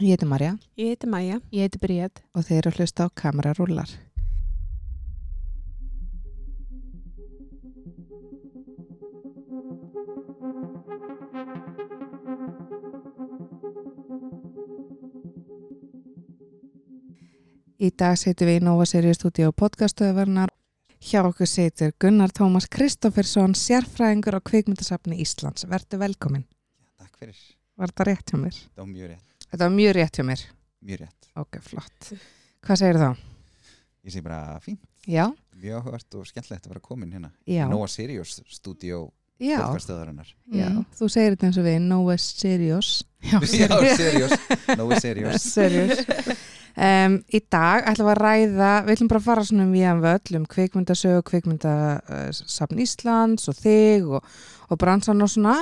Ég heiti Marja Ég heiti Maja. Ég heiti Bríð. og þeir eru að hlusta á kamerarúlar. Í dag setjum við í Nova Series Studio podcastöðuvernar. Hjá okkur setur Gunnar Tómas Kristoffersson, sérfræðingur á kvikmyndasafni Íslands. Vertu velkomin. Takk fyrir, Var þetta rétt hjá mér? það var mjög rétt, Þetta var mjög rétt hjá mér. mjög rétt. Ok, flott. Hvað segir þá? Ég segi bara fín, Já, mjög áhugart og skemmtilegt að vera komin hérna. já, Nóa Sirius stúdíó já, podcastöðarinnar. já. Mm. Þú segir þetta eins og við, no is serious. Já, Sirius, Nóa Sirius. serious. Um, í dag ætlum við að ræða, við ætlum bara að fara svona um við um völl, um kvikmyndasögu, kvikmyndasafn Íslands og þig og, og bransan og svona.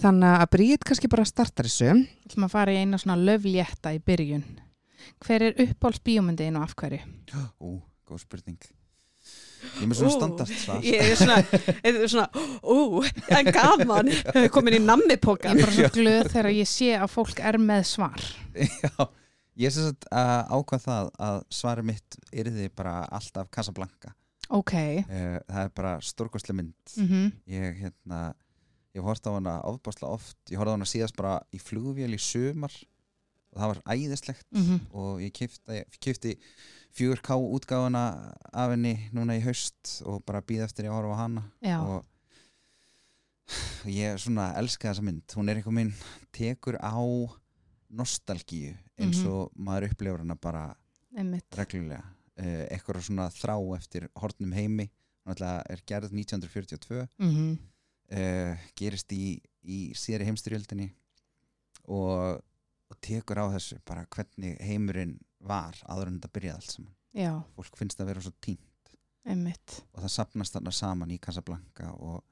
Þannig að Bríð kannski bara startar þessu. Við ætlum að fara í eina svona löflétta í byrjun. Hver er uppáhalds bíómyndiðin og af hverju? Ú, góð spurning. Ég er með svona Ú, standart svar. Ég er svona, ég er svona, ú, en gaman, komin í Ég nammipokan. er bara svo glöð þegar ég sé að fólk er með svar. Já, ég er sagt að ákvað það að svarið mitt yrði bara alltaf Casablanca. Ok. Uh, það er bara stórkostlega mynd. Mm Ég, hérna, ég hort á hana ofbáslega oft. Ég horfði á hana síðast bara í flugvél í sumar og það var æðislegt. -hmm. og ég kifti, kifti 4K útgáfuna af henni núna í haust og bara býð eftir ég að horfa á hana Já. og ég svona elska þessa mynd hún er einhver minn tekur á nostalgíu eins Mhm. og maður upplifur hana bara Einmitt. reglulega. Uh, eitthvað svona þrá eftir hortnum heimi hún ætla er gerð 1942 Mm uh, gerist í, í síðari heimstyrjöldinni og, og tekur á þessu bara hvernig heimurinn var áður en þetta byrjaði allt saman. Já, fólk finnst það vera svo tínt einmitt. og það sapnast þarna saman í Casablanca og,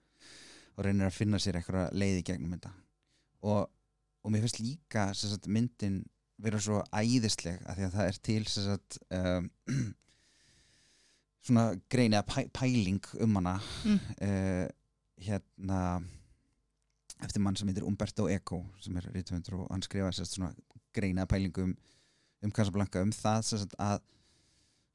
og reynir að finna sér eitthvað leið í gegnum þetta. Og, og mér finnst líka sagt, myndin vera svo æðisleg að því að það er til sagt, um, svona grein eða pæ, pæling um hana Mm. uh, hérna eftir mann sem heitir Umberto Eco sem er rítumundur og hann sérst svona greina pælingu um, um Casablanca um það sérst að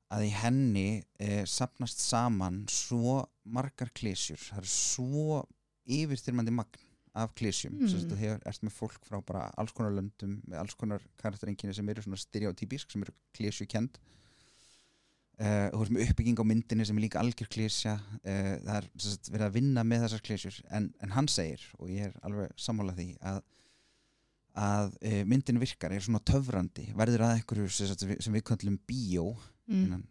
að í henni eh, sapnast saman svo margar klísjur það er svo yfirstyrmandi magn af klísjum Mm. sérst að hefur ert með fólk frá bara alls konar löndum með alls konar karakterenginni sem eru svona stereotypísk sem eru klísjukend Uh, og þú ert með uppbygging á myndinni sem er líka algjör klísja uh, það er sagt, verið að vinna með þessar klísjur en, en hann segir, og ég er alveg sammála því að, að uh, myndin virkar, er svona töfrandi verður að einhverju sem, við- sem við kallum bíó Mm. innan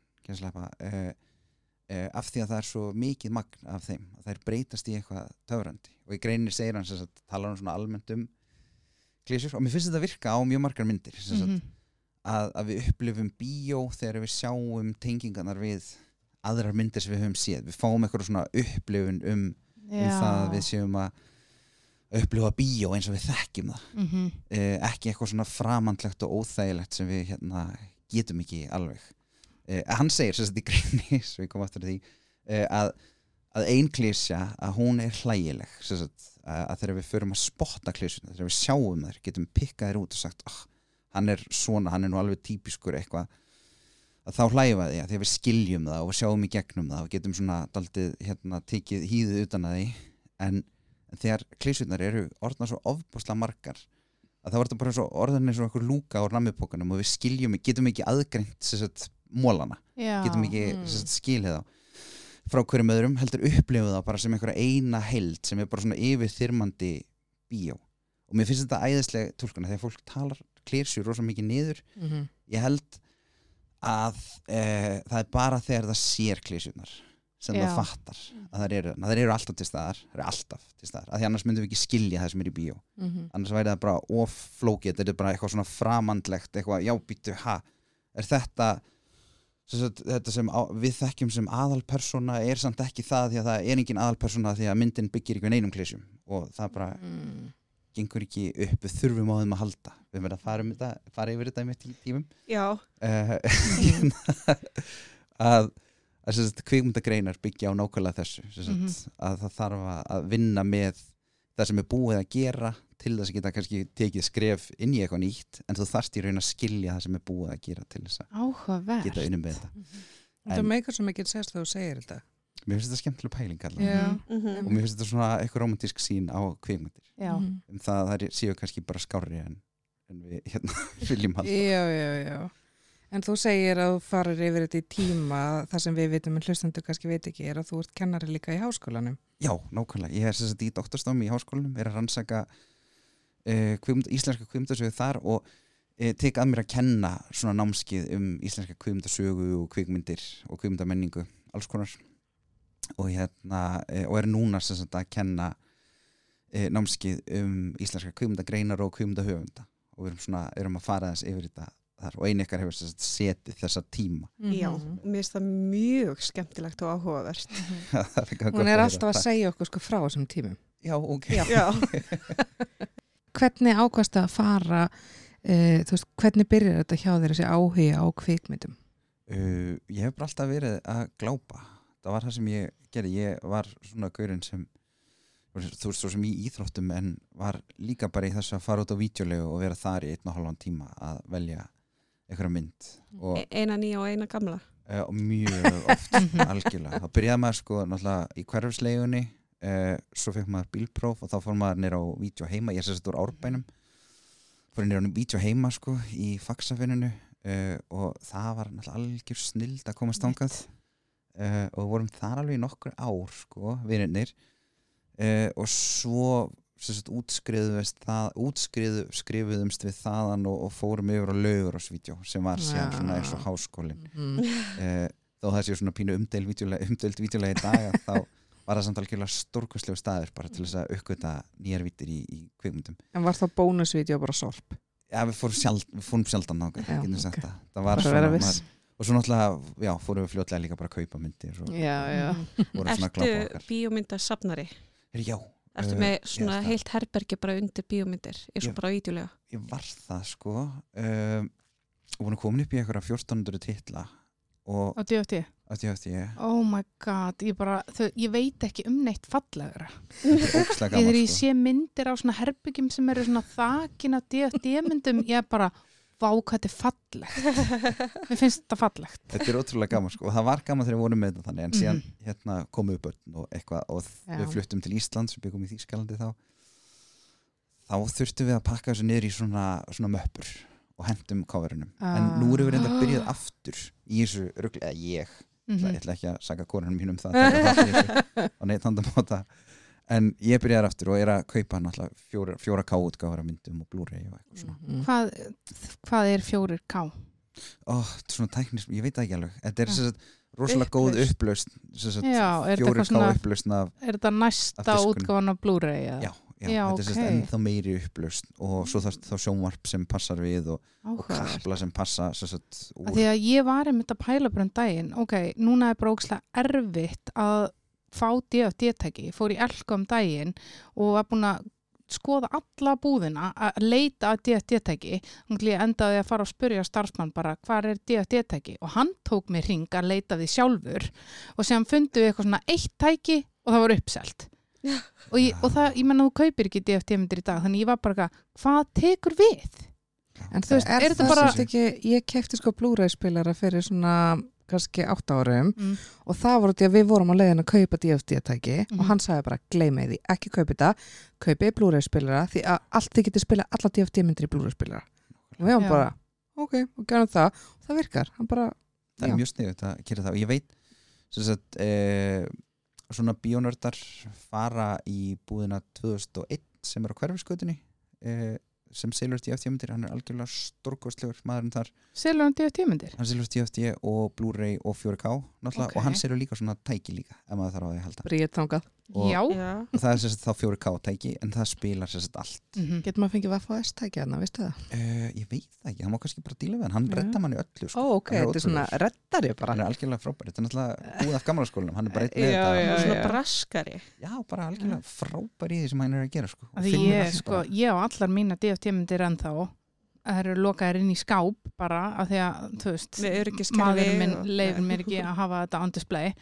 uh, af því að það er svo mikið magn af þeim, að er breytast í eitthvað töfrandi. Og í greinir segir hann sem sagt, talar hann svona almennt um klísjur og mér finnst þetta virka á mjög margar myndir sagt, Mhm. að, að við upplifum bíó þegar við sjáum tengingarnar við aðrar myndir sem við höfum séð. Við fáum eitthvað svona upplifun um, um það að við séum að upplifa bíó eins og við þekkjum það. Mhm. eh, ekki eitthvað svona framandlegt og óþægilegt sem við hérna, getum ekki alveg. eh, hann segir sagt í greini svo ég kom aftur því eh, að, að ein klísja að hún er hlægileg sagt, að, þegar við förum að spotta klísjuna þegar við sjáum þær, getum pikkað þær út og sagt oh, hann er svona, hann er nú alveg típiskur eitthvað. Að þá hlæfa því að að við skiljum það og við sjáum í gegnum það og getum svona daldið hérna tekið hýðið utan að því. En, en þegar klísjunar eru orðna svo ofbúslega margar að er þetta bara svo orðin eins og okkur lúka á rammipókanum og við skiljum, getum ekki aðgreint mólana, Já. getum ekki mm. skilið þá frá hverjum öðrum, heldur upplifum það bara sem einhverja eina held sem er bara svona yfir þyrmandi bíó og mér finnst þetta æðislega tólkuna þegar fólk talar klírsjur rosa mikið niður Mhm. ég held að e, það er bara þegar það sér klísjurnar sem Já. það fattar að það eru, að það eru alltaf til staðar það eru alltaf til staðar, að því annars myndum við ekki skilja það sem er í bíó Mhm. annars væri það bara of flókið þetta er bara eitthvað svona framandlegt eitthvað, já býttu, ha er þetta sagt, þetta sem á, við þekkjum sem aðalpersona er samt ekki það því að það er engin aðalpersona því að myndin byggir ykkur neinum klísjum og það bara Mm. gengur ekki upp. Við þurfum á þeim að halda. Við verðum að fara, um þetta, fara yfir þetta í mitt tímum. Já, uh, að, að sem sagt, kvikmyndagreinar byggja á nákvæmlega þessu. Sem sagt, Mhm. að það þarf að vinna með það sem er búið að gera til þess að geta kannski tekið skref inn í eitthvað nýtt en þú þarft í raun að skilja það sem er búið að gera til þess að Áhugaverð. geta unnum með þetta En- meikar svo mikið sérst þegar þú segir þetta. mér finnst þetta skemmtileg pæling allavega Já. Mhm. og mér finnst þetta svona eitthvað romantísk sín á kvikmyndir Já. Mhm. um það að það séu kannski bara skárri en, en við hérna viljum halda Já, já, já. En þú segir að þú farir yfir þetta í tíma, það sem við vitum en hlustandu kannski veit ekki er að þú ert kennari líka í háskólanum. Já, nákvæmlega, ég er sem sagt í doktorstofum í háskólanum er að rannsaka uh, kvimd, íslenska kvimdasögu þar og uh, tek að mér að kenna svona námskið um íslenska kvimdasögu og kvikmyndir og kvimdamenningu alls konar og hérna uh, og er núna sem sagt að kenna námskið um íslenska kvimdagreinar og kvimdahöfunda og við erum svona, erum að fara þess yfir þetta þar og einu ykkar hefur setið þessa tíma Já, Mhm. mér finnst það mjög skemmtilegt og áhugavert. Er gott Hún er alltaf að Takk. segja okkur sko frá þessum tímum. Já, ok Já. Hvernig ákvæmst að fara, uh, þú veist, hvernig byrjar þetta hjá þér þessi áhuga á kvikmyndum? Uh, ég hef bara alltaf verið að glápa. Það var það sem ég gerði. Ég var svona gaurinn sem þú veist svo sem í íþróttum en var líka bara í þessu að fara út á vídeolegu og vera þar í einn og halvan tíma að velja einhverja mynd. Og, E- Eina nýja og eina gamla. uh, og mjög oft algjörlega, þá byrjaði maður sko náttúrulega í hverfislegunni uh, svo fekk maður bílpróf og þá fór maður nýra á vídeo heima, ég er sérst úr árbænum. Fór nýra á vídeo heima sko í faxafinninu uh, og það var algjör snild að komast þangað. Uh, og við vorum þar alveg í nokkur ár sko, vinirnir. Uh, og svo útskriðumst það útskriðu skrifuðumst við þaðan og, og fórum yfir á laugur á vídeo sem var síðan svona eins og háskólin Mm. uh, þó það sé svona pínu umdeild vídeolega í dag að þá var það samt algjörlega stórkostlegu staður bara til þess að uppgöta nýjar vítir í, í kvikmyndum En var það bónusvídeó bara sorp? Já, við fórum, sjald, við fórum sjaldan nága Já, okay. ok. það. það var Bara svona maður, og svo náttúrulega, já, fórum við fljótlega líka bara að kaupa myndir og Já, Ertu bíómyndasafnari? Heyrðu, Já, Ertu eh, með er svona það. heilt herbergi bara undir bíómyndir eins og bara vídeolega? ég var það sko um, og vorum komin upp í eitthvað 1400 titla og Á DFT. Ég ætti ég Oh my god, ég bara, þau, ég veit ekki um neitt fallegra. er Þegar ég sko. sé myndir á svona herbyggjum sem eru svona þakin af DFT-myndum, ég er bara, vá hvað þetta er fallegt. Mér finnst þetta fallegt. þetta er ótrúlega gaman sko og það var gaman þegar við vorum með þetta þannig en síðan Mhm. hérna komu upp börn og eitthvað og Já. við fluttum til Ísland sem byggum í Þýskalandi þá þá þurftum við að pakka þessu niður í svona, svona möppur og hendum coverunum en nú erum við reynda að byrjað aftur í þessu rugli, eða ég Mm ég ætla ekki að saka konunum mínum það á neitt handamóta en ég byrjaði aftur og er að kaupa náttúrulega fjóra, fjóra K útgáfara myndum og Blu-ray og eitthvað svona. Mm. Hvað, hvað er fjórir K? ó, svona tæknis, ég veit það ekki alveg. Þetta er sem sagt rosalega góð upplaust sem sagt Já, þetta fjóri eitthvað svona, K upplaust er þetta næsta útgáfan af eða? já, já, Já, þetta er sem sagt ok. ennþá meiri upplaust og svo þarf þá sjónvarp sem passar við og, og kapla sem passa úr. Því að ég var einmitt að pæla bara um daginn, ok, núna er bara ógislega erfitt að fá DFD-tæki, fór í elka um daginn og var búin að skoða alla búðina að leita að DFD-tæki, þannig endaði að fara að spyrja starfsmann bara hvað er DFD-tæki og hann tók mér hring að leita því sjálfur og sem fundu við eitthvað svona eitt tæki og það var uppselt. Og, ég, og það, ég menna þú kaupir ekki DFD-myndir í dag, þannig ég var bara hvað tekur við? En Þú veist, er, er þetta það bara- ekki, ég kefti sko Blu-ray spilara fyrir svona kannski átt árum Mm. og það voru því að við vorum á leiðin að kaupa DFD-tæki Mhm. og hann sagði bara gleymið því, ekki kaupa þetta kaupið Blu-ray spilara því að allt þið getur spila alla DFD-myndir í Blu-ray spilara og við varum bara, ok, og gerum það og það virkar, hann bara það Já. er mjög sniðut að svona bíónördar fara í búðina 2001 sem er á hverfiskötunni e, sem selur DFT-myndir, hann er algjörlega stórkostlegur maðurinn þar, Selur hann DFD-myndir? hann selur DFT og Blu-ray og 4K náttúrulega, Ok. og hann selur líka svona tæki líka ef maður þarf á því að halda bríðið þangað Og- Já. Já. og það er sagt þá 4K tæki en það spilar sagt allt Mm Getur maður fengið VFS-tæki þarna, veistu það? uh, ég veit það ekki, hann má kannski bara díla við hann hann Já. redda manni öllu Ó, sko. ok, Hann er þetta er svona ótrúlegur. reddari bara hann er algjörlega frábær, þetta er náttúrulega búið af gamla skólanum hann er bara Já, þetta já, Og svona já. braskari. Já, bara algjörlega frábær í því sem hann er að gera sko. Því ég, sko, bara. ég á allar mína DFT-myndir ennþá það eru lokaðir inn í skáp bara af því að, þú veist maðurinn minn leifir mér ekki að hafa þetta on display.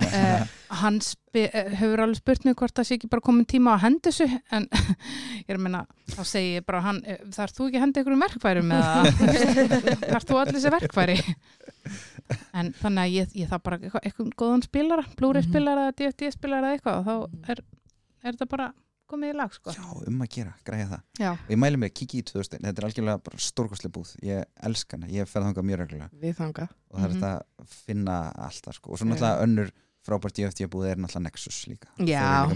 Uh, hann uh, hefur alveg spurt mig hvort það sé ekki bara komin tíma að henda þessu en ég er að menna, þá segi ég bara hann, eh, þarf þú ekki að henda einhverjum verkfærum eða? Þarf þú allir þessi verkfæri? En þannig að ég, ég þarf bara eitthvað, eitthvað góðan spilara, Blu-ray Mhm. spilara eða DVD spilara eða eitthvað og þá er, er þetta bara komið í lag sko Já, um að gera, græja það Já. og ég mæli mig að kikið í 2000 þetta er algjörlega bara stórkostlega búð ég elska hana, ég fer þangað mjög reglulega Við þangað. og það er Mhm. þetta að finna alltaf sko. og svo náttúrulega önnur frábært DFT búð er náttúrulega Nexus líka Já. er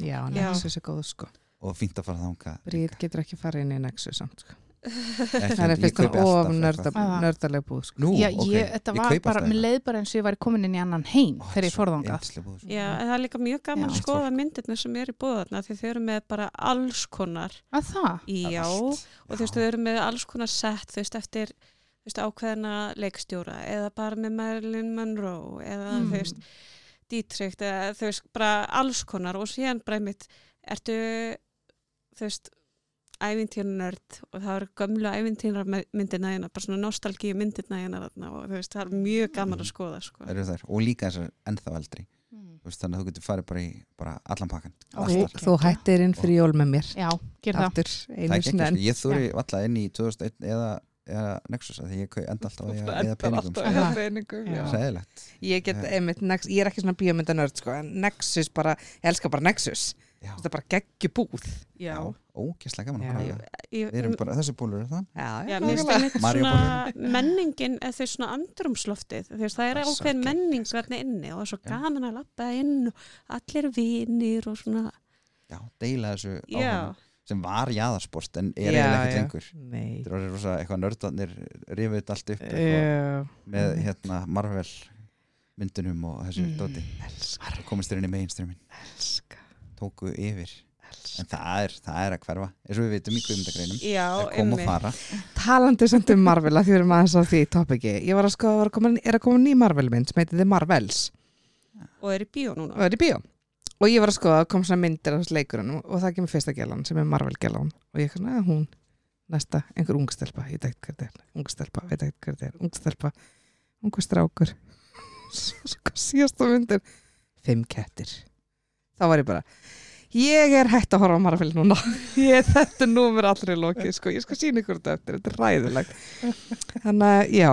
Já, Já. Nexus er góð sko. og fínt að fara þangað Bríð getur ekki farið inn í Nexus samt sko. Það er ég fyrst kaupi of nördaleg búð sko. Nú, Já, ég, þetta var kaupi bara, mér leið bara eins og ég væri komin inn í annan heim Ó, þegar ég búð, sko. Já, en það er líka mjög gaman Já. að skoða myndirna sem eru í búðarna því þau eru með bara alls konar að það, já, og þú veist, þau eru með alls konar sett, þú veist, eftir þú veist, ákveðna leikstjóra eða bara með Marilyn Monroe eða Mm. þú veist, Dietrich eða þú veist, bara alls konar og síðan bara mitt, ertu þú veist ævintýrnörd og það eru gömlu ævintýrnarmyndina hérna, bara svona nostalgíu myndina hérna þarna og þú veist, það er mjög gaman að skoða sko. Eru þær. og líka þessar ennþá eldri Þú veist, þannig að þú getur farið bara í bara allan pakkan Ok. Þú, hættir inn fyrir jól með mér. já, ger það Aftur, Það einu er ekki ekki, ég þóri alltaf inn í 2001 eða, eða Nexus að því ég enda alltaf að eða peningum sko. Aha. peningum. Ég get, einmitt, Nex, ég er ekki svona bíómyndanörd sko, en Nexus bara, ég elska bara Nexus. Já, Þetta er bara geggjubúð. ógeðslega gaman Já. að koma Ég- Við erum bara, þessi búlur er það? Menningin eða þau svona andrumsloftið það er ákveðin menning þarna inni og það er svo Já. gaman að lappa inn og allir vinir og svona. Já, deila þessu áhuga sem var jaðarsport en er eiginlega ekkert lengur Nei. Þetta er rosa eitthvað nördarnir rifið þetta allt upp eitthvað, með hérna Marvel myndunum og þessu Mm. dóti. Komist þér inn í mainstreamin elska, tóku yfir. Elska. en það er, það er að hverfa. Eins og við vitum í kvimdagreinum það kom og fara. Talandi samt um Marvel að því við erum aðeins á því topiki. Ég var að skoða að var að koma, er að koma ný Marvel mynd sem heitir The Marvels. Og er í bíó og núna er í bíó. Og ég var að skoða að kom svona myndir af þessu leikurinn og það kemur fyrsta gelan sem er Marvel gelan og ég kannan að hún næsta, einhver ungstelpa, ég hvað þetta er. Ungstelpa, veit ekki hvað þetta er, ungstelpa ungu strákur. Síðasta myndir. Fimm kettir þá var ég bara ég er hægt að horfa á Marvel núna ég, þetta er númer allri lokið sko. ég skal sína ykkur þetta eftir, þetta er ræðilegt þannig að já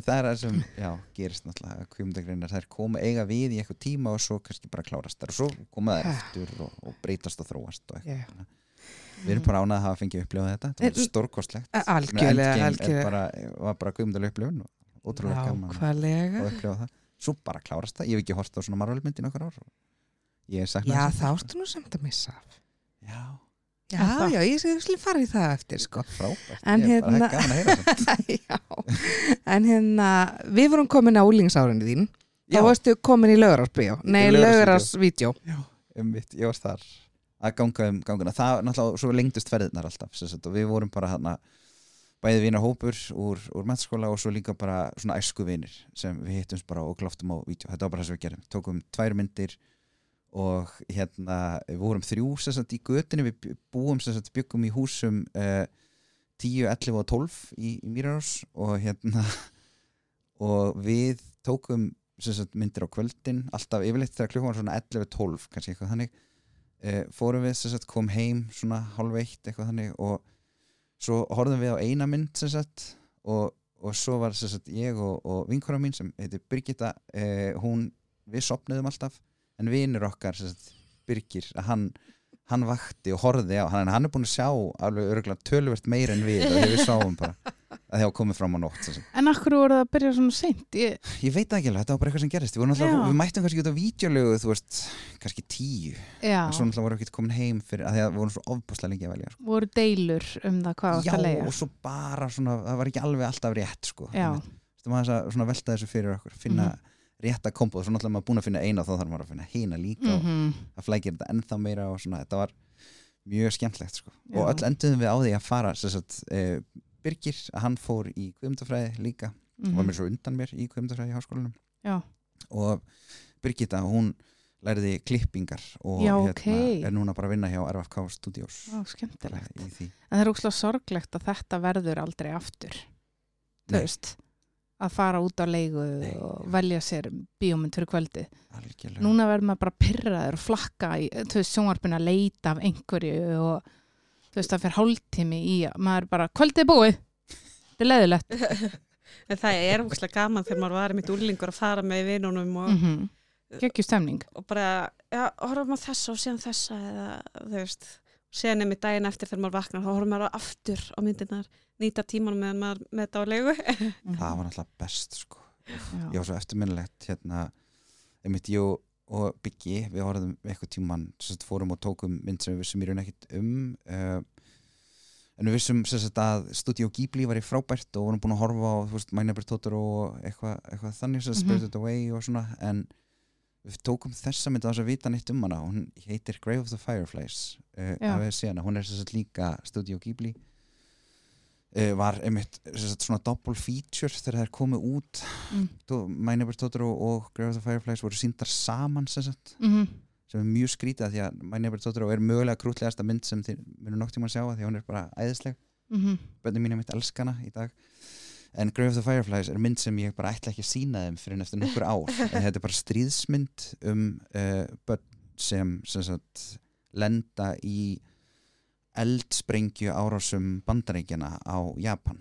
en það er það sem, já, gerist náttúrulega kvimdagreinar, það er koma eiga við í eitthvað tíma og svo kannski bara klárast þar og svo koma það eftir og, og breytast og þróast og eitthvað. Já. við erum bara ánað að hafa fengið upplifað þetta þetta var stórkostlegt algjörlega, algjörlega. bara, var bara kvimdal upplifun og ótrúlega gaman nákvæmlega að upplifa það svo bara klárast það, ég hef ekki hort á svona Marvel myndi nokkur ár já þá ertu nú samt að missa já, já, já, ég skal fara í það eftir sko. Frábært, En ég er bara hérna- gaman að heyra það já, en hérna við vorum komin á úlingsárinu þín. Þá varstu komin í lögararsbíó nei, Í lögararsvídeó um mitt, ég var þar að ganga um ganguna, það náttúrulega svo lengdust ferðirnar alltaf, sem sagt, og við vorum bara hana, bæði vinar hópur úr, úr mennskóla og svo líka bara svona æsku vinir sem við hittumst bara og gloftum á vídeo, þetta var bara það sem við gerum, tókum tvær myndir og hérna við vorum þrjú sagt í götinu við búum sagt byggum í húsum uh, 10, 11 og 12 í, í Mýrarás og hérna og við tókum sagt, myndir á kvöldin alltaf yfirleitt þegar klukkan var svona 11-12 kannski eitthvað þannig e, fórum við kom heim svona hálf eitt eitthvað þannig og svo horfðum við á eina mynd og, og svo var ég og, og vinkora mín sem heitir Birgitta e, hún, við sopnuðum alltaf en vinur okkar sagt, Birgir að hann, hann vakti og horfði á hann, hann er búin að sjá alveg örgulega tölvert meir en við þegar við sáum bara að það var komið fram á nótt. En akkur voru það að byrja svona seint? Ég, Ég veit það ekki alveg, þetta var bara eitthvað sem gerist Við, Já. við mættum kannski út á vídeolögu þú veist, kannski tíu já, en svo náttúrulega vorum við ekki komin heim fyrir að því að við vorum svo ofbúslega lengi að velja sko. voru deilur um það hvað Já, átt að leiða. og svo bara svona, það var ekki alveg alltaf rétt sko. Já. Þú maður að svona velta þessu fyrir okkur finna Mhm. Rétta kombo, svo náttúrulega maður búin að finna eina þá þarf maður að finna hina líka og Mhm. það flækir þetta ennþá meira og svona, þetta var mjög skemmtlegt sko. Já. og öll enduðum við á því að fara sagt, e, Birgir, hann fór í Guðmundafræði líka Mhm. var mér svo undan mér í Guðmundafræði í háskólanum Já. og Birgitta, hún lærði klippingar og Já, hérna, ókei. er núna bara að vinna hjá RFK Studios Ó, skemmtilegt. En það er óslega sorglegt að þetta verður aldrei aftur. Þú veist, að fara út á leigu Nei. og velja sér bíómynd fyrir kvöldi. algjörlega Núna verður maður bara pyrraður og flakka í, sjónvarpinu að leita af einhverju og þú veist, það fyrir hálftími í að maður bara, kvöldið er búið. Þetta er leiðilegt. En það er ógæslega gaman þegar maður var mitt úrlingur að fara með vinunum og, Mm -hmm. Gekki stemning. og bara, já, horfum á þessa og síðan þessa eða, þú veist, síðan er mitt daginn eftir þegar maður vaknar, þá horfum maður aftur á myndirnar, nýta tímanum meðan maður með þetta á leigu. það var náttúrulega best sko Já. ég var svo eftirminnilegt hérna einmitt ég og- og Biggi við horfðum eitthvað tíman sérst, fórum og tókum mynd sem við vissum í raun ekkit um uh, en við vissum sérst, að Studio Ghibli var í frábært og vorum búin að horfa á veist, My Neighbor Totoro og eitthvað, eitthvað þannig sérst, Mhm. Spirited Away og svona en við tókum þessa mynd á þess að vita neitt um hana hún heitir Grave of the Fireflies uh, þið séð hana, hún er sérst, líka Studio Ghibli var einmitt svona double feature þegar þær komu út. Mm. My Neighbor Totoro og Grave of the Fireflies voru síndar saman sem, Mm sem er mjög skrítið af því að My Neighbor Totoro er mögulega krútlegasta mynd sem þið munum nokt tíma að sjá af því að hún er bara æðisleg. -hmm. bönni mín er mitt elskana í dag. En Grave of the Fireflies er mynd sem ég bara ætla ekki að sína þeim fyrir eftir nokkur ár. En þetta er bara stríðsmynd um uh, börn sem, sem sagt, lenda í eldsprengju árásum bandaríkjana á Japan.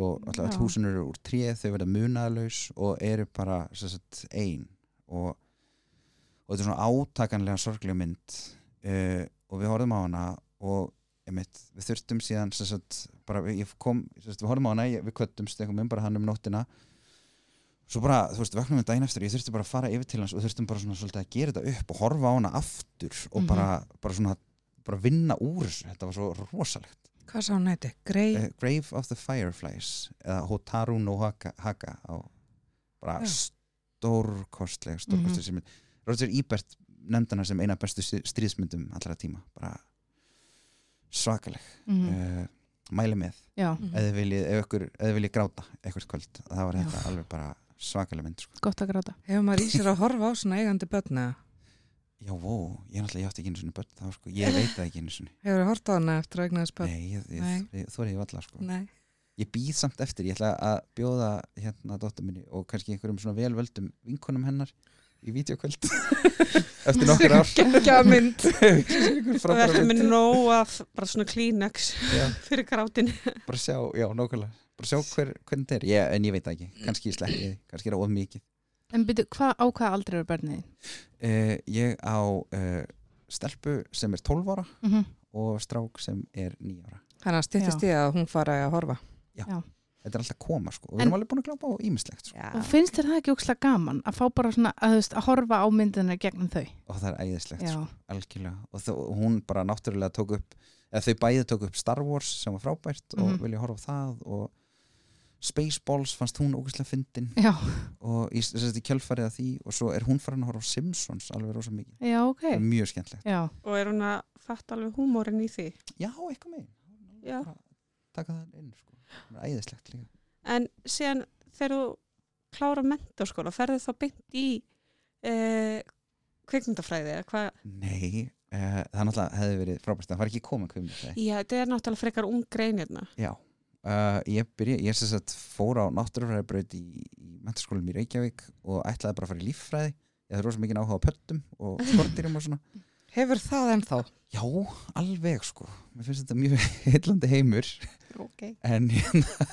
Og alltaf húsin eru úr tréð þau verða munaðlaus og eru bara sagt, ein. Og, og þetta er svona átakanlega sorglega mynd uh, og við horfum á hana og einmitt, við þurftum síðan sagt, bara, kom, sagt, við horfum á hana ég, við kvöttumst einhvern veginn bara hann um nóttina. Svo bara, þú veist, vöknum við daginn eftir ég þurfti bara að fara yfir til hans og þurftum bara svona svolítið að gera þetta upp og horfa á hana aftur og Mhm. bara, bara svona bara vinna úr þessu, þetta var svo rosalegt Hvað sá hún heiti? Grey? uh, Grave of the Fireflies eða Hotaru no Haka, Haka á bara Já. stórkostleg stórkostleg mm -hmm. Roger Ebert nefndi hana sem eina bestu strí- stríðsmyndum allra tíma bara svakaleg Mm uh, mæli með Já, Mhm. eða viljið, ef ykkur, eða viljið gráta eitthvað kvöld, það var þetta alveg bara svakaleg mynd sko. gott að gráta. Hefur maður í sér að horfa á svona eigandi börna? Já, vó, ég náttúrulega ég átti ekki einu sinni börn þá sko, ég veit það ekki einu sinni Hefur þú hort á hana eftir að eignaðis börn? nei, ég, ég, Nei. þú er ég valla sko. Nei. ég býð samt eftir, ég ætla að bjóða hérna dóttur minni og kannski einhverjum svona velvöldum vinkonum hennar í vídeokvöld eftir nokkur ár Gekkja mynd. Það verður með nóg af bara svona Kleenex Já, fyrir grátin. bara sjá, já, nákvæmlega bara sjá hver, hvernig þetta er, ég, en ég veit það ekki kannski ég sleppi, því, kannski er það of mikið En byrju, hvað á hvað aldrei eru börnið? uh, ég á uh, stelpu sem er 12 ára Mm -hmm. og strák sem er 9 ára Þannig að stýttist í að hún fara að horfa. þetta er alltaf koma sko og við En- erum alveg búin að glápa á ímislegt sko. Og finnst þér það ekki ókslega gaman að fá bara svona að, veist, að horfa á myndina gegnum þau? og það er æðislegt Já. sko, algjörlega og þó, hún bara náttúrulega tók upp eða þau bæði tók upp Star Wars sem var frábært og Mhm. vilja horfa á það og Spaceballs fannst hún ógæslega fyndin Já, og í, sérst, í kjölfarið af því og svo er hún farin að horfa á Simpsons alveg rosa mikið, já, ok. það er mjög skemmtlegt Já, Og er hún að fatta alveg húmórin í því. já, eitthvað. Bara taka það inn sko. það er æðislegt líka En síðan þegar þú klára mentorskóla, ferðu þá beint í eh, kvikmyndafræði eða hvað? nei, uh, það náttúrulega hefði verið frábært það var ekki komin kvimur Já, þetta er náttúrulega frekar ung grein hérna. Já, uh, ég byrja, ég sem sagt fór á náttúrufræðibraut í, í mentaskólum í Reykjavík og ætlaði bara að fara í líffræði. Ég hafði rosa mikið áhuga á pöttum og skortýrum og svona. Hefur það ennþá? Já, alveg sko. Mér finnst þetta mjög heillandi heimur. Ok. en hérna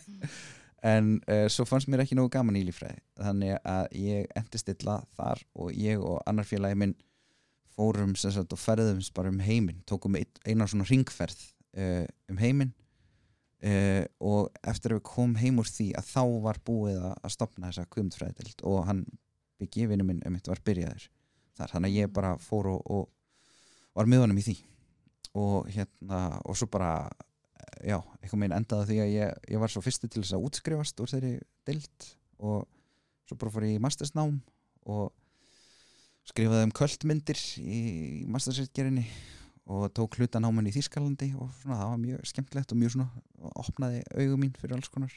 en uh, svo fannst mér ekki nógu gaman í líffræði. Þannig að ég endist illa þar og ég og annar félagi minn fórum sem sagt og ferðumst bara um heiminn. Tókum ein, eina svona ringferð uh, um heiminn uh, og eftir að við kom heim úr því að þá var búið að, stopna þessa kvimtfræðild og hann byggi vinnu minn um var byrjaður þar. Þannig að ég bara fór og, og var með honum í því. Og hérna og svo bara já, eitthvað meginn endaði því að ég, ég var svo fyrsti til þess að útskrifast úr þeirri dild og svo bara fór ég í mastersnám og skrifaði um kvöldmyndir í, mastersreitgerinni og tók hluta náman í Þýskalandi og svona, það var mjög skemmtilegt og mjög svona opnaði augum mín fyrir alls konar.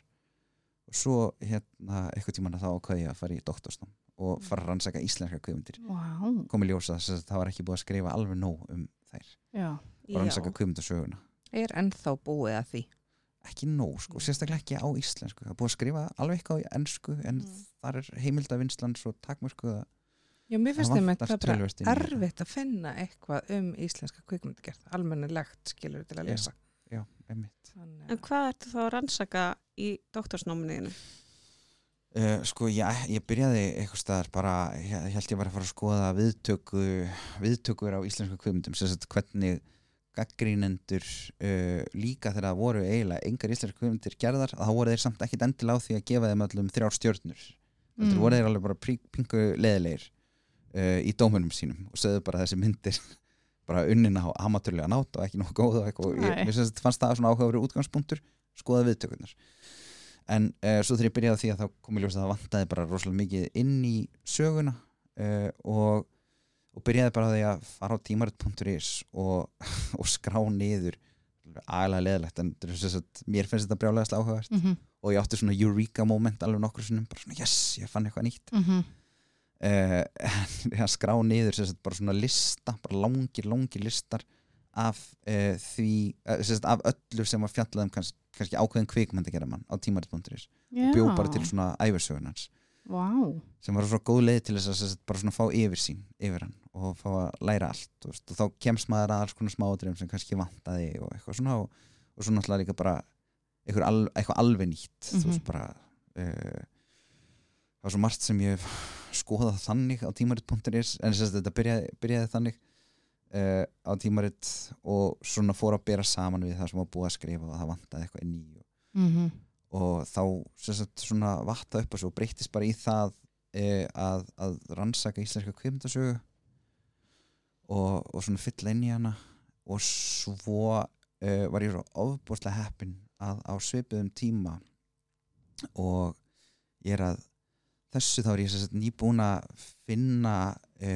Og svo hérna eitthvað tíman að þá ákvaði ég að fara í doktorsnám og fara að rannsaka íslenska kvikmyndir. Vá, komið ljósa þess að það var ekki búið að skrifa alveg nóg um þær já. og rannsaka kvikmyndasöguna. Er ennþá búið að því? Ekki nóg, sko, sérstaklega ekki á íslensku. Það búið að skrifa alveg eitthvað í ennsku en Mm. þar er heimildavinslan svo takmörku að Já, mér finnst Það vantar það bara þetta. erfitt að finna eitthvað um íslenska kvikmyndagerð, almennilegt skilur til að Já. lesa. já, einmitt Þannig, En hvað ertu þá að rannsaka í doktorsnáminuðinu? Uh, sko, já, ég byrjaði eitthvað staðar bara, ég, ég held ég var að fara að skoða viðtöku, viðtökur á íslensku kvimundum, sem sagt hvernig gaggrínendur uh, líka þegar það voru eiginlega engar íslensku kvimundir gerðar, þá voru þeir samt ekkit endil á því að gefa þeim öllum þrjár stjörnur mm. Mm. voru þeir alveg bara pingu leðilegir uh, í dómunum sínum og sögðu bara þessi myndir bara unnin á amatörlega nátt og ekki nokkuð góð og eitthvað, og ég, sagt fannst það svona áhugaveru útgangspunktur, skoða viðtökurnar. En uh, svo þegar ég byrjaði því að þá kom ég ljóst að það vantaði bara rosalega mikið inn í söguna uh, og, og byrjaði bara því að fara á tímarit.is og, og skrá niður. Aðlega leðilegt en sagt, mér finnst þetta brjálæðast áhugavert. Mhm, og ég átti svona eureka moment alveg nokkur sinnum bara svona yes, ég fann eitthvað nýtt. Mhm. uh, skrá niður sagt, bara svona lista, bara langir, langir listar af uh, því sem sagt, af öllu sem var fjallað um kannski, kannski ákveðin kvikmyndagera mann á tímarit.is og bjó bara til svona æfirsögunans Vá, sem var svo góð leið til þess að sagt, bara svona fá yfir sín yfir hann og fá að læra allt og, veist, og þá kemst maður að alls konar smáadrifum sem kannski vantaði og eitthvað svona og, og svo náttúrulega líka bara eitthvað, al, eitthvað alveg nýtt þú Mhm. veist bara uh, það var svo margt sem ég skoðað þannig á tímarit.is en þess að þetta byrjaði, byrjaði þannig uh, á tímarit og svona fór að bera saman við það sem var búið að skrifa og það vantaði eitthvað í og mhm, og þá sagt, svona vatta upp og svo breytist bara í það e, að, að rannsaka íslenska kvimtasögu og, og svona fylla inn í hana og svo e, var ég svo ofbúrslega heppin að á svipuðum tíma og ég er að þessu þá er ég nýbúin að finna e,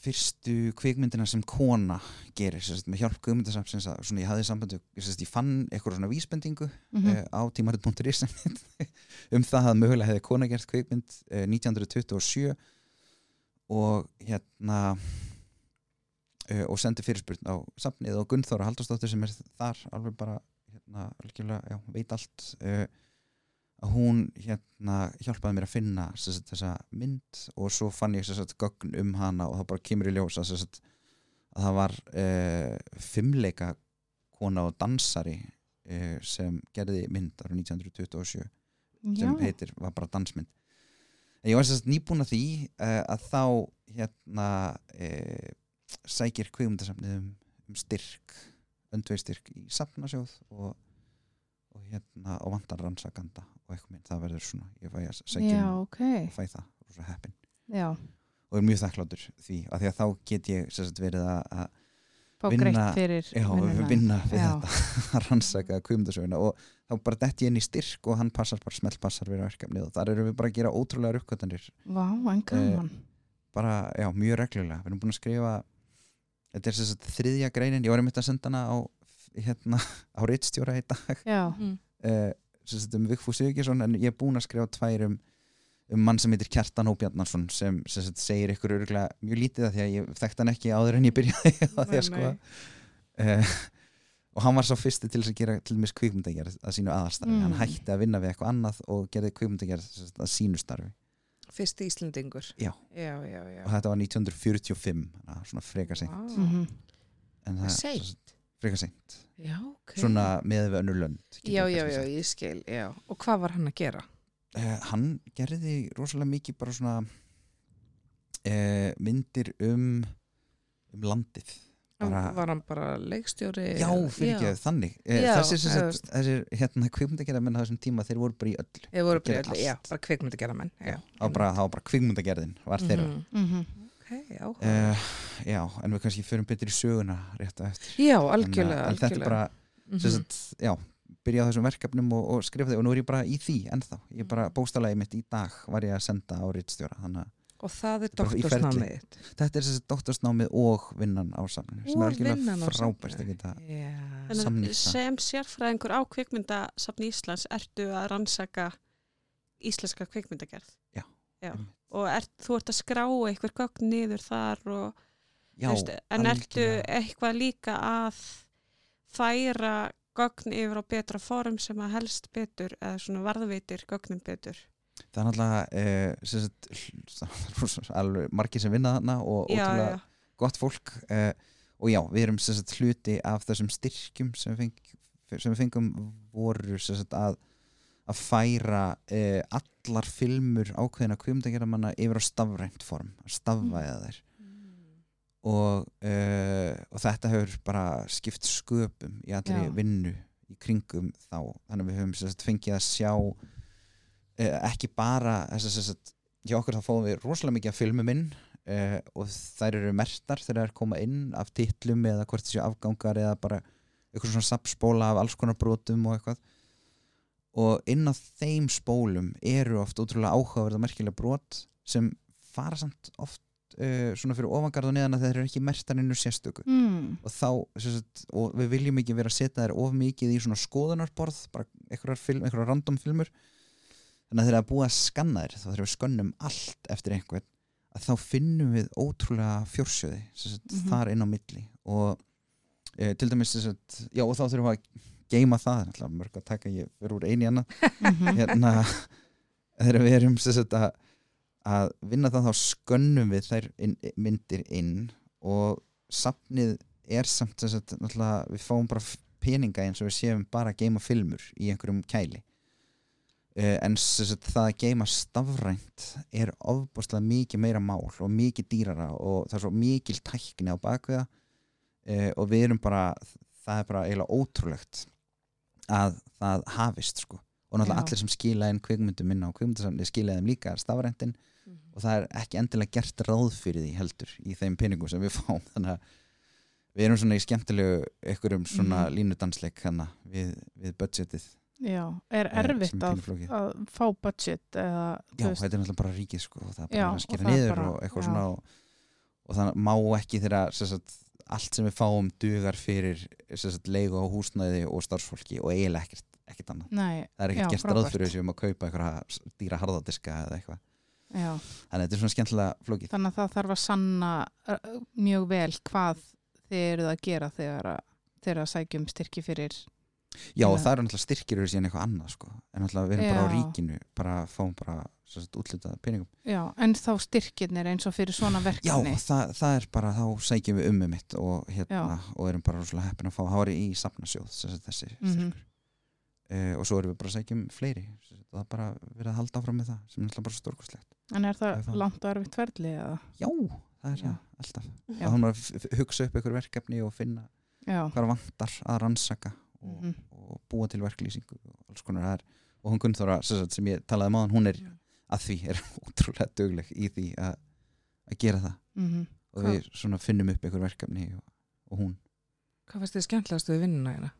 fyrstu kvikmyndina sem kona gerir sagt, með hjálp kvikmyndasafnsins að svona ég hafði sem sagt, ég fann eitthvað svona vísbendingu mhm. uh, á tímarit.is um það að mögulega hefði kona gert kvikmynd uh, 1927 og hérna uh, og sendi fyrirspurn á safnið og Gunnþóra Haldarsdóttir sem er þar alveg bara hérna, algjörlega, já, veit allt uh, að hún hérna hjálpaði mér að finna sem sagt, þessa mynd og svo fann ég sem sagt, gögn um hana og það bara kemur í ljósa sem sagt, að það var uh, fimmleika kona og dansari uh, sem gerði mynd ára 1927 sem Já. heitir, var bara dansmynd en ég var sérst nýbúin að því uh, að þá hérna sækir kveikmyndasafnið um, um styrk öndveistyrk í safnasjóð og, og hérna og vantar rannsakanda og eitthvað minn, það verður svona ég fæ að Já, um ok. og fæ það, rosa heppin. Já, og er mjög þakkláttur því að því að þá get ég sérst verið að, Vinna- já, vinna við Já. þetta að rannsaka kvimundasöguna og þá bara detti ég inn í styrk og hann passar bara smellpassar við verkefnið og þar erum við bara að gera ótrúlega Vá, en gaman. bara, já, mjög reglulega. Við erum búin að skrifa þetta er þess að þriðja greinin, ég var einmitt að senda hana á hérna, á reitstjóra í dag Já, Mm. uh, sem sagt um Vigfús Sigurgesson en ég er búin að skrifa tvær um, um mann sem heitir Kjartan Ó Bjarnarsson sem, sem sagt, segir ykkur örgulega mjög lítið að því að ég þekkt hann ekki áður en ég byrjaði á því að nei. uh, og hann var svo fyrsti til þess að gera til dæmis kvikmyndagerð að sínu aðalstarfi Mm. hann hætti að vinna við eitthvað annað og gerði sagt, að sínu starfi Fyrsti Íslendingur. Já. Já, já, já. og þetta var 1945 þannig að svona freka seint Vá. mhm. en það sem Seint? Sagt, freka seint Já, ok. svona með við önnur lönd Já, já, já, ég skil, já. Og hvað var hann að gera? uh, hann gerði rosalega mikið bara svona uh, myndir um um landið bara, var hann bara leikstjóri? já, fyrir ekki þannig Já, þessir, hérna, kvikmyndagerða menn á þessum tíma þeir voru bara í öllu Ég voru bara, í öllu, já, bara kvikmyndi gera menn. Já, var bara, það var bara kvikmyndagerðin var þeirra Mhm. Mhm. Ok, já. uh, já, en við kannski förum betur í söguna rétt á eftir Já, en, algjörlega, uh, en þetta er bara, Mhm. sem sagt, já byrja á þessum verkefnum og, og skrifa þau og nú er ég bara í því ennþá, ég er bara Mhm. bóstalagi mitt í dag var ég að senda á rittstjóra þannig að Og það er bara doktorsnámið þetta er þessi doktorsnámið og vinnan á samlinu sem er algjörlega frábært að geta Já. Að Samnýta. sem sérfræðingur á kvikmyndasafni Íslands ertu að rannsaka íslenska kvikmyndagerð. Já. Einmitt. Og er, þú ert að skrá eitthvað gögn niður þar og, Já, veist, en ertu eitthvað líka að færa gögn yfir á betra form sem að helst betur eða svona varðveitir gögnin betur? Það er náttúrulega eh, margir sem vinna þarna og já, ótrúlega já, gott fólk eh, og já, við erum sagt, hluti af þessum styrkjum sem við, fengum voru sagt, að, að færa eh, allar filmur ákveðina kvimdagerðamanna yfir á stafrænt form, stafvæða þær. Og, uh, og þetta hefur bara skipt sköpum í allri Já. vinnu í kringum þá. Þannig að við höfum sagt, fengið að sjá uh, ekki bara þess að hjá okkur þá fáum við rosalega mikið af filmum inn uh, og þær eru mertar þegar þær koma inn af titlum eða hvort þessu afgangar eða bara eitthvað svona sapspóla af alls konar brotum og eitthvað og inn á þeim spólum eru oft ótrúlega áhugaverð og merkilega brot sem fara samt oft uh, svona fyrir ofangarð og neðan að þeir eru ekki mertar innu sérstöku mm. og þá, sagt, og við viljum ekki vera að setja þær of mikið í svona skoðunarborð bara einhverjar, film, einhverjar random filmur þannig að þegar það er búið að skanna þér þá þegar við skönnum allt eftir einhvern að þá finnum við ótrúlega fjórsjöði sem sagt, Mhm. þar inn á milli og e, til dæmis sagt, já og þá þurfum við að geima það, alltaf mörg að taka ég fyrir úr eini annað. Mhm. hérna þegar við erum sagt, að, að vinna það þá skönnum við þær inn, myndir inn og safnið er samt sagt, við fáum bara peninga eins og við séum bara að geima filmur í einhverjum kæli. Uh, en sagt, það að geima stafrænt er ofbúrslega mikið meira mál og mikið dýrara og það er svo mikil tækni á bakviða uh, og við erum bara það er bara eiginlega ótrúlegt að það hafist sko og náttúrulega Já. allir sem skila inn kvikmyndum inn á kvikmyndasamni skila þeim líka stafræntin og það er ekki endilega gert ráð fyrir því heldur í þeim peningum sem við fáum þannig að við erum svona í skemmtilegu einhverjum svona Mhm. línudansleik hana við, við budgetið Já, er erfitt er að, að fá budget eða, Já, veist, þetta er náttúrulega bara ríkið sko og það er bara Já, að og skera er niður bara- og eitthvað já. svona og, og þannig má ekki sem sagt, allt sem við fáum dugar fyrir leigu á húsnæði og starfsfólki og eiginlega ekkert, ekkert annað. Nei, það er ekkert Já, gert ráð fyrir þessu um að kaupa eitthvað dýra harðadiska eða eitthvað. Þannig að þetta er svona skemmtilega flókið. Þannig að það þarf að sanna uh, mjög vel hvað þið eruð að gera þegar að, þegar að sækjum styrki fyrir Já, og Já. það eru náttúrulega styrkir eru síðan eitthvað annað sko. en náttúrulega við erum bara á Já. ríkinu bara fáum bara útlitað peningum Já, en þá styrkirnir eins og fyrir svona Já, verkefni það, það er bara, þá sækjum við um mitt og, hérna, Já. og erum bara rosalega heppin að fá var í safnasjóð þessi Mhm. styrkur uh, og svo erum við bara sækjum fleiri það er bara verið að halda áfram með það sem er náttúrulega bara stórkostlegt En er Það það langt og erfitt eða? Já, það er Já. alltaf Já. að hugsa upp einhver verkefni og finna Já, hvað vantar að rannsaka og, Mhm. og búa til verklýsingu og alls konar það er og hún Gunnþóra sem, ég talaði um áðan, hún er að því er ótrúlega dugleg í því að, gera það. Mm og Hvað- við svona finnum upp einhver verkefni og, og hún, Hvað fannst þið skemmtilegast við vinnuna hérna?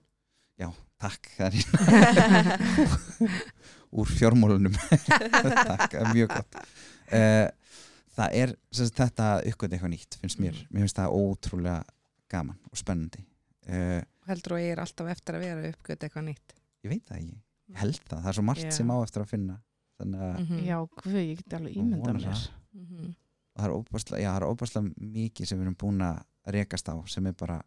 takk það er úr fjármálunum. Takk, er mjög gott. Uh, það er sagt, þetta uppgönd eitthvað nýtt finnst mér, mér finnst það ótrúlega gaman og spennandi uh, Heldur og ég er alltaf eftir að vera uppgöt eitthvað nýtt. ég veit það ekki, ég held það það er svo margt Já. sem á eftir að finna þannig að Mhm. já, guð, ég get alveg vona mér það. Mhm. og það er óbærslega, er mikið sem við erum búin að rekast á sem er bara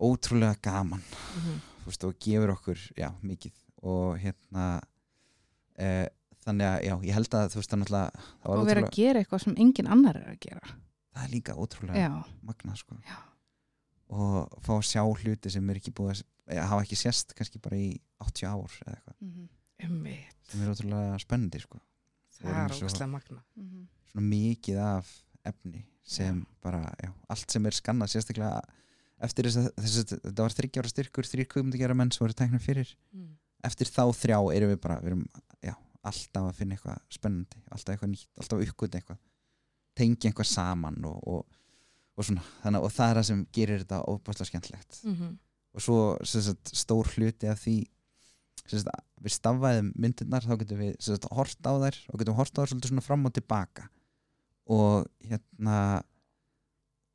ótrúlega gaman Mhm. þú veist, og gefur okkur, já, mikið og hérna e, þannig að, já, ég held að þú veist, það náttúrulega, og vera að gera eitthvað sem engin annar er að gera það er líka ótrúlega Já, magnað, sko Já. Og fá að sjá hluti sem er ekki búið að ja, hafa ekki sést kannski bara í 80 ár eða eitthvað, mm Einmitt. sem er ótrúlega spennandi, sko Það er ógæslega magna. -hmm. svona mikið af efni sem bara, já, allt sem er skannað sérstaklega eftir þess að þess að þetta var þryggjára styrkur, þrýr kvömmundagjara menn sem voru teknir fyrir, Mm. eftir þá þrjá erum við bara, við erum, já, alltaf að finna eitthvað spennandi, alltaf eitthvað nýtt alltaf að uppgöta eitthvað, tengja eitthvað saman og, og, og svona þannig, og það er það sem gerir þetta ofbærslega skemmtlegt Mhm. og svo sagt, stór hluti af því sagt, við stafvæðum myndirnar þá getum við sagt, hort á þær og getum hort á þær svolítið fram og tilbaka. Og hérna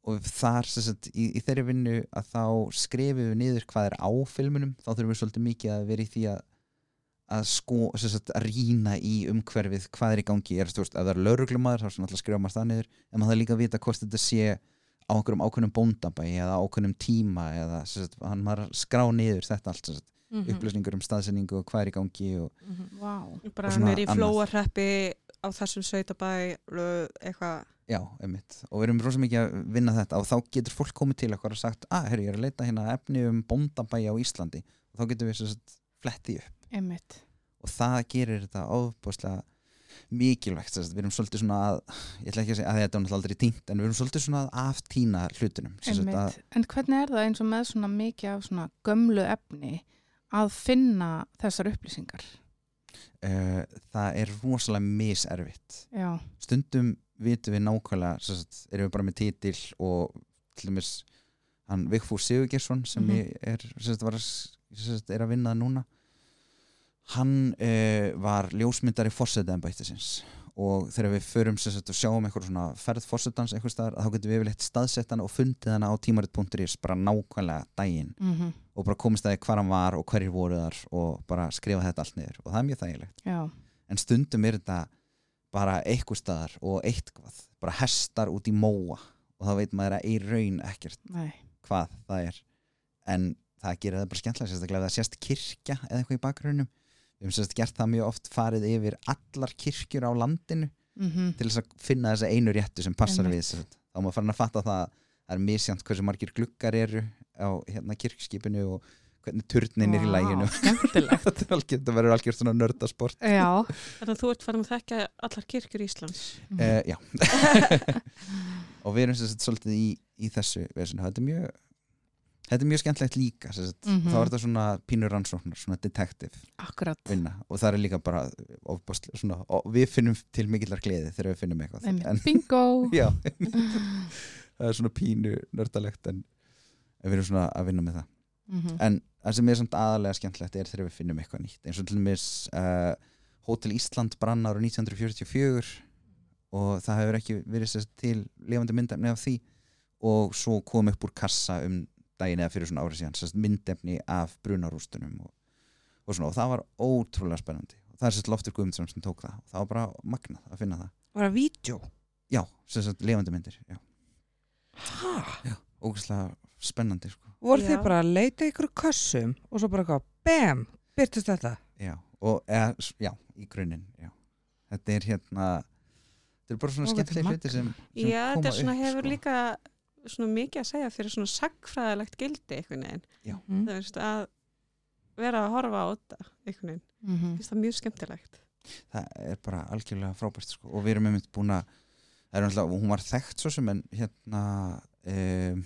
og þar í, í þeirri vinnu að þá skrifum við niður hvað er á filmunum. Þá þurfum við svolítið mikið að vera í því að að sko að rýna í umhverfið hvað er í gangi, er, veist, ef það er lauruglumæður þá er svona alltaf að skrifa maður það niður. En maður það líka að vita hvort þetta sé á einhverjum ákveðnum bóndabæ eða ákveðnum tíma eða sagt, hann að skrá niður þetta allt sagt, Mhm. upplýsningur um staðsendingu og hvað er í gangi og Mhm. Vá. bara Og svona nýri í annað. flóarreppi á þessum sveitabæ uh, eitthvað Já, einmitt. Og við erum rosa mikið að vinna þetta og þá getur fólk komið til okkar og sagt að, herru, ég er að leita hérna efni um bóndabæi á Íslandi og þá getum við sem sagt flettið upp Einmitt. og það gerir þetta ofbúslega mikilvægt, við erum svolítið svona að ég ætla ekki að segja að þetta er aldrei týnt en við erum svolítið svona að aftína hlutunum að. En hvernig er það eins og með svona mikið af svona gömlu efni að finna þessar upplýsingar? uh, það er rosalega miservitt stundum vitum við nákvæmlega sagt, erum við bara með titil og til dæmis hann Vigfús Sigurgjersson sem Mhm. ég er, sagt, var, sagt, er að vinna núna hann uh, var ljósmyndari fórsetæðanbættisins og þegar við förum og sjáum eitthvað svona ferð fórsetans eitthvað staðar, þá getum við yfirleitt staðsett hann og fundið hann á tímarit.is bara nákvæmlega daginn Mm og bara komist að því hvar hann var og hverjir voru þar og bara skrifa þetta allt niður. Og það er mjög þægilegt. Já. en stundum er þetta bara eitthvað staðar og eitthvað bara hestar út í móa og þá veit maður að í raun ekkert Nei. hvað það er. En það gerir það bara skemmtilega sérstaklega ef það sést kirkja eða eitthvað í bakgrunum við hefum sérst gert það mjög oft farið yfir allar kirkjur á landinu Mm til þess að finna þessa einu réttu sem passar Einmitt. við sérst. þá má farin að fatta það að það er misjant hversu margir gluggar eru á hérna kirkskipinu og hvernig turnin er í læginu þetta er verður algjör svona nördasport Já. þannig að þú ert farin að þekka allar kirkjur Íslands Mhm. uh, já og við erum sem sagt svolítið í, í þessu vesinu. þetta er mjög þetta er mjög skemmtlegt líka sagt. Mhm. þá er þetta svona pínur rannsóknar svona detektiv og það er líka bara ofbáslega, svona, við finnum til mikillar gleði þegar við finnum eitthvað en, Bingo. já, það er svona pínu nördalegt en en við erum svona að vinna með það Mhm. en það sem er samt aðalega skemmtlegt er þegar við finnum eitthvað nýtt eins og til dæmis uh, Hotel Ísland brann ára 1944 og það hefur ekki verið til lifandi myndefni af því og svo kom upp úr kassa um daginn eða fyrir svona árið síðan sérst myndefni af brunarústunum og, og svona og það var ótrúlega spennandi og það er sérst Loftur Guðmundsson sem tók það og það var bara magnað að finna það Var það vídeo? já, sérst lifandi myndir já, Hæ? ógæslega spennandi sko Voru þið bara að leita ykkur kössum og svo bara eitthvað, bam, byrtist þetta? Já, og eða, já, í grunninn já. Þetta er hérna þetta er bara svona Ó, þetta er skemmtileg hluti sem, sem já, koma þetta er svona upp, hefur sko. líka svona mikið að segja fyrir svona sagfræðilegt gildi einhvern veginn Mm. það veist að vera að horfa á þetta einhvern veginn, Mhm. finnst það mjög skemmtilegt það er bara algjörlega frábært sko. og við erum einmitt búin að er hún var þekkt svo sem en hérna um,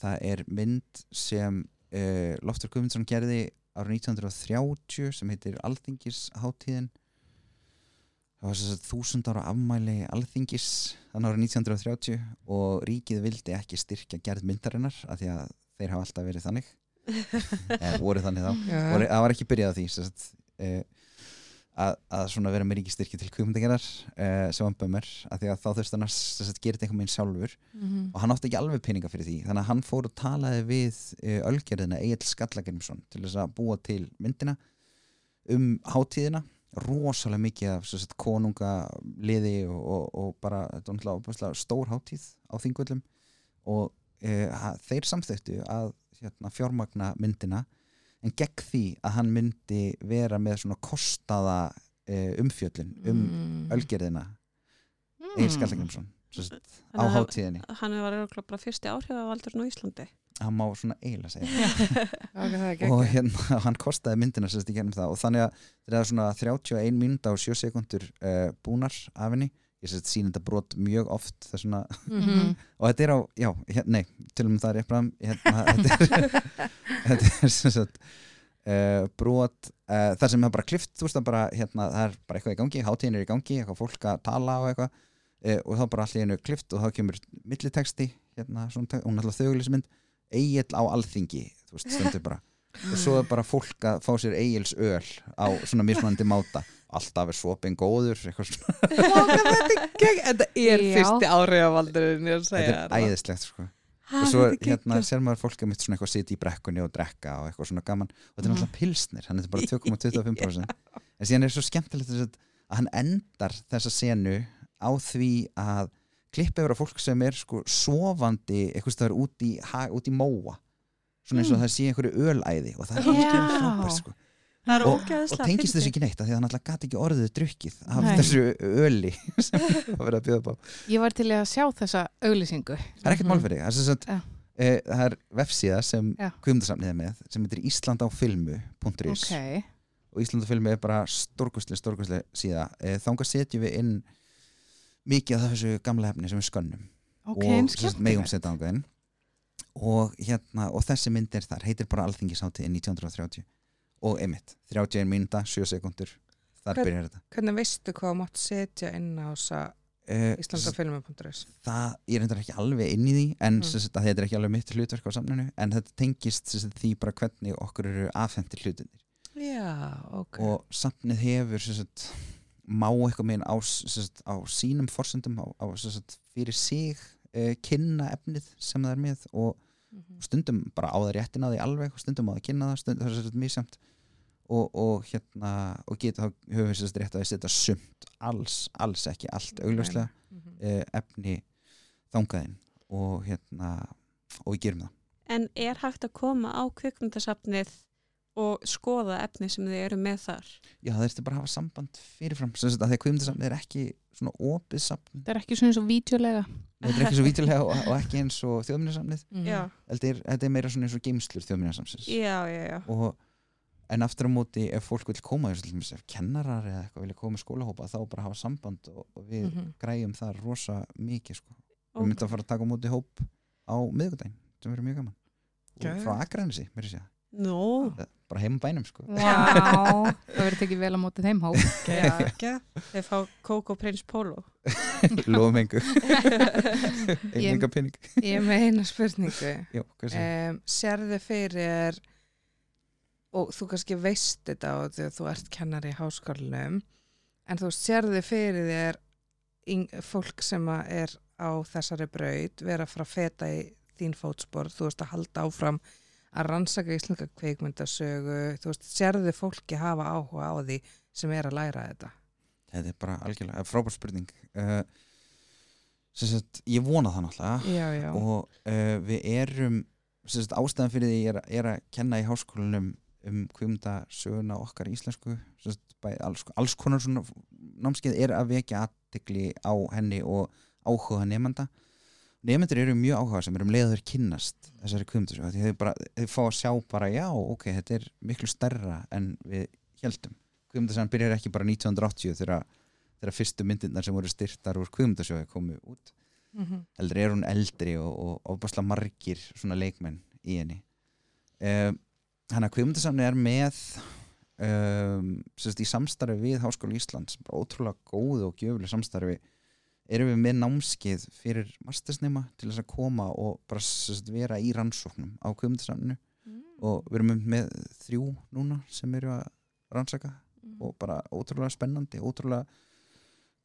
það er mynd sem uh, Loftur Guðmundsson gerði árið 1930 sem heitir Alþingisháttíðin það var þess að þúsund ára afmæli Alþingis þannig árið 1930 og ríkið vildi ekki styrkja gerð myndarinnar af því að þeir hafa alltaf verið þannig. Eða voru þannig þá. Það var ekki byrjað á því sem sagt, uh, að, að svona vera með ríkistyrki til kvikmyndagerðar uh, sem var bömmur að því að þá þurfti hann að sem sagt, gera þetta einhvern veginn sjálfur. Mhm. og hann átti ekki alveg peninga fyrir því þannig að hann fór og talaði við uh, Ölgerðina Egil Skallagrimsson til þess að búa til myndina um hátíðina rosalega mikið af sagt, konungaliði og, og, og bara stór hátíð á þingvöllum og uh, þeir samþöktu að hérna, fjármagna myndina en gegn því að hann myndi vera með svona kostaða uh, umfjöllun um Mm. Ölgerðina Mm. Egil Skallagrimsson á hátíðinni hann var örugglega bara fyrsti áhrifavaldurinn á Íslandi hann má svona eiginlega segja Ok, það er og hérna, hann kostaði myndina sérst í gennum það. Og þannig að það er svona 31 mínúta og 7 sekundur uh, búnar af henni. Ég sérst sín þetta brot mjög oft það svona, Mhm. og þetta er á, já, hérna, nei til og með það er eitthvað hérna, þetta er, þetta er sem sagt uh, brot, uh, það sem er bara klift þú veist það bara, hérna, það er bara eitthvað í gangi hátíðin er í gangi, eitthvað fólk að tala og eitthvað. Uh, og þá bara allir einu klift og þá kemur milliteksti, hérna, svona, te- hún er alltaf Egil á alþingi þú veist, stendur bara. Og svo er bara fólk að fá sér Egils öl á svona mismunandi máta. Alltaf er svopin góður þetta er fyrsti segja. þetta er æðislegt sko. og svo hérna ser maður fólk að mitt svona eitthvað sitja í brekkunni og drekka og eitthvað svona gaman. Og þetta er náttúrulega pilsnir, hann er bara 2,25% en síðan er svo skemmtilegt að hann endar þessa senu á því að klippa yfir á fólk sem er sko sofandi eitthvað stöður út í, út í móa svona eins og Mm. það sé einhverju ölæði og það er Já. alveg frábært sko Það er og, og tengist þessu ekki neitt af því að hann alltaf gæti ekki orðið drukkið af Nei. þessu öli sem það verið að bjóða upp á Ég var til að sjá þessa auglýsingu. það er ekkert mál fyrir þig það er, sem e, það er vefsíða sem Já. kvimdasamnið er með sem heitir íslandafilmu.is Ok. og Íslandafilmu er bara stórkustli stórkustli síða e, þangað setjum við inn mikið af þessu gamla efni sem við skönnum. Ok, og megum setja þangað inn. Og, hérna, og þessi mynd er þar. Heitir bara Alþingisháttið 1930 og einmitt, 31 mínúta, 7 sekundur þar Hvern- byrjar þetta. Hvernig veistu hvað mátt setja inn á þessa uh, Íslandafilmi.is? það, ég endur ekki alveg inn í því en Mm. þetta er ekki alveg mitt hlutverk á samninu en þetta tengist sagt, því bara hvernig okkur eru afhendir hlutinir Já, ok. og samnið hefur sagt, má eitthvað meginn á, sagt, á sínum forsendum á, á sagt, fyrir sig uh, kynna efnið sem það er með og Mhm. stundum bara á það réttin á því alveg og stundum á það kynna það, stundum það er sem sagt misjamt og, og hérna og geta þá höfum við rétt að setja sumt alls, alls ekki allt augljóslega Mhm. uh, efni þangaðinn og hérna og við gerum það En er hægt að koma á kvikmyndasafnið og skoða efni sem þið eru með þar? já það ertu bara að hafa samband fyrirfram sem sagt að því að kvimdasamni er ekki svona opið safn Það er ekki svona eins og vídeolega. þetta er ekki svo vítilega og, og ekki eins og þjóðminnasamnið Mhm. Já, þetta er, þetta er meira svona eins og geimslur þjóðminnasamsins já, já, já. og en aftur á móti ef fólk vil koma dæmis, ef kennarar eða eitthvað vilja koma með skólahópa þá bara hafa samband og, og við Mhm. græjum það rosa mikið sko. Ok. við myndum að fara að taka á móti hóp á miðgudaginn sem verður mjög gaman frá Akranesi, mér sé Nú, bara heim bænum sko. Vá. Það verður tekið vel á móti þeim hóp. já, þið fá Coco Prince Polo. lofum engu Ég- enga pinning Ég er með eina spurningu. Segir? Um, sérðu fyrir og þú kannski veist þetta og þú ert kennari í háskólanum en þú sérðu fyrir þér fólk sem að er á þessari braut vera frá feta í þín fótspor, þú veist að halda áfram að rannsaka íslenska kveikmyndasögu, þú veist, sérðu fólki hafa áhuga á því sem er að læra þetta? Þetta er bara algjörlega frábær spurning. Uh, sagt, ég vona það náttúrulega. Og uh, við erum sagt, ástæðan fyrir því er, er að kenna í háskólanum um kvimda söguna okkar íslensku. Sagt, alls, alls konar svona námskeið er að vekja aðtegli á henni og áhuga nefnda nefndur eru mjög áhuga sem eru um leiður kynnast þessari þau, bara, þau fá að sjá bara já, ok, þetta er miklu stærra en við heldum kvimdasagan byrjar ekki bara 1980 þegar, þegar fyrstu myndirnar sem voru styrtar úr kvimdasögu komu út. Mhm. heldur er hún eldri og, og ofbáslega margir svona leikmenn í henni. Um, hann að kvimdasamni er með um, sérst, í samstarfi við Háskóla Íslands ótrúlega góð og gjöfuleg samstarfi erum við með námskeið fyrir mastersnema til þess að koma og bara sérst, vera í rannsóknum á kvimdasamninu Mm. og við erum með þrjú núna sem eru að rannsaka Mhm. og bara ótrúlega spennandi ótrúlega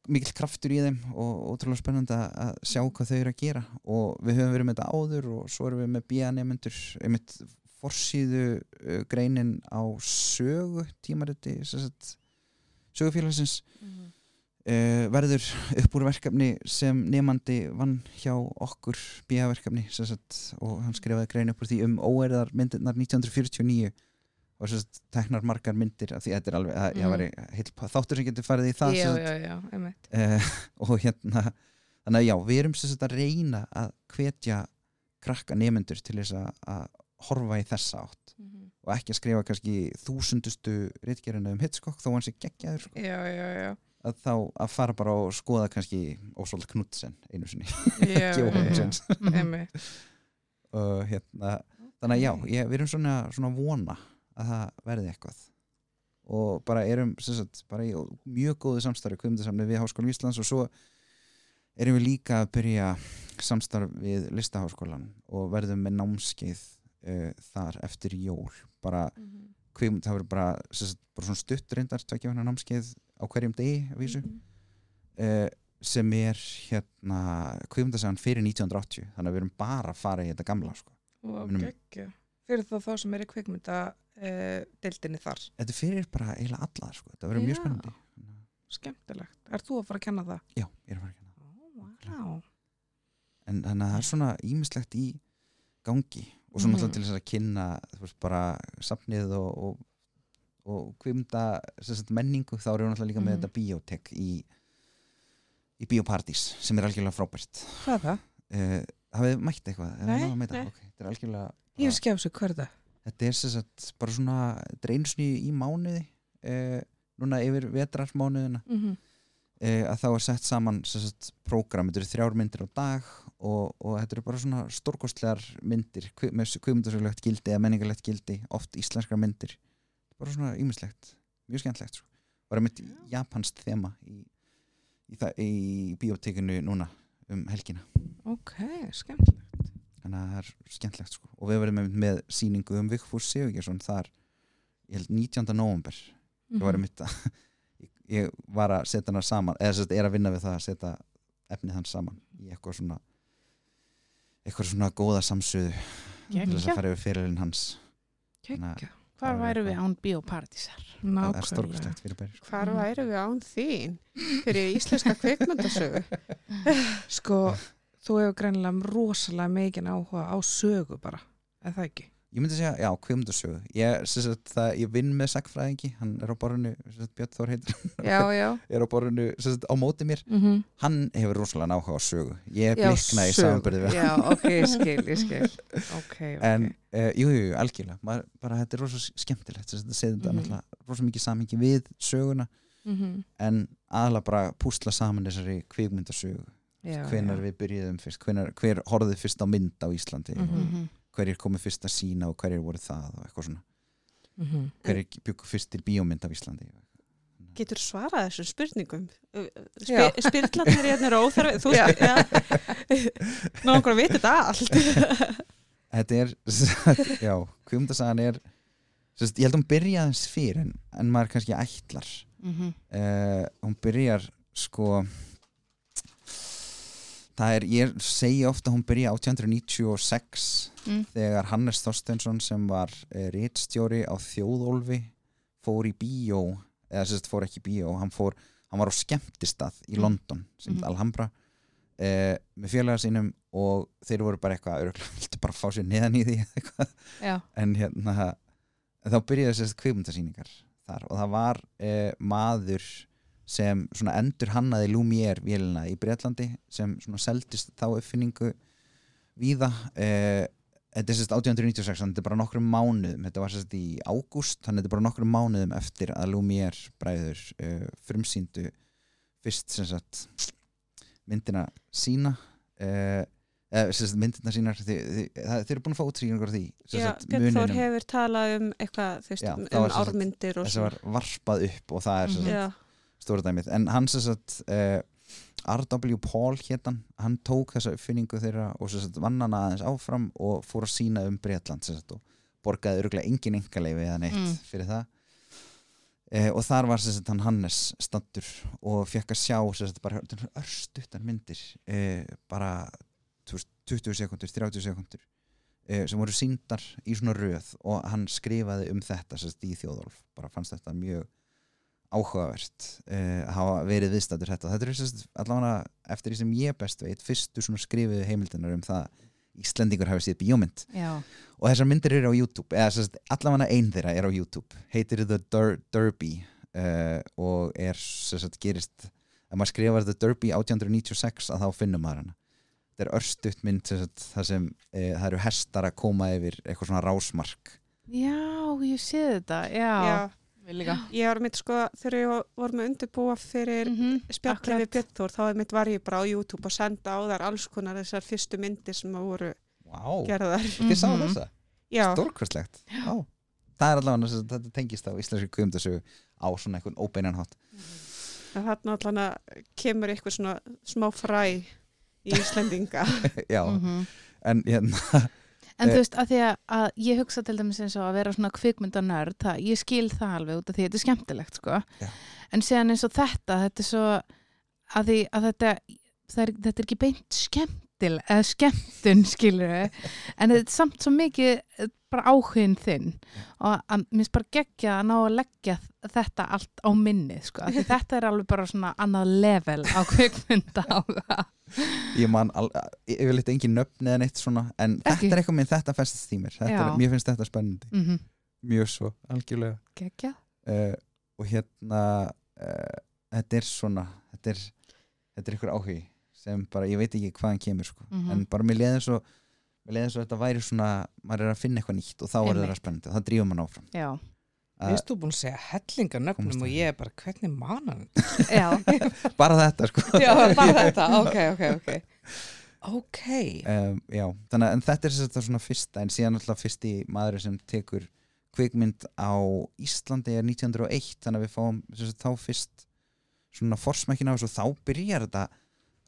mikill kraftur í þeim og ótrúlega spennandi að sjá hvað þau eru að gera og við höfum verið með þetta áður og svo erum við með BA-nefnendur einmitt forsýðu uh, greinin á sögu tímariti sögufélagsins Mhm. Uh, verður upp úr verkefni sem nefandi vann hjá okkur sagt, og hann skrifaði grein upp úr því um óerðar myndirnar 1949 og sagt, teknar margar myndir því þetta er alveg, að, Mhm. ég var heill þáttur sem getur farið í það Já, sagt, já, já, uh, og hérna þannig að já, við erum sagt að reyna að hvetja krakka nefnendur til þess að, horfa í þessa átt. Mhm. og ekki að skrifa kannski þúsundustu ritgerina um Hitchcock þó hann sé geggjaður sko, Já, já, já að þá að fara bara og skoða kannski Ósvald Knudsen einu sinni. Og hérna, þannig að já, ég, við erum svona, svona vona að það verði eitthvað. Og bara erum sagt, bara í mjög góðu samstarfi kvimdasamni við Háskólan Íslands og svo erum við líka að byrja samstarf við Listaháskólan og verðum með námskeið uh, þar eftir jól. Bara Mhm. kvimd, það verður bara, sagt, bara svona stutt reyndar tvekja hana námskeið á hverjum degi vísu Mhm. uh, sem er hérna kvikmyndasagan fyrir 1980 þannig að við erum bara að fara í þetta gamla sko. og Munum- geggja fyrir þá þá sem er í kvikmynda uh, deildinni þar þetta fyrir bara eiginlega alla sko. þetta verður mjög spennandi skemmtilegt, er þú að fara að kenna það? já, ég er að fara að kenna Wow. en þannig að það er svona ímislegt í gangi og svo Mhm. náttúrulega til þess að kynna veist, bara safnið og, og, og kvimda menningu þá erum við náttúrulega líka með Mhm. þetta biotek í, í biopartís sem er algjörlega frábært hvað er það? uh, hafið mætt eitthvað? Nei, nei. Ok, þetta er algjörlega ég er skjáðs hvað er það? þetta er sagt bara svona sinni í mánuði uh, núna yfir vetrarmánuðina Mm -hmm. uh, að þá er sett saman prógram, þetta eru þrjár myndir á dag og, og þetta eru bara svona stórkostlegar myndir með kvimundasögulegt gildi eða menningarlegt gildi, oft íslenskar myndir bara svona ýmislegt mjög skemmtlegt sko. bara mitt japanst þema í, í, í biotekinu núna um helgina. Ok, skemmtilegt. Þannig að það er skemmtlegt sko. og við verðum einmitt með síningu um Vigfús Sigurgjesson þar ég held 19. november ég var einmitt að ég, ég var að setja hana saman eða sérst er að vinna við það að setja efnið hans saman í eitthvað svona eitthvað svona góða samsöðu til þess að fara yfir fyrirlin hans. Það Hvar væru við án er nákvæmlega stórkostlegt fyrir bæri sko. Hvar Mhm. væru við án þín fyrir íslenska kveikmyndasögu? sko, þú hefur greinilega rosalega mikið áhuga á sögu bara, er það ekki? Ég myndi segja, já, kvimundasögu ég, ég vinn með sagfræðingi hann er á borðinu, Björn Þór heitir já, já. Er á borðinu á móti mér. Mm -hmm. hann hefur rosalega áhuga á sögu. Ég Já, blikna í samanbyrði já, ok, ég skil, ég skil. Ok, ok. En uh, jú, jú, algjörlega. Maður, bara þetta er rosa skemmtilegt þetta segir þetta Mhm. náttúrulega rosa mikið samingi við söguna. Mm en aðalega bara púsla saman þessari kvikmyndasögu. Já, hvenar já. við byrjuðum fyrst hvenar, hver horfði fyrst á mynd á Íslandi Mhm. og hverjir komið fyrst að sína og hverjir voru það og eitthvað svona Mhm. hverjir byggu fyrst til bíómynd af Íslandi Getur svarað þessum spurningum? Já. Spi, Spyrlarnir hérna eru óþarfi, þú spyr, já. Ná, okkur að vita þetta allt. þetta er, já, kvikmyndasagan er sérst, ég held að hún byrja aðeins fyrir en, en maður kannski ætlar Mhm. uh, hún byrjar sko það er, ég segi ofta hún byrja 1896 Mm. þegar Hannes Þorsteinsson sem var uh, rítstjóri á þjóðólfi fór í bíó eða sérst fór ekki bíó hann, fór, hann var á skemmtistað í Mm. London sem mm. Alhambra uh, með félaga sínum og þeir voru bara eitthvað viltu bara fá sér neðan í því en hérna þá byrjaði sérst kvikmyndasýningar þar og það var eh, maður sem endur hannaði Lumière vélina í Bretlandi sem seldist þá uppfinningu víða. Eh, þetta er sérst 1896 þannig þetta er bara nokkrum mánuðum. Þetta var sérst í ágúst þannig þetta er bara nokkrum mánuðum eftir að Lumière bræður eh, frumsýndu fyrst sagt myndina sína eh, eða sagt myndina sínar. Þið, þið, þið eru búin að fá útsýningur á því Já, Björn Þór hefur talað um eitthvað, þú veist, um, ármyndir og þessi var varpað upp og það er Mhm. Stóra dæmið en hann sem sagt uh, R.W. Paul hétan hann tók þessa uppfinningu þeirra og sem sagt vann hana aðeins áfram og fór að sína um Breitland sem sagt og borgaði örgulega engin engaleifi eða neitt Mm. fyrir það uh, og þar var sem sagt hann Hannes stattur og fekk að sjá sem sagt bara örstuttar myndir uh, bara þú veist, 20 sekundur, 30 sekundur sem voru síndar í svona röð og hann skrifaði um þetta sagt í þjóðolf bara fannst þetta mjög áhugavert uh, að hafa verið viðstættur þetta þetta er allavega eftir því sem ég best veit fyrstu svona skrifuðu heimildinar um það að Íslendingur hafi séð bíómynd Já. og þessar myndir eru á YouTube eða allavega einn þeirra er á YouTube heitir The Dur Derby uh, og er sérst, gerist ef maður skrifar The Derby 1896 að þá finnum maður hana þetta er örstutt mynd sérst, það sem uh, það eru hestar að koma yfir eitthvað svona rásmark Já, ég sé þetta. Já. já. Ég var mitt sko, þegar ég var með undirbúa fyrir Mm -hmm. spjallið við Björn Þór, þá mitt var ég bara á YouTube og senda á þar alls konar þessar fyrstu myndir sem að voru wow. gerðar. Þessa? Já, Stórkvæslegt Það er allavega þess að þetta tengist á íslenski kvöndasögu á svona einhvern óbeinan hátt þarna allan að kemur eitthvað svona smá fræ í Íslendinga. Já, Mhm. en hérna En Eh. þú veist, að því að, ég hugsa til dæmis eins og að vera svona kvikmyndanörd, það, ég skil það alveg út af því að þetta er skemmtilegt, sko. Já. En síðan eins og þetta, þetta er svo, að því að þetta er, þetta er ekki beint skemmtil eða skemmtun skilur en þetta er samt svo mikið eh, bara áhugin þinn. Og að mér finnst bara geggja að ná að leggja þetta allt á minni sko, þetta er alveg bara svona annað level á kvikmynda áhuga ég man al- yfirleitt engin nöfn eða neitt svona en Ekki? þetta er eitthvað minn, þetta festast í mér. Mér finnst þetta spennandi, mm -hmm. mjög svo algjörlega. Geggja uh, og hérna uh, þetta er svona þetta er, þetta er ykkur áhugi sem bara, ég veit ekki hvaðan kemur sko. Mhm. en bara mér leiði svo mér leiði svo að þetta væri svona, maður er að finna eitthvað nýtt og þá er það spennandi, það drífum maður áfram já, uh, Vist þú búin að segja hellinga nöfnum og ég er bara, hvernig manan? já, bara þetta sko Já, bara þetta, ok, ok, ok. Ok. um, já, þannig að en þetta er það svona fyrsta en síðan alltaf fyrsti maður sem tekur kvikmynd á Íslandi er 1901 þannig að við fáum sagt, þá fyrst svona þessu og þá byrjar þetta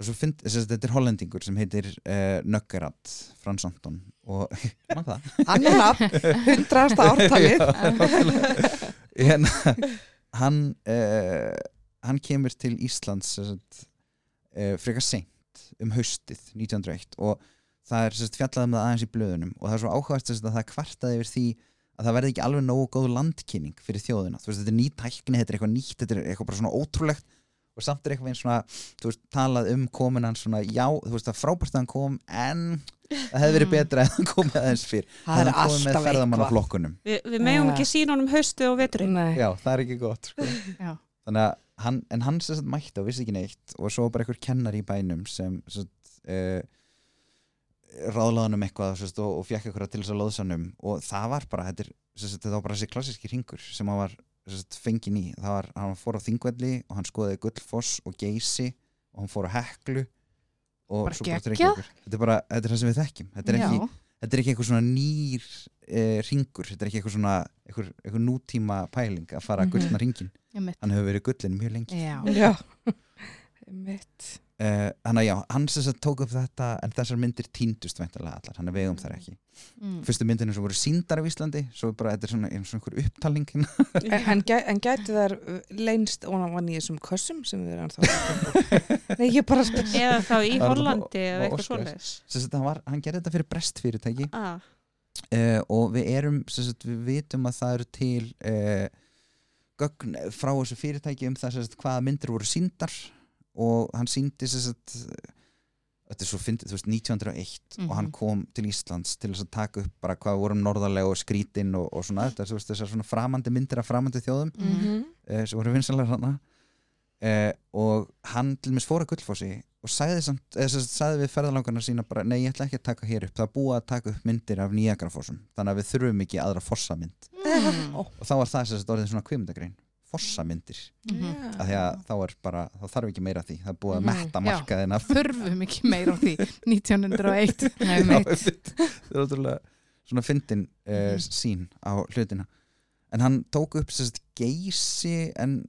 sem sagt, þetta er hollendingur sem heitir uh, Nöggerat Frans Anton og Annar nafn, hundrasta ártalið. hérna, hann uh, hann kemur til Íslands uh, frekar seint um haustið 1901 og það er sem sagt, fjallað um það aðeins í blöðunum. Og það er svo áhugast að það kvartaði yfir því að það verði ekki alveg nógu góð landkynning fyrir þjóðina, þú veist, þetta er ný tækni þetta er eitthvað nýtt, þetta er eitthvað bara svona ótrúlegt og samt er eitthvað eins svona, þú veist, talað um komin hann svona, já, þú veist, það frábært að hann kom, en það hefði verið Mm. betra ef hann komið aðeins fyrr Það er alltaf eitthvað. Vi, við megum Ja. ekki sína honum haustið og veturinn. Nei. já, það er ekki gott sko. þannig að hann, en hann sem sagt mætti og vissi ekki neitt og svo bara einhver kennar í bænum sem sem sagt, uh, ráðlaðanum eitthvað sem sagt, og, og fekk eitthvað til þess að loðsanum og það var bara, þetta, er, sem sagt, þetta var bara þessi klassíski ringur sem hann var fengin í, það var, hann fór á Þingvelli og hann skoðaði Gullfoss og Geysi og hann fór á Heklu og Bara svo bara. Reykjavíkur. þetta er bara, þetta er það sem við þekkjum þetta er ekki, já, þetta er ekki eitthvað svona nýr uh, ringur, þetta er ekki eitthvað svona eitthvað, eitthvað nútíma pæling að fara Mhm. mm gullna ringin, ég mitt hann hefur verið gullin mjög lengi já, Já. Mitt. Uh, hann að já, hann sem sagt tók upp þetta en þessar myndir týndust veintilega allar. Hann er vegum þar ekki. mm. Fyrstu myndinu sem voru síndar af Íslandi svo bara, þetta er svona, og einhver upptalning En, en, gæ- en gæti þær uh, leynst ofan í þessum kössum sem við erum þá Nei, ég bara spyr. Eða þá í Hollandi og- eða og eitthvað sem sagt, hann, var, hann gerði þetta fyrir brestfyrirtæki. Ah, uh, og við erum sem sagt, við vitum að það eru til uh, gögn frá þessu fyrirtæki um það sem sagt, hvaða myndir voru síndar og hann síndi sem sagt, þetta er svo fyndið, þú veist, 1901 og hann Mhm. kom til Íslands til þess að taka upp bara hvað vorum norðarlega og skrítin og, og svona þetta, þú veist, þessar svona framandi myndir af framandi þjóðum Mhm. uh, sem voru vinsanlega hana uh, og hann til mér fór að gullfossi og sagði, samt, sagt, sagði við ferðalangarna sína bara, nei ég ætla ekki að taka hér upp það búið að taka upp myndir af nýjagrafossum þannig að við þurfum ekki aðra fossamynd Mm. Ó, og þá var það sem sagt orðið svona kvimdagrein fossamyndir, Mhm. af því að þá bara þá þarf ekki meira af því, það er búið að Mhm. metta markaðin af þurfum ekki meira því. 1901 Nei, Já, mitt. einmitt. það er ótrúlega svona fyndin uh, Mhm. sín á hlutina. En hann tók upp sérst geysi en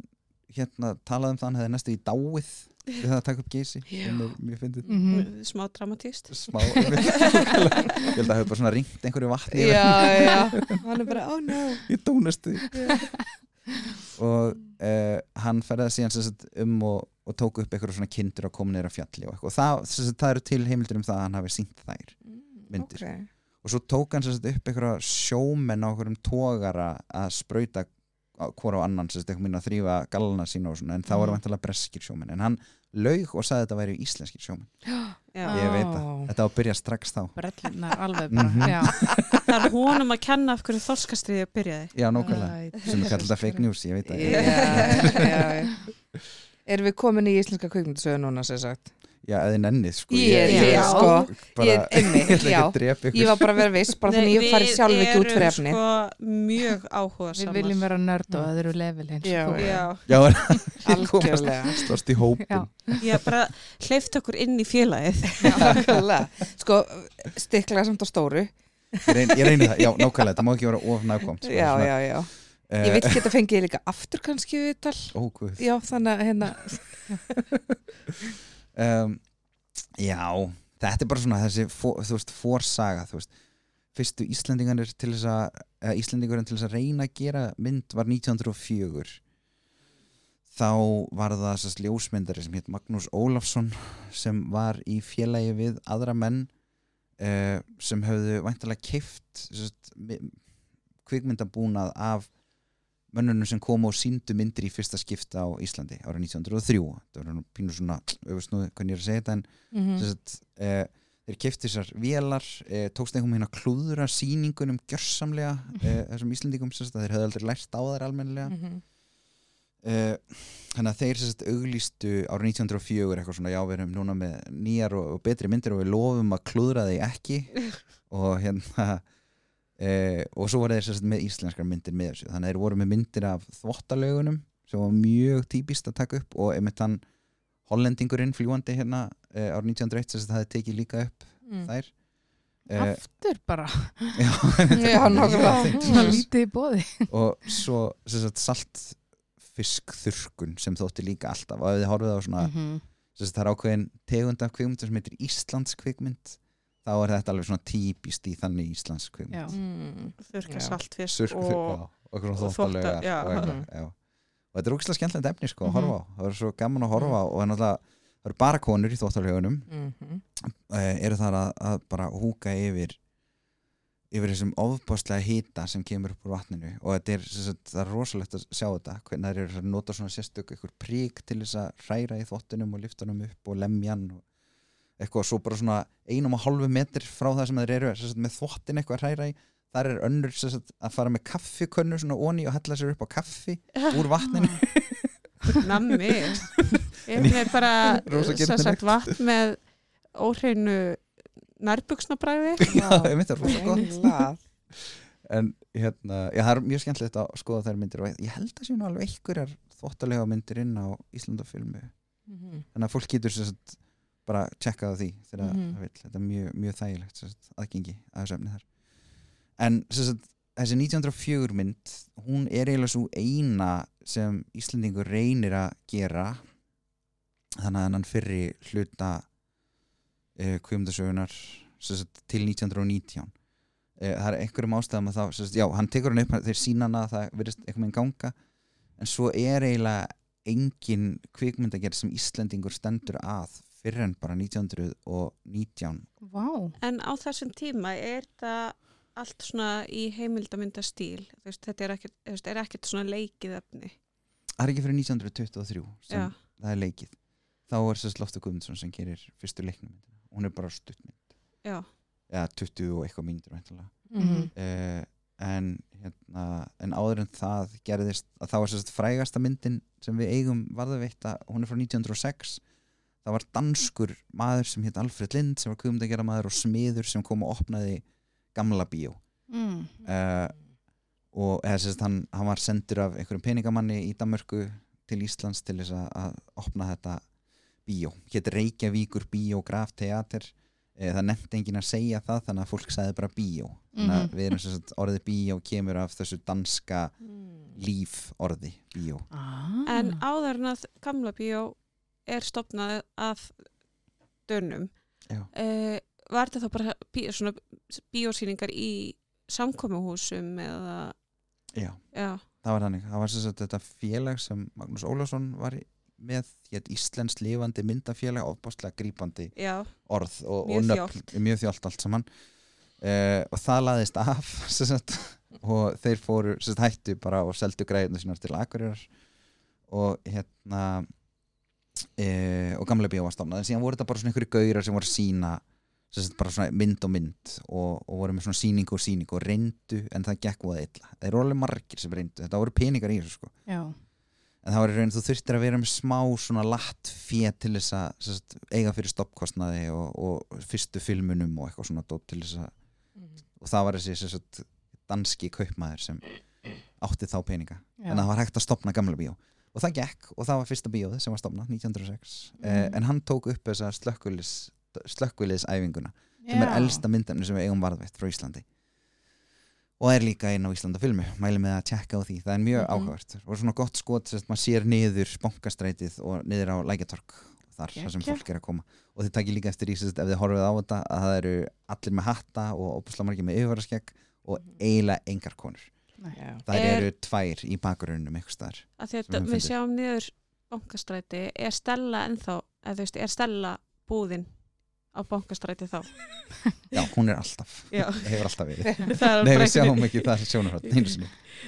hérna talaði um það hann hefði næstu í dáið við það að taka upp geysi. Er Mhm. smá dramatíst. smá. Ég held að það hefur bara svona ringt einhverju vatni. Já, já. Hann er bara, oh no. Í dónustu og uh, hann ferðaði síðan sagt, um og, og tók upp einhverju svona kindur og kom á fjalli og, eitthvað. og það, sagt, það eru til heimildur um það að hann hafi sínt þær Myndir. Ok. og svo tók hann sagt, upp einhverja sjómenn á einhverjum tógara að sprauta hvora á annan sem einhver minna að þrýfa gallana sína og svona en það voru Mhm. vantilega breskir sjómenn en hann laug og sagði að þetta væri íslenskir sjómenn Já. ég veit það, þetta var að byrja strax þá brellunar alveg bara Mhm. já. Það er honum að kenna af hverju þorskastriði byrjaði. já, nákvæmlega, Æ, sem er kallað fake news ég veit það Já, já, já. Erum við komin í íslenska kvikmyndasöðu núna, sem sagt? Já, eða nennið sko Ég, ég, ég, sko, bara, ég, einmitt, ég ekki já. að Ég var bara að vera viss, bara þannig ég fari sjálf ekki út fyrir efni. Við erum sko mjög áhuga við viljum vera nörd og öðru level eins Já, og þú. Já, já, Algjörlega. stóðst í hópin Já. ég bara hleyft okkur inn í félagið. Algjörlega. Sko, stikla samt á stóru. ég, reyn, ég reyni það, já, nákvæmlega, það má ekki vera of nákvæmt sko, Já, svona, já, já. eh, Ég vil geta fengið líka aftur kannski við tal. ó, um, já, þetta er bara svona þessi, for, þú veist, forsaga þú veist, fyrstu Íslendingarnir til þess að, eða Íslendingurinn til þess að reyna að gera mynd var 1904 þá var það sérst ljósmyndari sem hétt Magnús Ólafsson sem var í félagi við aðra menn uh, sem höfðu væntalega mi- kvikmyndabúnað af mönnunum sem komu og síndu myndir í fyrsta skipta á Íslandi árið 1903 það var nú pínur svona öfust nú hvernig ég er að segja þetta en Mhm. mm. sett, uh, þeir kefti þessar vélar uh, tókst einhvern veginn að klúðra sýningunum gjörsamlega uh, þessum Íslandingum sett, þeir höfðu aldrei lært á þær almennilega Mhm. uh, þannig að þeir sett, auglýstu árið 1904 eitthvað svona já við erum núna með nýjar og, og betri myndir og við lofum að klúðra þeir ekki og hérna uh, og svo var þeir sett, með íslenskar myndir með þessu þannig að þeir voru með myndir af þvottalögunum sem var mjög típist að taka upp og einmitt hann hollendingurinn fljúandi hérna uh, árið 1901 sem sagt hafði tekið líka upp Mm. þær uh, Aftur bara, Já, nákvæmlega. svona lítið í bóði. og svo sem sagt, salt fiskþurkun sem þótti líka alltaf og ef þið horfið á svona Mhm. sem sagt, það er ákveðin tegund af kvikmynd sem heitir Íslands kvikmynd þá er þetta alveg svona típist í þannig Íslands kvikmynd Já. Mm. þurrka Já. saltfisk Surk, og og, og, og, þvotta- já. og, þetta er ógislega skemmtilegt efni sko, að Mhm. horfa á það er svo gaman að horfa á og það er náttúrulega það eru bara konur í þvottalaugunum Mhm. uh, eru þar að, að bara húka yfir yfir þessum ofbáslega hýta sem kemur upp úr vatninu og þetta er, sagt, það er rosalegt að sjá þetta hvernig það eru að nota svona sérstök eitthvað prík til þess að hræra í þvottunum og lyfta honum upp og lemjan og eitthvað svo bara svona einum og hálfu metr frá það sem þeir eru sem sagt, með þvottin eitthvað að hræra í þar er önnur sem sagt, að fara með kaffikönnu svona onni og hella sér upp á kaffi úr vatninu. Nammi. Ég er bara sagt vatn með óhreinu nærbuksnabræði Já, ég myndi að rosa gott. En hérna, já, það er mjög skemmtilegt að skoða þær myndir og ég held að séu nú alveg einhverjar þvóttalega myndir inn á Íslandafilmu Mhm. þannig að fólk getur sem sagt, bara tjekkað á því þegar það vil, þetta er mjög, mjög þægilegt sem sagt, aðgengi að þessu efni þar. En sagt, þessi 1904 mynd hún er eiginlega svo eina sem Íslandingur reynir að gera þannig að hann fyrri hluta uh, kvimdasögunar sagt, til 1919 uh, það er einhverjum ástæðum að þá já, hann tekur hann upp, þeir sína hana það verðist eitthvað með ganga en svo er eiginlega engin kvikmyndagerð sem Íslendingur stendur að fyrir en bara 1919 Vá, en á þessum tíma er það allt svona í heimildamyndastíl? Þú veist, þetta er ekkert, er ekkert svona leikið efni? Það er ekki fyrir 1923 sem Já. það er leikið. Þá er sérst Loftur Guðmundsson sem gerir fyrstu leiknumyndina hún er bara stuttmynd. Já, eða 20 og eitthvað mínútur væntanlega. Mhm. uh, en, hérna, en áður en það gerðist að það var sérst frægasta myndin sem við eigum varðaveitt að hún er frá 1906 það var danskur maður sem hétt Alfred Lind sem var kvömdagjara maður og smiður sem kom og opnaði gamla bíó mm. uh, og eða sérst hann, hann var sendur af einhverjum peningamanni í Danmörku til Íslands til þess að, að opna þetta bíó, hétt Reykjavíkur bíógraf teater eh, það nefndi enginn að segja það þannig að fólk sagði bara bíó þannig að Mhm. við erum sérst orðið bíó kemur af þessu danska Mm. líf orði bíó ah. en áður en að gamla bíó er stopnað af dönum uh, var þetta þá bara bíósýningar í samkomuhúsum eða? Já, já, það var þannig, það var sérst þetta félag sem Magnús Ólafsson var í- með, hétt Íslensk lifandi myndafélag ofbáslega grípandi já, orð og, og nöfn, mjög þjált allt saman. Uh, og það laðist af sem sagt, og þeir fóru sem sagt, hættu bara og seldu græðinu sínar til Akureyrar. Og hérna uh, og gamla bíó var stofnað en síðan voru þetta bara svona einhverju gaurar sem voru að sína sem bara svona mynd og mynd og, og voru með svona síningu og síningu og reyndu en það gekk voða illa. Þeir eru alveg margir sem reyndu, þetta voru peningar í þessu sko. Já, en það var í raun þú þurftir að vera með smá svona latt fér til þess að sagt, eiga fyrir stoppkostnaði og, og fyrstu filmunum og eitthvað svona dót til þess að Mhm. og það var þessi sagt, danski kaupmaður sem átti þá peninga. Já. en það var hægt að stopna gamla bíó og það gekk og það var fyrsta bíóð sem var stopnað 1906 Mhm. eh, en hann tók upp þessa slökkulis slökkuliðsæfinguna sem er elsta myndefni sem við eigum varðveitt frá Íslandi. Og er líka inn á Íslanda filmu mæli með að tjekka á því, það er mjög Mhm. áhugavert. Og svona gott skot, sérst, maður sér niður bankastrætið og niður á lækjatork þar, þar sem fólk er að koma. Og þið takir líka eftir í, sérst, ef þið horfið á þetta að það eru allir með hatta og opusla margir með yfirvaraskegg og eiginlega engar konur. Það Er- eru tvær í bakgrunnum einhvers staðar að því Sem að við við sjáum niður bankastræti. Er Stella ennþá, eða þú veist, er Stella búðin á bankastræti þá? Já, hún er alltaf, Já. hefur alltaf verið. Það er, Nei, við sjáum ekki það sjónarhótt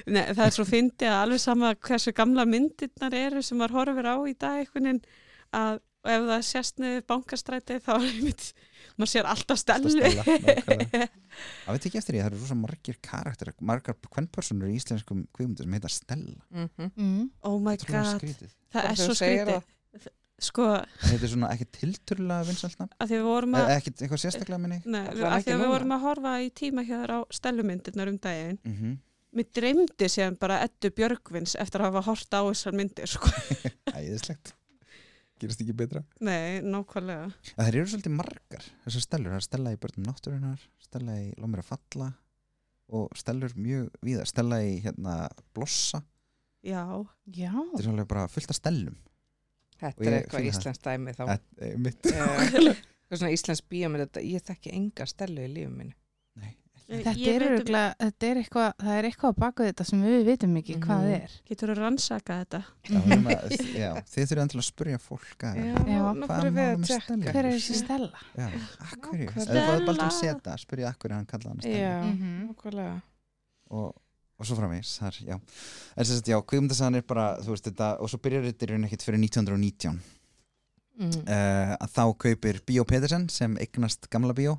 Nei, það er svo fyndið að alveg sama hversu gamla myndirnar eru sem maður horfir á í dag veginn að ef það sést niður bankastræti þá er einmitt, maður sér alltaf Stellu. Það veit ekki eftir því, það eru rosa margir karakter margar kvennpersonur í íslenskum kvímundur sem heita Stella. Mhm. Mm. Oh my Trúlega god, það er svo skrítið. Sko, Þetta er svona ekki tilturlega vinsæltna að því við vorum að Ekkert eitthvað sérstaklega minni Nei, ekki því að við vorum að horfa í tíma hér á Stellumyndirnar um daginn. Mm -hmm. Mér dreymdi séðan bara Eddu Björgvins eftir að hafa hort á þessar myndir sko. Æðislegt Gerist ekki betra. Nei, nákvæmlega. Það eru svolítið margar þessar stellur, það er stella í börnum náttúrunar stella í lómir að falla og stellur mjög víða stella í hérna blossa. Já, Já. þetta er svolítið bara fullt af stellum. Þetta er eitthvað íslenskt dæmi þá. Þetta er mitt. Eh, Eitthvað svona íslensk þetta- ég þekki enga stelu í lífum minni. Þetta er, um- örugglega- þetta er eitthvað, það er eitthvað á baku þetta sem við vitum ekki hvað Mhm. það er. Getur þú rannsaka þetta? að, já, þið þurfum endilega að spyrja fólk að, hvað málum að með. Stellu? Hver er þessi stella? já, akkurju ef þið fáið Baldur Stella. seta, spyrja akkurju hann kallaði hann stella Já, Mhm. nákvæmlega. og, og svo framvegis þar, já, en þess að já, kvikmyndasagan er bara, þú veist þetta, og svo byrjar þetta í raun ekkert fyrir 1919 Mm. uh, að þá kaupir Bíó Petersen sem eignast gamla bíó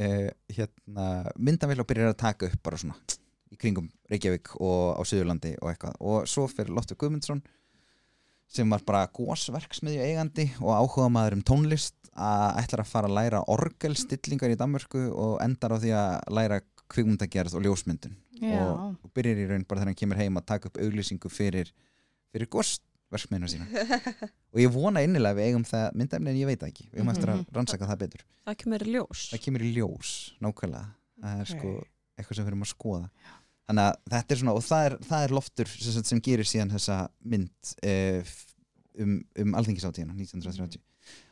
uh, hérna myndavill og byrjar að taka upp bara svona í kringum Reykjavík og á Suðurlandi og eitthvað og svo fyrir Loftur Guðmundsson sem var bara gósverksmiðju eigandi og áhuga maður um tónlist að ætlar að fara að læra orgelstillingar í Danmörku og endar á því að læra kvikmyndagerð og ljósmyndun Já. og, byrjar í raun bara þegar hann kemur heim að taka upp auglýsingu fyrir, fyrir gósverksmiðuna sína. Og ég vona innilega að við eigum það myndefni en ég veit ekki, við eigum eftir að Mhm. rannsaka það betur. Það kemur í ljós. Það kemur í ljós, nákvæmlega. Það er sko eitthvað sem við erum að skoða. Þannig að þetta er svona og það er, það er loftur sem, sem gerir síðan þessa mynd uh, um, um alþingisáttíðina 1930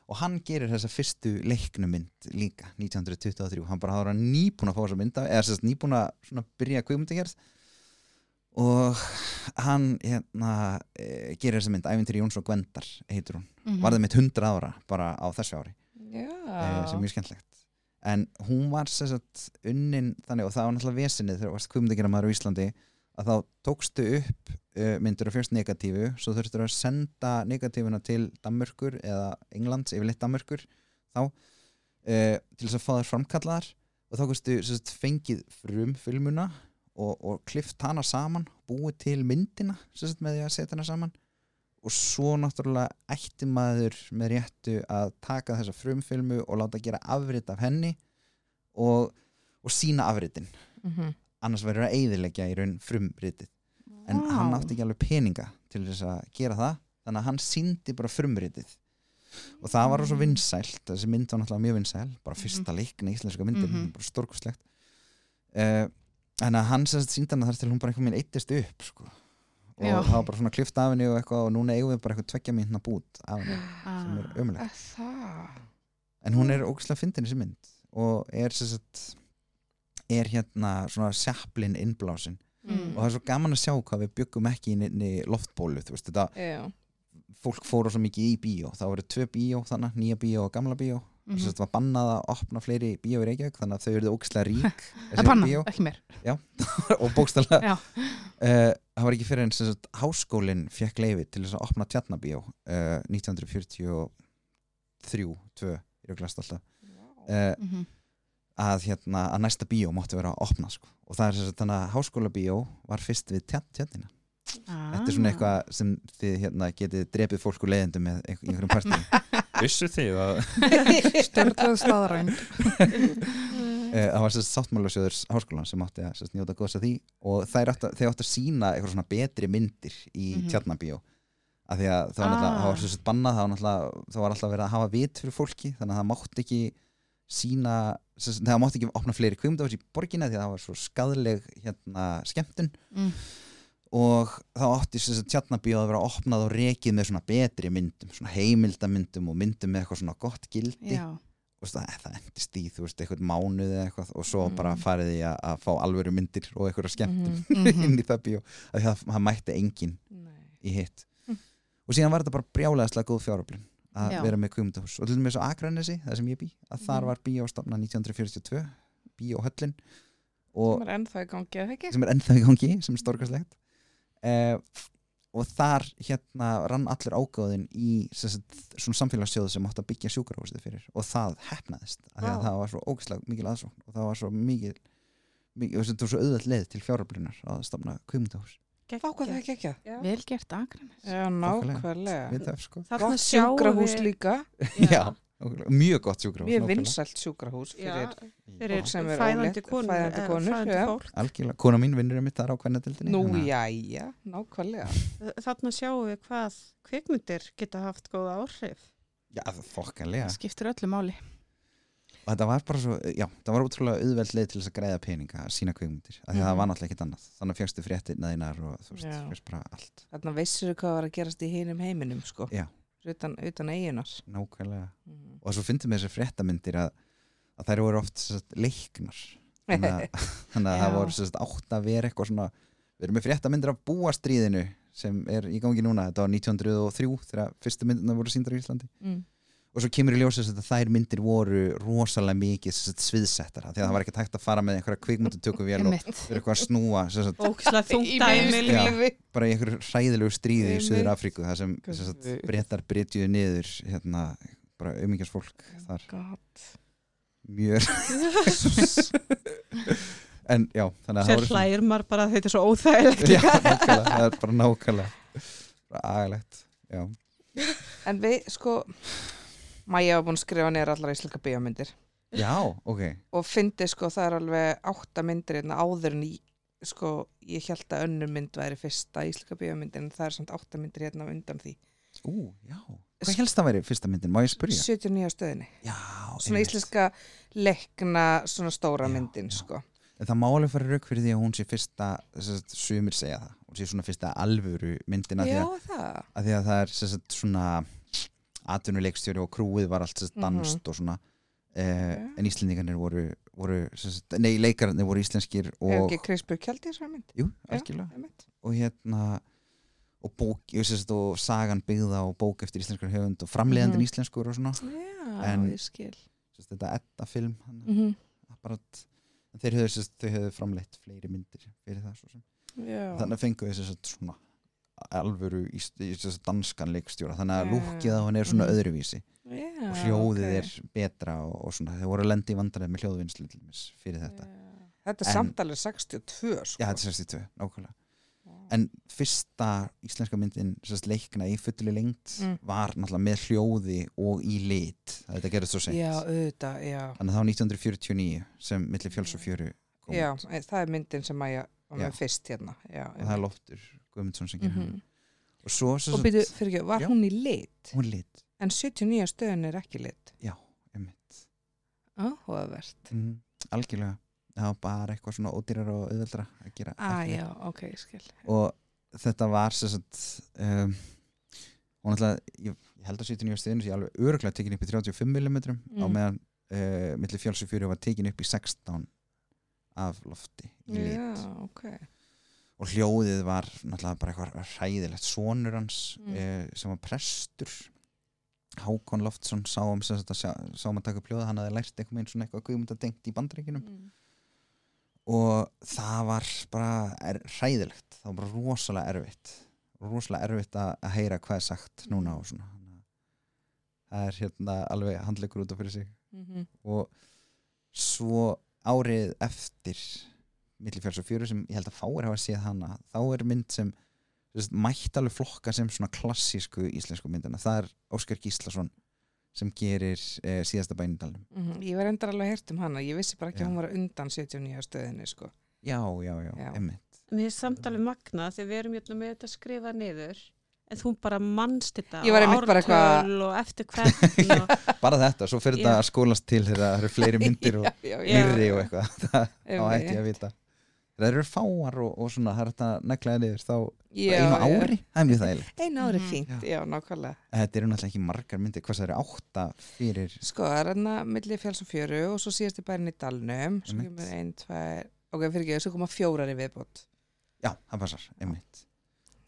og hann gerir þessa fyrstu leiknumynd líka 1923, hann bara hafa nýbúin að fá þessa mynda, eða þess að nýbúin að svona byrja kvikmyndagerð og hann hérna e, gerir þessa mynd, Ævintýri Jóns og Gwendar heitur hún, Mhm. varði mitt 100 ára bara á þessu ári. Já. uh, sem er mjög skemmtlegt en hún var sagt unnin þannig og það var náttúrulega vesinið þegar varst kvimdegina maður á Íslandi að þá tókstu upp uh, myndur á fyrst negatífu svo þurftur að senda negatífuna til Danmörkur eða Englands, yfirleitt Danmörkur þá uh, til þess að fá þær framkallaðar. Og þá kostu fengið frumfilmuna og, og klift hana saman búið til myndina sagt, með því að setja hana saman. Og svo náttúrulega ætti maður með réttu að taka þessa frumfilmu og láta gera afrit af henni og, og sína afritin. Mhm. annars verður að eyðileggja í raun frumritið. En Vá. hann átti ekki alveg peninga til þess að gera það þannig að hann síndi bara frumritið. Og það var svo vinsælt þessi mynd var náttúrulega mjög vinsæl bara fyrsta leikna íslenska myndin Mhm. bara stórkustlegt uh, en að hann sem sagt síndi hana þar til hún bara einhvern veginn eittist upp sko. og það var bara svona klift af henni og eitthvað og núna eigum við bara eitthvað tveggja myndna bút af henni sem er Ah. ömulegt Er Það. en hún er ógæslega fyndin þessi mynd og er sem sagt er hérna svona sjaplin innblásin Mm. og það er svo gaman að sjá hvað við byggum ekki í neinni loftbólu þú veist, þetta, Já. fólk fóru svo mikið í bíó það voru tvö bíó þannig, nýja bíó og gamla bíó mm. -hmm. það var bannað að opna fleiri bíó í Reykjavík þannig að þau eruðu ógæslega rík er banna, bíó, ekki mér. og bókstæðlega Já. uh, það var ekki fyrir en sem sagt, háskólinn fekk leifi til þess að opna tjarnabíó uh, 1943 2 í auglast alltaf uh, Mhm. að, hérna, að næsta bíó mátti vera að opna sko. og það er sem sagt þannig að háskóla bíó var fyrst við tjarn, tjarnina þetta er svona Ah. eitthvað sem þið hérna, getið drepið fólk úr leiðendum með einhverjum partíum Vissu þið að Stjórnlega staðrænd. Eh, það var sérst sáttmálasjóður háskólan sem átti að sérst, njóta góðs að því og þeir áttu, þeir áttu að sína eitthvað svona betri myndir í mm Mhm. tjarnabíó af því að það var náttúrulega, Ah. það var sérst bannað það var náttúrulega, það var alltaf verið að hafa vit fyrir fólki þannig að það mátti ekki sína, sérst, það mátti ekki opna fleiri kvimdafis í borginna því að það var svo skadleg hérna skemmtun Mm. Og þá átti sérst tjarnabíó að vera opnað og rekið með svona betri myndum svona heimildamyndum og myndum með eitthvað svona gott gildi Já. og það, það endist í, þú veist, eitthvað mánuð eða eitthvað og svo Mm. bara farið í að, að fá alvöru myndir og eitthvað skemmtum Mhm. Mhm. inn í það bíó að það, það mætti engin Nei. í hitt Mm. og síðan var þetta bara brjálæðislega góð fjáröflun að Já. vera með kvímundahús og til dæmis á Akranesi, það sem ég bý að þar Mhm. var bíóstofna 1942 bíóhöllin og sem er ennþá í gangi, sem er ennþá í gangi, sem er stórkastlegt uh, og þar hérna rann allir ágóðin í sagt, svona samfélagssjóðu sem átt að byggja sjúkrahúsið fyrir og það hefnaðist af því að Vá. það var svo ógæslega mikil aðsókn og það var svo mikil, mikil og þetta var svo auðvöld leið til fjáröflunar að ekki? Já. Vel gert Akranes. Já, nákvæmlega. sko Þarna sjáum sjúkrahús við- líka, Já. Mjög gott sjúkrahús mjög vinsælt sjúkrahús Já, fyrir, fyrir sem er fæðandi konur, fæðandi konur, fæðandi já. fólk. algjörlega, kona mín vinnur um mitt þar á kvennadildinni nú, þannig að- jæja, nákvæmlega. Þarna sjáum við hvað kvikmyndir geta haft góða áhrif. já, er Það skiptir öllu máli. og þetta var bara svo, já, það var útrúlega auðveld leið til þess að greiða peninga að sína kveikmyndir af því að það Mhm. var náttúrulega ekkert annað þannig að fjagstu fréttina þínar og þú veist, Já. fyrst bara allt Þarna veissir hvað var að gerast í hinum heiminum, sko. Já. Utan, utan eiginar. nákvæmlega Mm. Og svo fyndum við þessi fréttamyndir að, að þær voru oft sem sagt, leiknar þannig að, þannig að það Já. voru sem sagt, átt að vera eitthvað svona við erum með fréttamyndir af búastríðinu sem er í gangi núna, þetta var 1903 þegar fyrstu myndina voru síndar í Íslandi Mm. og svo kemur í ljósið að þær myndir voru rosalega mikið sem sagt, sviðsettara því að það var ekki hægt að fara með einhverja kvikmyndutökuvél og Einmitt. vera eitthvað að snúa sem sagt, lífi. bara í einhverju hræðilegu stríði í. Suður Afríku þar sem, sem sagt, Guð. brettar brytjuðu niður hérna, bara auðmyggjast fólk þar God. mjög en já þannig að það Sér hlægir maður bara að þetta er svo óþægilegt. já, það er bara nákvæmlega já, En við, sko, Maja var búin að skrifa niður allar íslenska bíómyndir já, ok og fyndi, sko, það er alveg átta myndir hérna áður en í, sko, ég held að önnur mynd væri fyrsta íslenska bíómyndin en það er samt átta myndir hérna undan því. Ú, já, hvað helst það væri fyrsta myndin, má ég spyrja? 79 á stöðinni. já, Svona einmitt. íslenska leikna, svona stóra Já, myndin, já. sko. En það má alveg fara rauk fyrir því að hún sé fyrsta sagt, sumir segja það, hún sé svona fyrsta alvöru myndina Já, að, það. að því að það er sagt, svona atvinnuleikstjóri og krúið var allt sagt, Mhm. danst og svona eh, en Íslendingarnir voru, voru nei, leikararnir voru íslenskir Er og, ekki Krispur Kjaldi í þessari mynd? jú, algjörlega og hérna og, bók, sagt, og sagan byggða og bók eftir íslenskar höfund og framleiðandinn Mhm. íslenskur og svona Já, En- sagt, þetta etta film hann, Mm -hmm. apparat, þeir höfðu, framleitt fleiri myndir fyrir það þannig fengu við þess að svona alvöru í, í þess danskan leikstjóra þannig að lúkið á hann er svona Mhm. öðruvísi Já, og hljóðið ok. er betra og, og svona, þeir voru að lenda í vandarið með dæmis fyrir þetta Já. Þetta er En- samt alveg 62 sko. já, þetta er 62, nákvæmlega en fyrsta íslenska myndin sérst, leikna í fullu lengt Mm. var náttúrulega með hljóði og í lit þetta gerðist svo seint Já, auðvitað, þannig að það var 1949 sem milli fjöls og fjöru kom Já, e, það er myndin sem Maja var Já. með fyrst hérna. Já, og það er Loftur Guðmundsson sem Mhm. mm og svo Og byrju, fyrir ekki, var hún í lit? hún lit, En 79 stöðin er ekki lit. já, einmitt Áhugavert. mm, algjörlega það var bara eitthvað svona ódýrar og auðveldra að gera Ah, já, ok, ég skil. og þetta var sem sagt um, hún ætla ég, ég held að 79 stöðinu sé alveg öruglega tekin upp í 35 mm á meðan uh, milli fjöls og fjöru var tekin upp í 16 af lofti Já, ok. og hljóðið var náttúrulega bara eitthvað hræðilegt sonur hans Mm. mm. sem var prestur Hákon Loftsson sá um sem að sá um að taka upp hljóða hann hafði lært einhvern veginn svona eitthvað guðmundadengt í bandreikinum Mm. Og það var bara hræðilegt, það var bara rosalega erfitt. Rosalega erfitt að, heyra hvað er sagt núna og svona. Það er hérna alveg handleikur út af fyrir sig. Mhm. og svo árið eftir millifjáls og fjöru sem ég held að fáir hafa séð hana þá er mynd sem mætt alveg flokka sem svona klassísku íslensku myndina, það er Óskar Gíslason sem gerir eh, síðasta bænindalum Mhm. Ég var endar alveg heyrt um hana. Ég vissi bara ekki Já. að hún var undan 79 stöðinni, sko. já, já, já, Já. emmitt Mér er samtalið magna þegar við erum hérna með þetta skrifað niður en þú bara mannst þetta Ég ártöl og eftir hvern og bara þetta, svo fyrir þetta að skólast til þegar það eru fleiri myndir og nýrri og eitthvað það á Einmitt. ekki að vita það eru fáar og, og svona það er þetta neglaði niður þá Já, einu ári, það er mjög þægilegt. Einu ári Mhm. fínt, já, nákvæmlega. Þetta eru náttúrulega ekki margar myndir, hvað það eru átta fyrir Sko, það er hérna milli fjáls og fjöru og svo síðast í bærin í Dalnum, svo kemur ein, tvær, ok, fyrir ekki, svo koma fjórar í viðbót. já, það passar, einmitt.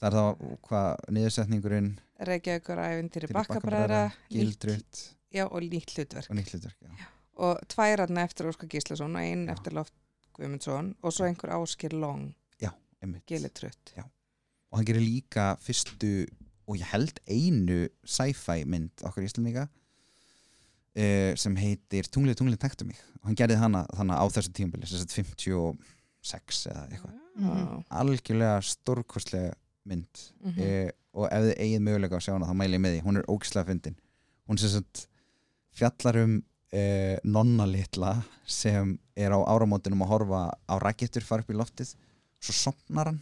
Það er þá hvað niðursetningurinn Reykjavíkur ævintýri Til bakkabræðra Gildrutt. Já, og nýtt hlutverk. Og nýtt hlutverk já. og tværatna eftir Óskar Gíslason og einn eftir Loft Guðmundsson og svo einhver Áskir Long. Einmitt. Gilitrutt og hann gerir líka fyrstu og ég held einu sci-fi mynd okkar íslendinga uh, sem heitir Tunglið, tunglið, tektu mig. Og hann gerði hana þannig á þessu sagt 56 eða eitthvað. Já. algjörlega stórkostlega mynd. Mhm. eh, og ef þið eigið möguleika að sjá hana þá mæli ég með því, hún er ógislega fyndin. Hún sem sagt fjallar um eh, nonna litla sem er á áramótinum að horfa á rakettur fara upp í loftið svo sopnar hann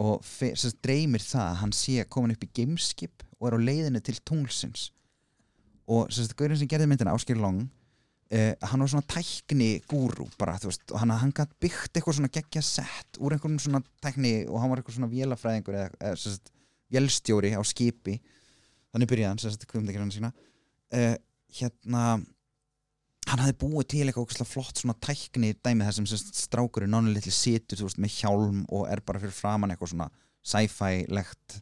og sem sagt dreymir það að hann sé komin upp í gameskip og er á leiðinu til tunglsins. Og sem sagt gaurinn sem gerði myndina Áskir Long Uh, hann var svona tækni gúrú bara, þú veist, og hann, hann gætt byggt eitthvað svona geggja sett úr einhverjum svona tækni og hann var eitthvað svona vélafræðingur eða, sagt, vélstjóri á skipi. Þannig byrjaði hann, sem sagt, kvimdagerðan sína. Uh, hérna hann hafði búið til eitthvað flott svona tækni dæmi þar sem, strákurinn nánu litli situr, veist, með hjálm og er bara fyrir framann eitthvað svona sci-fi-legt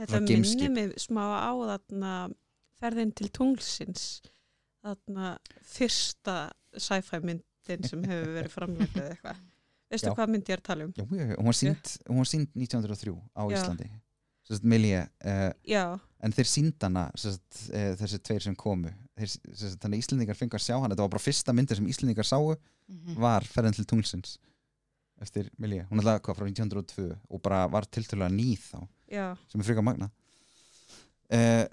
Þetta Frá minni gameskip. mig smá á þarna ferðin til tunglsins þarna fyrsta sci-fi myndin sem hefur verið framlega eða eitthvað. Veistu hvað mynd ég er að tala um? Já, já, já, hún var sínd, hún var sínd 1903 á. Íslandi Millie, uh, en þeir síndana sagt, e, þessi tveir sem komu þannig að Íslendingar fengu að sjá hana þetta var bara fyrsta myndir sem Íslendingar sáu Mhm. var ferðin til tunglsins eftir Millie, hún er hvað frá 1902 og bara var tiltölulega nýð þá já, sem er frika magna uh,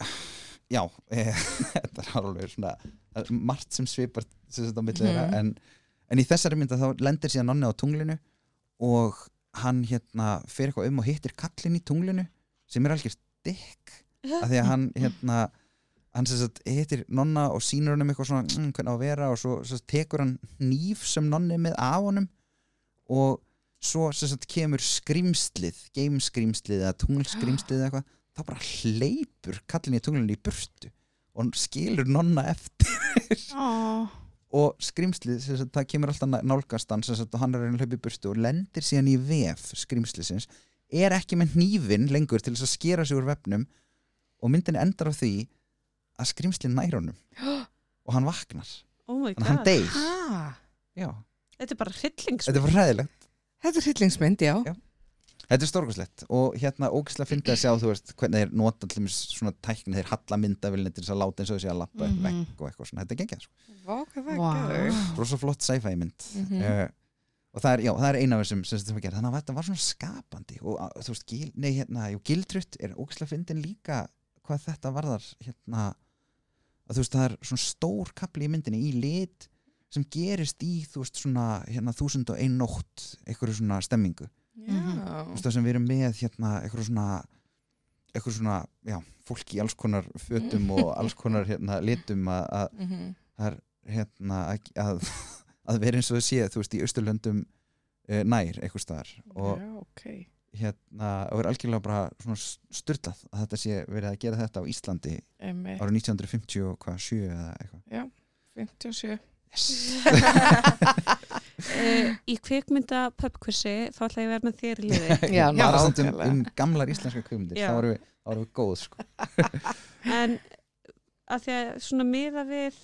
já uh, þetta er alveg svona er margt sem svipar sem þeirra Mhm. en, en í þessari mynda þá lendir síðan nonni á tunglinu og hann hérna fer eitthvað um og hittir kallin í tunglinu sem er algjör dykk af því að hann hérna hann sagt hittir nonna og sýnur hann um eitthvað svona mm, hvernig á að vera? Og svo, svo tekur hann nýf sem nonni með af honum og svo sagt kemur skrimslið gameskrimslið eða tunglskrimslið eða eitthvað þá bara hleypur kallin í tunglinu í burtu og skilur nonna eftir. Ó, og skrimslið, sagt, það kemur alltaf nálgast hann, sagt, og hann er að hlaupa í burtu og lendir síðan í vef skrimsliðsins er ekki með hnífin lengur til þess að skera sig úr vefnum og myndin endar á því að skrimslið nær honum og hann vaknar, oh my þannig að hann god. deyr Ah, já, Þetta er bara hryllingsmynd. þetta var hræðilegt þetta er hryllingsmynd, já. Já. þetta er stórkvæslegt og hérna ógæslega fyndið að sjá þú veist hvernig þeir nota allir svona tækni þeir halla myndavilni til þess að láta eins og þessi að lappa upp Mhm. vekk og eitthvað svona, þetta er geggjað sko. Er rosa flott sci-fi mynd Mhm. uh, og það er, já, það er eina af þessum sem þetta var gerð, þannig að þetta var svona skapandi og þú veist, gil, nei, hérna, jú, gildrutt er ógæslega fyndin líka hvað þetta varðar hérna að þú veist, það er svona stór kapli í myndinni í lit sem gerist í, þú veist, svona hérna, þúsund og ein nótt, einhverju svona stemmingu þú Já. veist, það sem við erum með hérna, einhverju svona einhverju svona, já, fólk í alls konar fötum og alls konar hérna, litum að, að Mhm. það er hérna að, að, að vera eins og það sé þú veist í Austurlöndum uh, nær einhver staðar og Já, ok. Hérna og er algjörlega bara svona styrlað að þetta sé verið að gera þetta á Íslandi Einmitt. árið 1950 og hvað, 7 eða eitthvað 57. Uh, í kvikmynda pubquissi þá ætla ég að vera með þér í liði. Já, bara samt um, um gamlar íslenska kvömyndir Já. þá erum við, við góð sko. en að því að svona miða við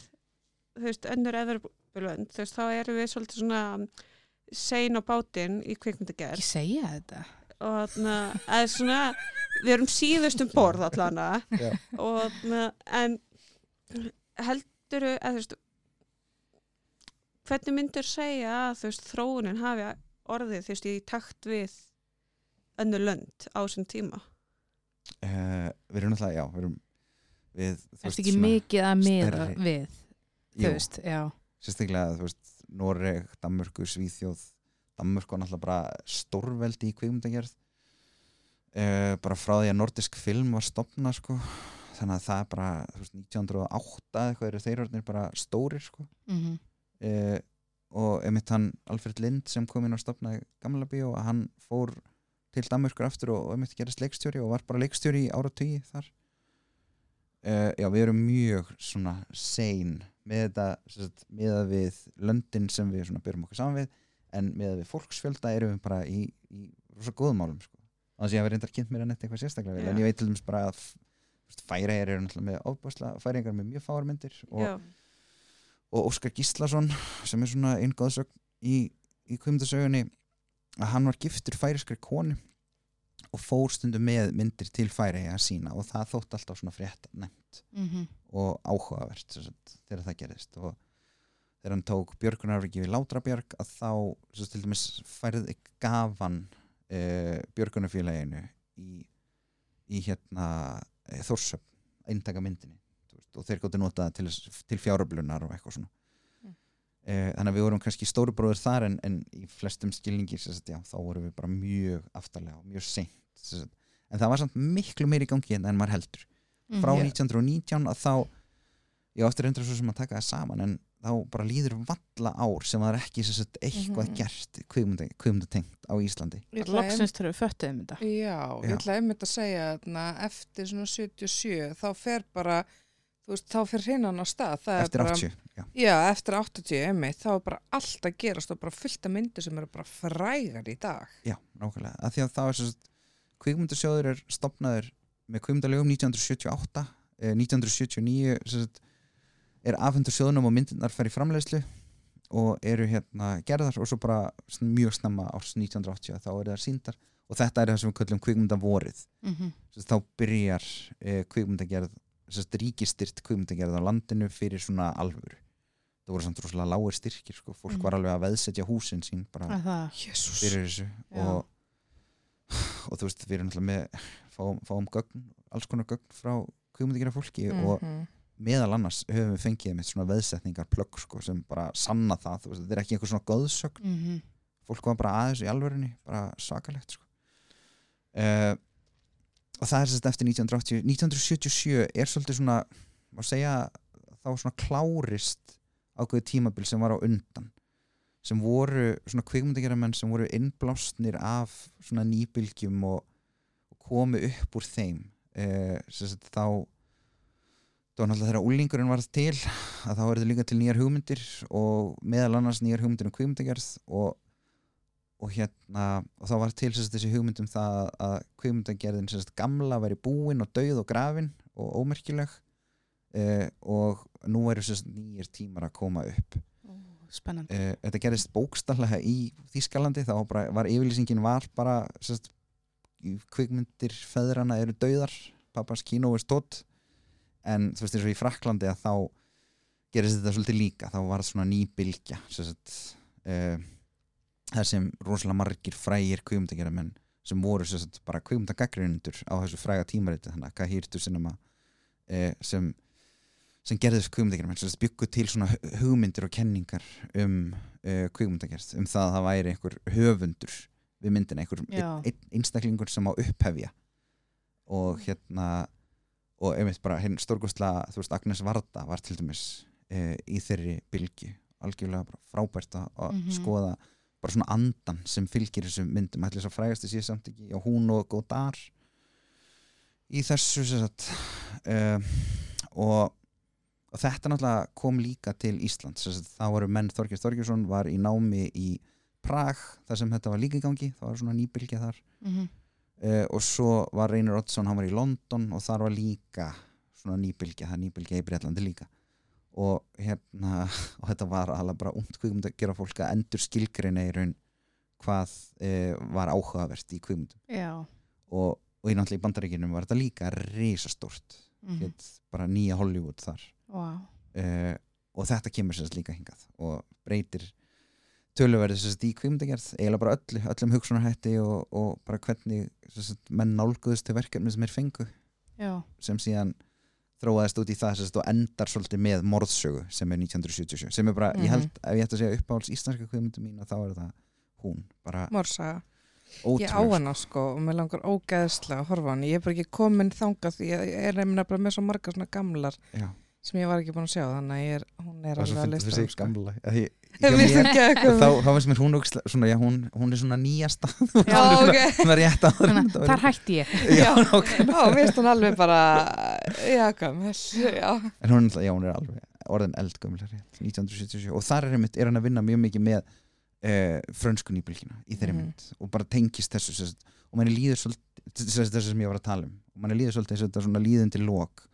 þú veist, önnur Everbulönd þú veist, þá erum við svolítið svona sein á bátinn í kvikmyndagerð ekki segja þetta. Og þarna, eða svona við erum síðust um borð allana og þarna, en heldur að þú veist hvernig myndur segja að þú veist þróunin hafi orðið þú veist í takt við önnur lönd á þessum tíma? Uh, við erum náttúrulega, já við erum við, þú er veist, ekki mikið að miða við, þú veist, já. sérstaklega þú veist, Noreg, Danmörku, Svíþjóð Danmörku var náttúrulega bara stórveldi í kvikmyndagerð uh, bara frá því að nordisk film var stopna sko. þannig að það er bara þú veist, 1908 eða eitthvað eru þeir orðnir bara stórir sko. Mm uh, og emitt hann Alfred Lind sem kom inn á stopnaði gamla bíó að hann fór til Danmörkur aftur og, og emitt gerist leikstjóri og var bara leikstjóri í áratugi þar uh, já við erum mjög svona sein með þetta sagt, meða við löndin sem við byrjum okkur saman við en meða við fólksfjölda erum við bara í, í rosa góðum málum sko. þannig að ég hafi reyndar kynnt mér að netta eitthvað sérstaklega vel Já. en ég veit til dæmis bara að færiðar eru náttúrulega með ofbásla færiðingar með mjög fáar myndir og, Já, og Óskar Gíslason sem er svona einn góðsögn í, í kvimdasögunni að hann var giftur færiskri konu og fór stundum með myndir til færi að sína og það þótt alltaf svona frétt nefnt Mhm. og áhugavert þegar það gerist og þegar hann tók Björgunarverki við Látrabjörg að þá sagt, til dæmis færði gafan uh, Björgunarfélaginu í, í hérna e, Þórsöp, eintaka myndinni og þeir gáttu nota það til, til fjáröflunar og eitthvað svona Mm. mm. þannig að við vorum kannski stórubróður þar en, en í flestum skilningi sagt, já, þá vorum við bara mjög aftarlega og mjög seint sagt. en það var samt miklu meiri gangi hérna en maður heldur frá Mhm. 1919 að þá ég á eftir reyndra svo sem að taka það saman en þá bara líður valla ár sem það er ekki sagt, eitthvað Mhm. gert kvikmynda, kvikmyndatengt á Íslandi Loksins þegar við föttuðum þetta Já, ég ætla einmitt að segja þarna, eftir svona 77 þá fer bara, þú veist, þá fer hinnan á stað. Það er eftir bara, 80 já. Já, eftir 80 einmitt, þá er bara allt að gerast og bara fullt af myndir sem eru bara frægar í dag. já, nákvæmlega að því að þá er kvikmyndasjóður er stopnaður með kvikmyndalögum 1978 eh, 1979 sem sagt, er afhendur sjóðunum og myndirnar fer í framleiðslu og eru hérna gerðar og svo bara mjög snemma árs 1980 þá eru það síndar og þetta er það sem við köllum kvikmyndavorið Mhm. Sest, þá byrjar eh, kvikmyndagerð ríkistyrt kvikmyndagerð á landinu fyrir svona alvöru það voru samt rosalega lágir styrkir sko. fólk Mhm. var alveg að veðsetja húsin sín bara fyrir þessu og, og þú veist við erum náttúrulega með fáum, fáum gögn, alls konar gögn frá kvikmyndagerða fólki og Mhm. Meðal annars höfum við fengið með svona veðsetningar plögg sko, sem bara sanna það veist, þetta er ekki einhver svona góðsögn Mhm. fólk var bara aðeins í alvörunni bara svakalegt sko. uh, og það er sérst eftir 1980 1977 er svolítið svona má segja þá svona klárist ákveðu tímabil sem var á undan sem voru svona kvikmyndageramenn sem voru innblásnir af svona nýbylgjum og, og komu upp úr þeim uh, sérst þá það var náttúrulega þegar úlingurinn varð til að þá verður líka til nýjar hugmyndir og meðal annars nýjar hugmyndir um kvikmyndagerð og, og hérna og þá var til sérst, þessi hugmyndum það að kvikmyndagerðin sérst, gamla væri búin og dauð og grafin og ómerkileg eh, og nú eru nýjir tímar að koma upp. Ó, Spennandi. Eh, þetta gerðist bókstallega í Þískalandi þá bara, var yfirlýsingin var bara sérst, kvikmyndir feðrana eru dauðar pappas kínó er stótt en þú veist eins og í Fraklandi að þá gerist þetta svolítið líka. Þá var það svona ný bylgja sérst, uh, það sem rosalega margir frægir kvikmyndagerðamenn sem voru sérst, bara kvikmyndagaggrinundur á þessu fræga tímariti þannig að Kahirtu Cinema uh, sem sem gerðist kvikmyndagerðamenn sem byggu til svona hu- hugmyndir og kenningar um uh, kvikmyndagerð um það að það væri einhver höfundur við myndina, einhver einstaklingur sem á upphefja. Og hérna og einmitt bara hérna stórkostla þú veist Agnes Varda var til dæmis uh, í þeirri bylgi algjörlega frábært að að Mhm. skoða bara svona andan sem fylgir þessum myndum. Ætli þess að frægast sé samt ekki á hún og Godard í þessu sagt. Uh, og, og þetta náttúrulega kom líka til Ísland þá voru menn Þorgir Þorgjursson var í námi í Prag þar sem þetta var líka í gangi. Það var svona nýbylgja þar. Mhm. Uh, og svo var Reynir Oddsson, hann var í London og þar var líka svona nýbylgja, það er nýbylgja í Breitlandi líka. Og hérna og þetta var alveg bara ungt kvikmynd að gera fólk að endur skilgreina í raun hvað uh, var áhugavert í kvikmyndum. Já. Og, og í náttúrulega í bandaríkinum var þetta líka risastórt, Mhm. hétt bara nýja Hollywood þar. Vá. uh, og þetta kemur sérst líka hingað og breytir töluverði sérst í kvikmyndagerð eiginlega bara öllu, öllum hugsunarhætti og, og bara hvernig sérst, menn nálguðust til verkefni sem er fengu Já sem síðan þróaðist út í það sérst, og endar svolítið með morðsögu sem er 1977 sem er bara, Mhm. ég held, ef ég ætti að segja uppáhalds íslenska kvikmyndu mín þá er það hún bara Morsaga. Ég á hana sko og mér langar ógeðslega að horfa á hana. Ég er bara ekki komin þangað því ég er nefnilega bara með svo marga svona gamlar já, sem ég var ekki búin að sjá þannig að er, hún er það alveg að lista fyrir sig gamla Að ég, Ég hjá finnst mér- ekki eitthvað þá, finnst mér hún svona, já, hún, hún er svona nýjasta. Já, ok. hún er rétt að Þannig að þar hætti ég. Já, nákvæmlega. Já, mér finnst hún alveg bara já, gammal, já. En hún, er já, hún er alveg orðin eldgömmlar 1977 og þar er, einmitt, er hann að vinna mjög mikið með uh, frönsku nýbylgina í þeirri Mhm. mynd. Og bara tengist þessu sem sagt, og manni líður svolítið þessu þessu sem ég var að tala um. Og manni líður svolítið þessu þetta svona líðun til lok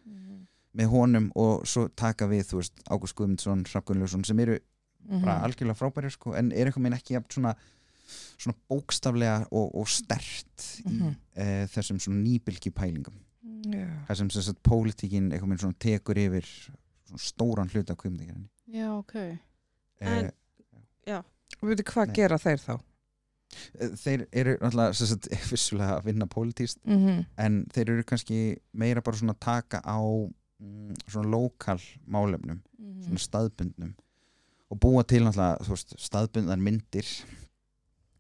með honum og svo taka við þú veist, Ágúst Guðmundsson, Hrafgunljósson sem eru Mhm. bara algjörlega frábæri sko, en er eitthvað minn ekki jafn svona, svona bókstaflega og, og stert í Mhm. e, þessum svona nýbylgi pælingum Já. það sem þess að pólitíkin eitthvað minn svona tekur yfir svona stóran hluta af kvimdingarinn Já, ok. En- e, Og veitu hvað Nei. gera þeir þá? þeir eru náttúrulega vissulega að vinna pólitíst Mm -hmm. en þeir eru kannski meira bara svona taka á mm, svona lokal málefnum svona staðbundnum og búa til náttúrulega veist, staðbundnar myndir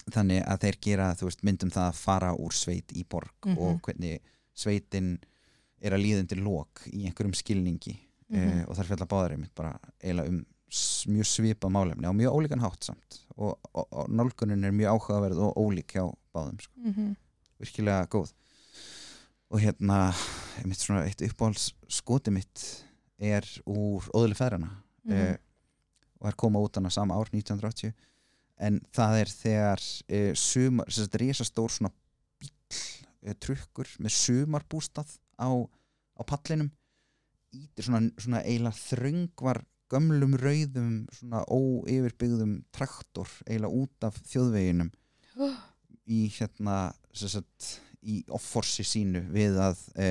þannig að þeir gera veist, myndum það að fara úr sveit í borg Mhm. og hvernig sveitin er að líða undir lok í einhverjum skilningi mm Mhm. og þar fjalla báðar einmitt bara eiginlega um mjög svipað málefni á mjög ólíkan hátt samt og, og, og nálgunin er mjög áhugaverð og ólík hjá báðum sko Mhm. virkilega góð og hérna mitt svona eitt uppáhalds skoti mitt er úr Óðli feðrana Mhm. eh, og er koma út hana sama ár 1980 en það er þegar eh, sumar, þess að risa stór svona bíl, eh, trukkur með sumarbústað á, á pallinum. Ítir svona, svona eiginlega þröngvar gömlum rauðum svona óyfirbyggðum traktor eiginlega út af þjóðveginum. Í hérna sem sagt, í offorsi sínu við að e,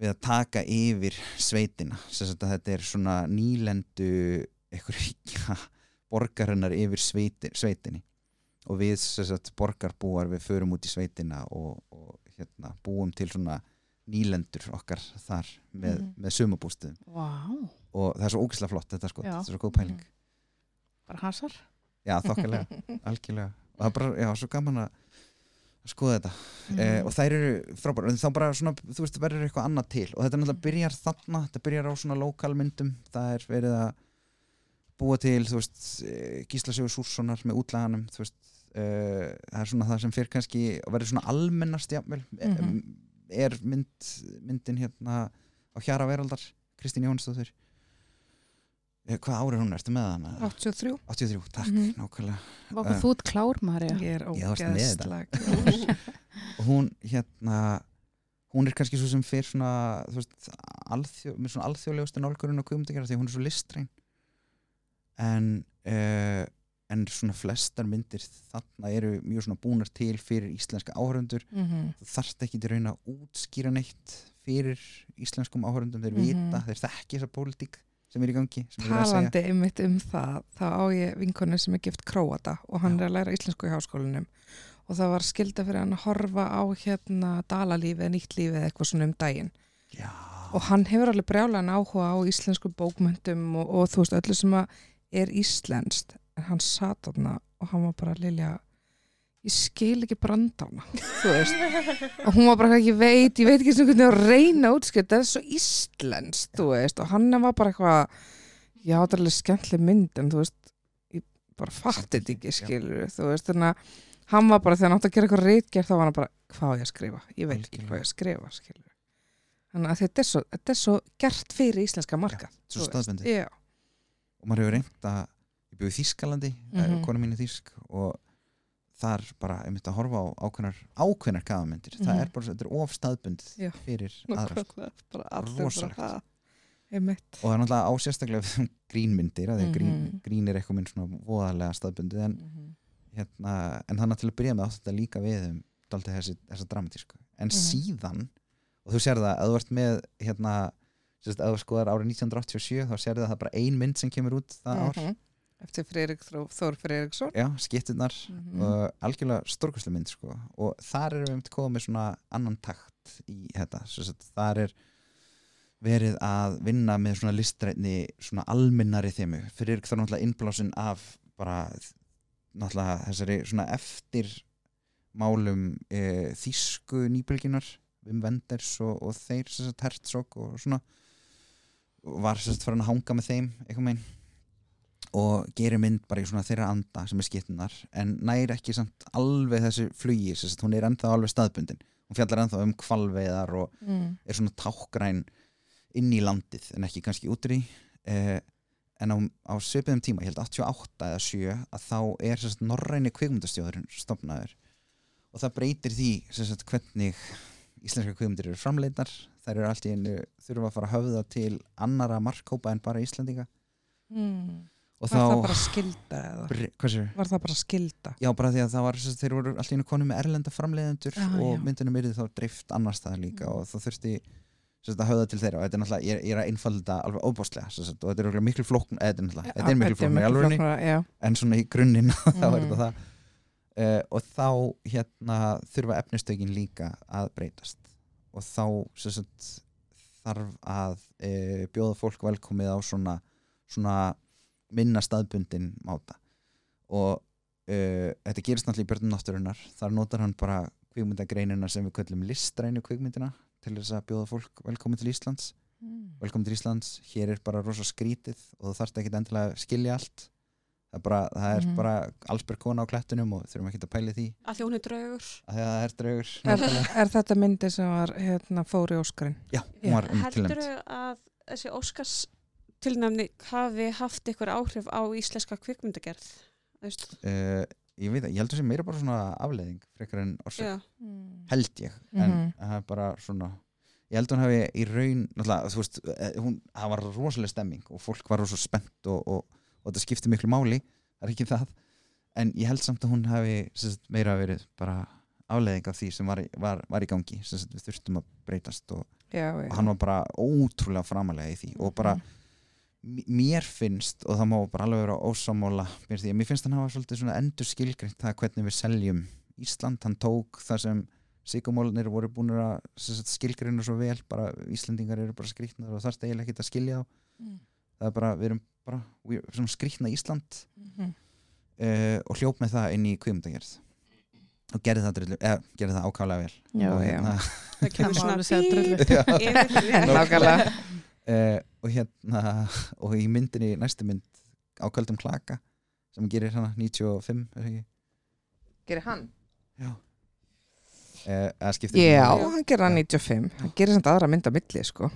við að taka yfir sveitina. Þetta er svona nýlendu ríkja borgarinnar yfir sveiti, sveitinni. Og við sagt borgarbúar við förum út í sveitina og, og hérna búum til svona nýlendur okkar þar með, Mhm. með sumabústuðum Vá, og það er svo ógislega flott þetta sko, þetta er svo góð pæling. Bara hasar. já þokkalega, algjörlega. Og það er bara, já, svo gaman að skoða þetta. Mhm. eh, og þær eru frábæra en þá bara svona, þú veist, verður eitthvað annað til. Og þetta náttúrulega byrjar þarna, þetta byrjar á svona lokalmyndum, það er verið að búa til, þú veist eh, Gísla Sigur Súrssonar með útlaganum þú veist, eh, það er svona það sem fyrir kannski og verður svona almennast jafnvel, Mhm. er mynd myndin hérna á Hjara Veraldar, Kristín Jónsdóttir Eh, hvað árið hún, ertu með hana? 83 83, takk, Mhm. nákvæmlega Váka Eh. þú ert klár, Marja. Ég er og hún hérna hún er kannski svo sem fyrir svona þú veist, alþjó, með svona alþjóðlegustu nálgurinn og kvömdingar því hún er svo listræn en uh, en svona flestar myndir þarna eru mjög svona búnar til fyrir íslenska áhörundur Mhm. þú þarft ekki til að reyna að útskýra neitt fyrir íslenskum áhörundum þeir Mhm. vita, þeir þekki þessa pólitík sem er í gangi. Talandi einmitt um það, þá á ég vinkonu sem er gift króata og hann Já. er að læra íslensku í háskólanum og það var skilda fyrir hann að horfa á hérna dalalífi eða nýtt lífi eða eitthvað svona um daginn Já, og hann hefur alveg brjálan áhuga á íslensku bókmyndum og, og þú veist öllu sem er íslenskt en hann sat þarna og hann var bara Lilja ég skil ekki brandána þú veist. Og hún var bara ekki veit, ég veit ekki sem hvernig að reyna útskilt, það er svo íslenskt þú veist, og hann var bara eitthvað já, það er alveg skemmtileg mynd en þú veist, ég bara fatti þetta ekki skilur, þú veist, þannig að hann var bara, þegar hann átti að gera eitthvað reitgerð þá var hann bara, hvað á ég að skrifa, ég veit ekki hvað ég að skrifa skilur, þannig að þetta er svo, þetta er svo gert fyrir íslenska marka svo staðbendið já, og maður hefur reynt að ég byrju Þískalandi, mm. -hmm. kona mín er Þísk og þar bara einmitt að horfa á ákveðnar ákveðnar gafamyndir það Mhm. er bara, þetta er of staðbundið Já. fyrir aðra Rosalegt. bara, "Ha, einmitt og það er náttúrulega á sérstaklega við grínmyndir að því að grín, grín er eitthvað minn svona voðalega staðbundið en, Mhm. hérna, en þannig að til að byrja með átt þetta líka við um dálítið þessi, þessa dramatísku en Mhm. síðan, og þú sér það að þú ert með hérna, sérst, að þú skoðar árið 1987 þá sér það að það er bara ein mynd sem kemur út það ár Mhm. Eftir Friðrik Þór Friðriksson. Já, skiptirnar Mhm. og algjörlega stórkvæslega mynd sko. og þar erum við um til að koma með svona annan takt í þetta. Þar er verið að vinna með svona listrætni svona almennari þemu. Fyrir ekki þá náttúrulega innblásin af bara náttúrulega þessari svona eftir málum e, þýsku nýbylginar Wim Wenders og, og þeir Herzog og svona. Og var sagt farin að hanga með þeim eitthvað megin og gerir mynd bara í svona þeirra anda sem er skiptunar en næri ekki samt alveg þessu flugi sem sagt hún er ennþá alveg staðbundin. Hún fjallar ennþá um kvalveiðar og mm. er svona tákgræn inn í landið en ekki kannski út í eh, en á, á svipiðum tíma, ég held 88 eða 7 að þá er sagt, norræni kvikmyndastjóðurinn stopnaður og það breytir því sagt, hvernig íslenska kvikmyndir eru framleitar þær eru allt í einu þurfa að fara að höfða til annara markkópa en bara Íslandinga mm. Og Var það þá bara skilda eða? Var það bara skilda? Já, bara því að það var, þeir voru allt í einu konu með erlenda framleiðendur Já, og já. myndunum yrði þá dreift annars staðar líka og það þurfti að höfða til þeirra og þetta er náttúrulega, ég er, ég er að einfalda alveg óbáslega og þetta er miklu flókn eða þetta er er miklu flókn í já. en svona í grunninn þá er þetta það uh, og þá hérna þurfa efnistökin líka að breytast og þá sagt, þarf að uh, bjóða fólk velkomið á svona, svona minna staðbundin máta. Og uh, þetta gerist náttúrulega í björnum náttúrunar þar notar hann bara kvikmyndagreinina sem við köllum listrænu kvikmyndina til þess að bjóða fólk velkomið til Íslands. Velkomin til Íslands, hér er bara rosa skrítið og þú þarfst ekki endilega að skilja allt. Það er bara, það er Mhm. bara allsberg kona á klettunum og þurfum ekki að pæli því. Að er draugur. Að það er draugur Er, er þetta myndi sem var hérna, fóri Óskarinn? já, hún var um heldur tilnæmt að þessi Óskars tilnæmni hafi haft ykkur áhrif á íslenska kvikmyndagerð uh, ég veit að, ég heldur sem meira bara svona afleiðing frekar en orsök, já, held ég en Mhm. það er bara svona ég held hún hafi í raun náttúrulega, þú veist, eh, hún, það var rosalega stemming og fólk var rosa spennt og, og, og þetta skipti miklu máli, það er ekki það en ég held samt að hún hafi sagt, meira verið bara afleiðing af því sem var, var, var í gangi sem sagt, við þurftum að breytast og, Já, já. og hann var bara ótrúlega framalega í því og bara m- mér finnst og það má bara alveg vera ósamála mér, að finnst hann hafa svolítið svona endur skilgreint það hvernig við seljum Ísland hann tók það sem sigumólanir voru búin að skilgreina svo vel bara Íslandingar eru bara skrýtnar og þarst eiginlega ekki að skilja þá Mm. það er bara, við erum bara we, svona skrýtna Ísland Mhm. uh, og hljóp með það inn í kvikmyndagerð og gerði það, drullu, eða, gerði það ákvæmlega vel Já, og, já. hérna, það Það kemur svona alveg segja drullu. Já. Nákvæmlega. Uh, og hérna og í myndinni, næstu mynd á Köldum Klaka sem gerir hana 95 er það ekki? Gerir hann? Já uh, Já, hann gerir hann 95. Hann gerir samt aðra mynd á milli, sko.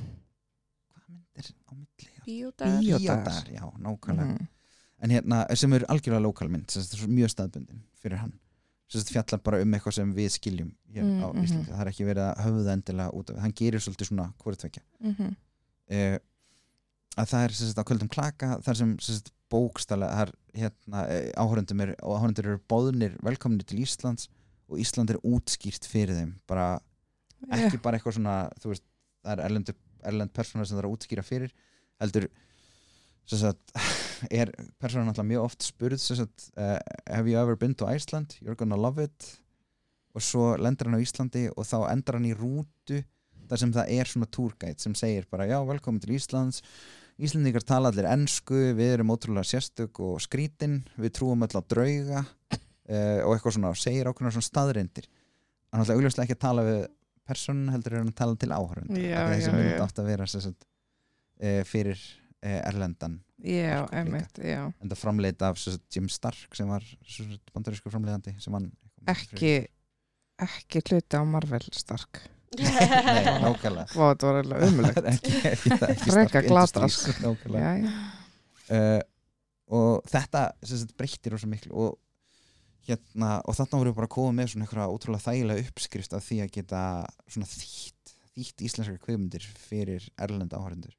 Hvaða myndir á milli? Bíódagar. Bíódagar, já, nákvæmlega Mhm. en hérna, sem er algjörlega lokalmynd sem sagt, mjög staðbundin fyrir hann sem sagt, fjallar bara um eitthvað sem við skiljum hér Mm, á mhm. Íslandi, það er ekki verið að höfða endilega út af, hann gerir svolítið svona hvort tvekja Mhm. Uh, að það er sagt, á kvöldum klaka þar sem, sagt, bókstala það er, hérna, eh, áhörundum er og áhörundur eru bóðnir velkominni til Íslands og Ísland er útskýrt fyrir þeim. Bara, ekki bara eitthvað svona þú veist, það er erlendu, erlend persóna sem það er að útskýra fyrir heldur sagt, er persónan alltaf mjög oft spurð sagt, uh, have you ever been to Iceland? You're gonna love it. Og svo lendur hann á Íslandi og þá endar hann í rútu þar sem það er svona tourguide sem segir bara já, velkomin til Íslands Íslandingar tala allir ensku við erum ótrúlega sérstök og skrítin við trúum öll á drauga uh, og eitthvað svona, segir ákveðna svona staðrindir hann er alltaf augljóslega ekki að tala við personun heldur er hann að tala til áhörund Já, þessi já, mynd já. átt að vera sem sagt, uh, fyrir uh, Erlendan Já, einmitt, já. en það framleita af sem sagt, Jim Stark sem var bandarísku framleiðandi sem hann Ekki, ekki hluti á Marvel Stark. Nei, nákvæmlega Vá, þetta var alveg umulegt. glatað, Industries, nákvæmlega Já, já. uh, og þetta breyttir rosa miklu og hérna, og þarna voru við bara að koma með svona einhverja ótrúlega þægilega uppskrift af því að geta svona þýtt þýtt íslenskar kveimyndir fyrir erlenda áhörundur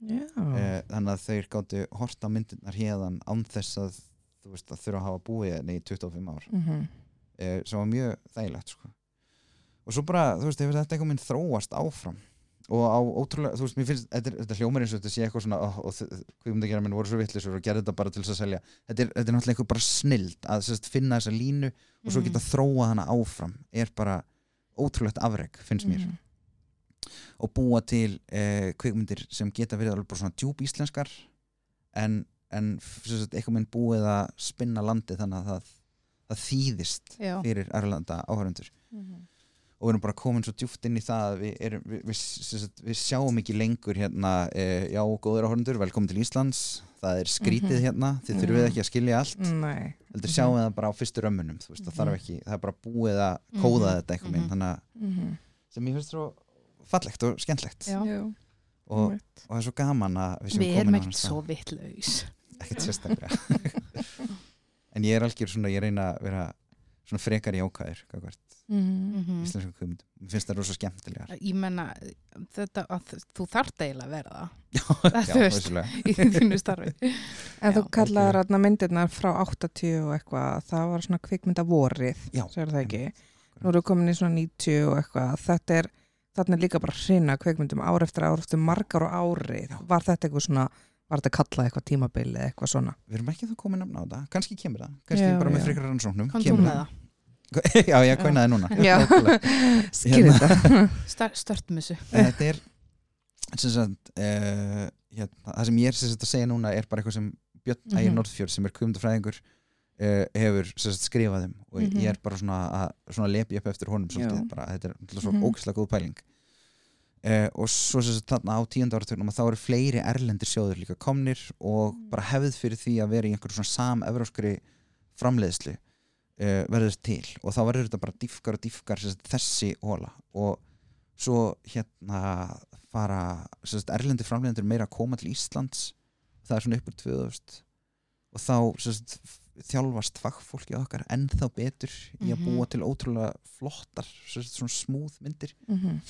Já. uh, þannig að þeir gáttu hort á myndirnar hérðan án þess að þú veist að þurfa að hafa búið hérna í 25 ár Mhm. uh, sem var mjög þægilegt sko. Og svo bara, þú veist, hefur þetta eitthvað minn þróast áfram og á ótrúlega, þú veist, mér finnst þetta, þetta hljómar eins og þetta sé eitthvað svona oh, og kvikmyndagjara minn voru svo vittlisur og gerði þetta bara til þess að selja þetta er, þetta er náttúrulega eitthvað bara snild að sérst, finna þessa línu og svo Mhm. geta þróa hana áfram er bara ótrúlegt afreg, finnst mér Mhm. og búa til eh, kvikmyndir sem geta verið alveg bara svona djúb íslenskar en, en sagt, eitthvað minn búið að spinna landi þannig að það, það þýðist Já. fyrir Erlanda áhörundur Mhm. Og við erum bara komin svo djúft inn í það að við, erum, við, við, við sjáum ekki lengur hérna, e, já, góður áhörundur, velkomin til Íslands það er skrítið Mhm. hérna þið Mhm. þurfum ekki að skilja allt Nei. heldur sjáum við það bara á fyrstu römmunum þú veist, það þarf Mhm. ekki, það er bara búið að kóða Mhm. þetta einhvern veginn, Mhm. þannig að Mhm. sem ég finnst svo fallegt og skemmtlegt og, og það er svo gaman að við séum Við komin erum ekkert svo vittlaus. ekkert sérstaklega en ég er algjör svona, ég reyna að vera svona frekar Mhm. Mm. íslenskum kvömyndum, mér finnst það rosa skemmtilegar Ég menna, þetta, að, þú þarft eiginlega að vera það já, þú veist. í þínu starfi. En þú Já. kallaði þarna myndirnar frá 80 og eitthvað, það var svona kvikmynda vorið, Já, sér það ekki? Nú erum við komin í svona 90 og eitthvað, þetta er, þarna er líka bara hrina kvikmyndum ár eftir ár eftir margar og árið. Já. Var þetta eitthvað svona, var þetta kallað eitthvað tímabili eða eitthvað svona? við erum ekki þá komið nafna á það, kannski kemur það kannski Já, bara með já. frekar rannsóknum Komdu kemur með það. já, ég kvænaði núna Hérna. þetta. Start, startum þessu. En þetta er sem sagt, uh, hérna, það sem ég er sem sagt, að segja núna er bara eitthvað sem Björn Ægir Mhm. Norðfjörð sem er kvöndafræðingur uh, hefur sem sagt, skrifað um og Mhm. ég er bara svona að svona lepi upp eftir honum svolítið, bara, þetta er svo Mhm. ógæslega góð pæling uh, og svo sem þarna á tíunda áratögnum þá eru fleiri erlendir sjóður líka komnir og Mm. bara hefð fyrir því að vera í einhverjum svona sam-evróskri framleiðslu uh, verður til og þá verður þetta bara diffkar og diffkar þessi hóla og svo hérna fara sagt, erlendi framleiðendur meira að koma til Íslands það er svona upp úr 2000 og þá sagt, þjálfast fagfólki okkar ennþá betur í að Mhm. búa til ótrúlega flottar sagt, svona smúð myndir Mhm.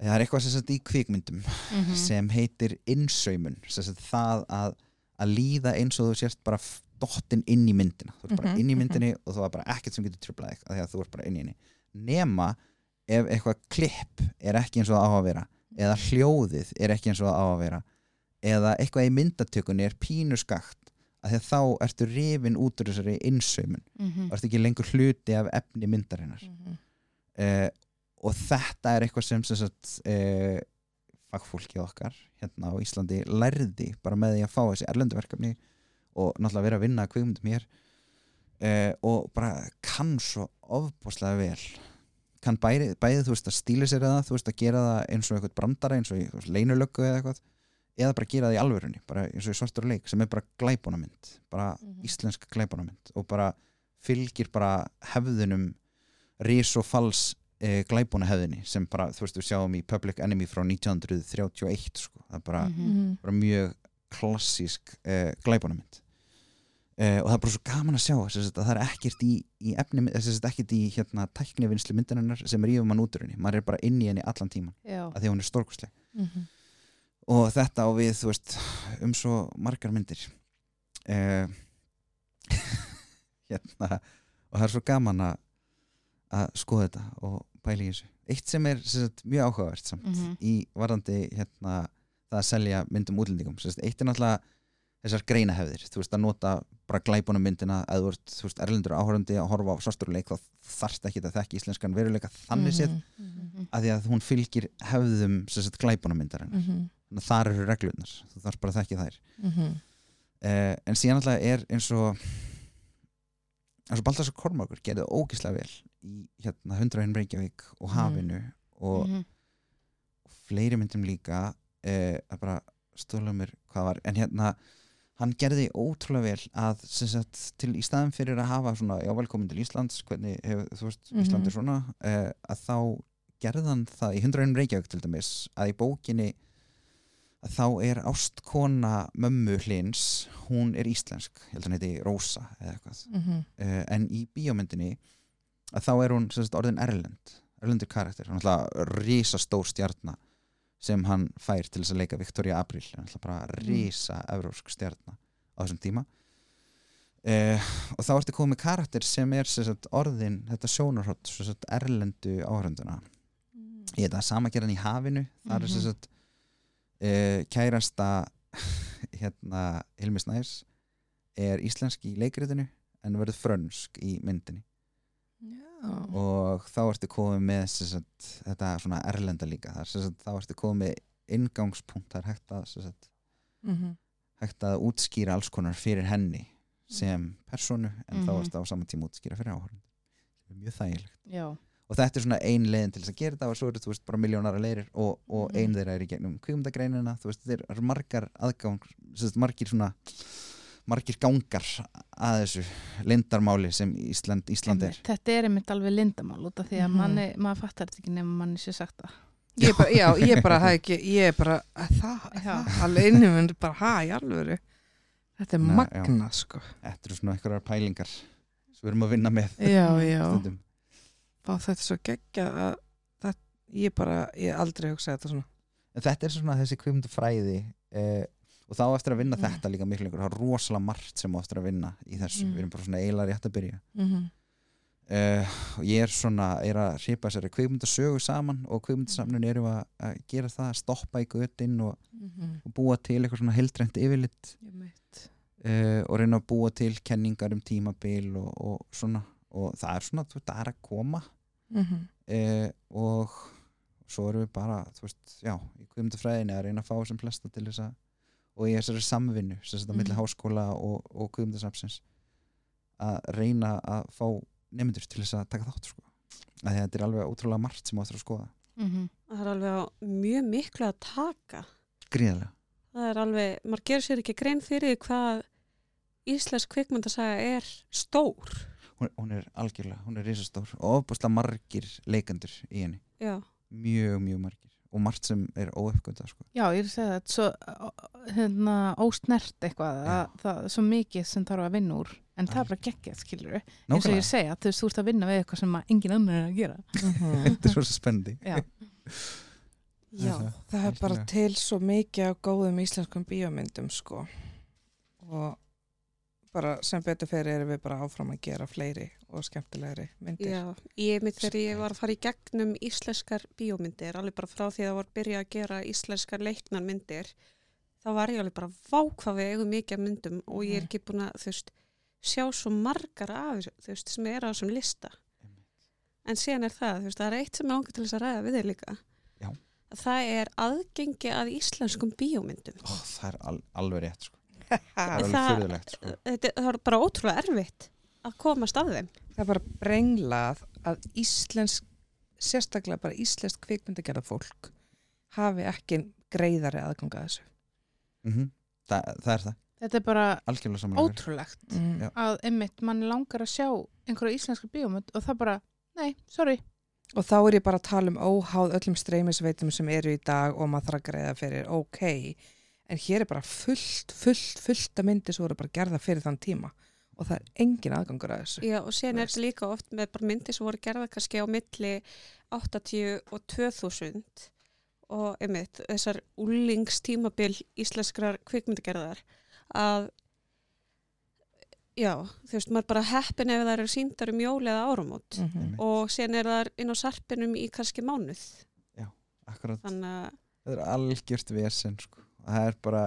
Það er eitthvað sem sagt, í kvikmyndum Mhm. sem heitir innsaumun sem sagt, það að, að líða eins og þú sérst bara dottinn inn í myndina þú ert bara Mhm, inn í mhm. myndinni og það er bara ekkert sem getur tröflað þig af því að þú ert bara inn í henni nema ef eitthvað klipp er ekki eins og það á að vera eða hljóðið er ekki eins og það á að vera eða eitthvað í myndatökunni er pínu skakt af því að þá ertu rifin út úr þessari innsaumun Mhm. og ertu ekki lengur hluti af efni myndarinnar uh, og þetta er eitthvað sem, sem sagt, uh, fagfólki okkar hérna á Íslandi lærði bara með því að fá þessi erlenduverkefni og náttúrulega vera að vinna að kvikmyndum hér uh, og bara kann svo ofbúslega vel kann bæði, bæði þú veist að stíla sér það þú veist að gera það eins og eitthvað brandara eins og leinulöggu eða eitthvað eða bara gera það í alvörunni, bara eins og í svartur leik sem er bara glæbunamynd, bara Mhm. íslensk glæbunamynd og bara fylgir bara hefðunum ris og fals e, glæbunahefðinni sem bara, þú veist, við sjáum í Public Enemy frá 1931 sko. það er bara, Mhm. Mhm. bara mjög klassísk e, glæbunamynd e, og það er bara svo gaman að sjá þess að það er ekkert í, í efni þess að ekkert í hérna tæknivinnslu myndarinnar sem er yfir mann út úr henni, maður er bara inn í henni allan tíman, Já. að því að hún er stórkustleg Mhm. og þetta á við, þú veist um svo margar myndir hérna og það er svo gaman að að skoða þetta og pæla í þessu. Eitt sem er sagt, mjög áhugavert samt Mhm. í varðandi hérna, það að selja myndum útlendingum. Sagt, eitt er náttúrulega þessar greinahefðir, þú veist að nota bara glæbunum myndina að þú þú veist, erlendur áhörandi að horfa á svarturleik þá þarft ekki að þekki íslenskan veruleika þannig séð Mhm. að því að hún fylgir hefðum sagt glæbunum myndarinnar. Mhm. þannig að þar eru reglurnar. Þú þarf bara að þekki þær. Uh, en síðan alltaf er eins og eins og Baltasar Kormákur gerði ógislega vel í hérna 101 Reykjavík og Mhm. Hafinu og Mhm. fleiri myndum líka uh, að bara stóla mér hvað var en hérna hann gerði ótrúlega vel að sagt, til í staðin fyrir að hafa svona já velkomin til Íslands hvernig hefur, þú veist, Mhm. Ísland er svona uh, að þá gerði hann það í 101 Reykjavík til dæmis að í bókinni að þá er ástkona mömmu hlins, hún er íslensk ég held að hann heiti Rósa eða eitthvað Mhm. uh, en í bíómyndinni að þá er hún sagt, orðin erlend erlendur karakter, hann er alltaf risastór stjarna sem hann fær til þess að leika Victoria Abril, hann er alltaf bara risa evrósk stjarna á þessum tíma. Uh, og þá ertu komið karakter sem er sagt, orðin þetta sjónarhótt, erlendu áhörnduna ég þetta sama gerðan í hafinu. Það er sem Mhm. sagt uh, kærasta hérna Hilmi Snæs er íslensk í leikritinu en verður frönsk í myndinni Já. og þá ertu komið með sagt, þetta svona erlenda líka sem sagt, þá ertu komið ingangspunkt það er hægt að, sagt, Mhm. hægt að útskýra alls konar fyrir henni sem personu en þá Mhm. ertu á saman tíma útskýra fyrir áhörn mjög þægilegt Já. og þetta er svona ein leiðin til þess að gera þetta og svo eru þú veist bara miljónara leirir og, og ein þeirra er í gegnum kvikmyndagreinina þú veist þeir eru margar aðgang margir svona margir gangar að þessu lindarmáli sem Ísland, Ísland er. Þetta er einmitt alveg lindamál út af því að Mhm. manni, maður fattar þetta ekki nema manni sé sagt það. Ég bara, já, ég bara, það ekki, ég bara, að það, það, alveg inni minn bara, ha, í alvöru. Þetta er magna, sko. Þetta eru svona einhverjar pælingar sem við erum að vinna með Já, já, stundum. Vá, þetta er svo geggja að það, ég bara, ég aldrei hugsaði þetta svona. En þetta er svona þessi kvimdufræði eh, og þá eftir að vinna Mm. þetta líka miklu lengur, það er rosalega margt sem eftir að vinna í þessu, Mm. við erum bara svona eiginlega rétt að byrja Mm -hmm. uh, og ég er svona, er að hripa þessari kvikmyndasögu saman og kvikmyndasamnun erum að, að gera það, að stoppa í götin og, og búa til eitthvað svona heildrænt yfirlitt uh, og reyna að búa til kenningar um tímabil og, og svona og það er svona, þú veist, það er að koma Mm -hmm. uh, og svo erum við bara, þú veist, já í kvikmyndafræðinni að reyna að fá sem flesta til þess að og í þessari samvinnu sem þetta mm. milli Mhm. háskóla og, og kvikmyndasafnsins að reyna að fá nefndur til þess að taka þátt sko. að því að þetta er alveg ótrúlega margt sem áttur að skoða Mhm. það er alveg mjög miklu að taka gríðarlega það er alveg, maður gerur sér ekki grein fyrir hvað íslensk kvikmyndasaga er stór hún, hún er algjörlega, hún er risastór og ofbúslega margir leikandur í henni já, mjög, mjög margir og margt sem er óuppgönda sko. Já, ég er að segja þetta svo hérna, ósnert eitthvað að, það er svo mikið sem þarf að vinna úr en það er bara geggjað, skilur við eins og ég Nákvæmlega, segja, þú veist, þú ert að vinna við eitthvað sem að engin annar er að gera. Þetta er svo spennandi. Já, Já, Það er það er bara til svo mikið af góðum íslenskum bíómyndum sko. Og bara sem betur fyrir erum við bara áfram að gera fleiri og skemmtilegri myndir. já ég mitt þegar ég var að fara í gegnum íslenskar bíómyndir, alveg bara frá því að það var byrjað að gera íslenskar leiknar myndir þá var ég alveg bara vákvað við eigum mikið af myndum og ég er Mhm. ekki búin að þú veist, sjá svo margar af þú veist, sem er á þessum lista en síðan er það, þú veist, það er eitt sem er langar til þess að ræða við þig líka Já. að það er aðgengi að íslenskum bíómyndum Ó, það er sko. þetta, það er bara ótrúlega erfitt að komast að þeim. Það er bara brenglað að íslensk, sérstaklega bara íslensk kvikmyndagerða fólk hafi ekki greiðari aðganga að þessu. mm Þa, það er það, þetta er bara ótrúlegt Mm. Að einmitt mann langar að sjá einhverja íslenska bíómynd og það bara, nei, sorry. Og þá er ég bara að tala um óháð öllum streymisveitum sem eru í dag og maður þarf að greiða fyrir, ok, en hér er bara fullt, fullt, fullt að myndi svo eru bara gerða fyrir þann tíma og það er engin aðgangur að þessu. Já, og síðan er þetta líka oft með bara myndir sem voru gerða kannski á milli 80 og 2000 og einmitt þessar úlingstímabil íslenskrar kvikmyndagerðar að já, þú veist, maður bara heppin ef það eru síndar um jól eða áramót Mm -hmm. Og síðan er það inn á sarpinum í kannski mánuð Akkurat, þannig að það er algjört vesen sko. Það er bara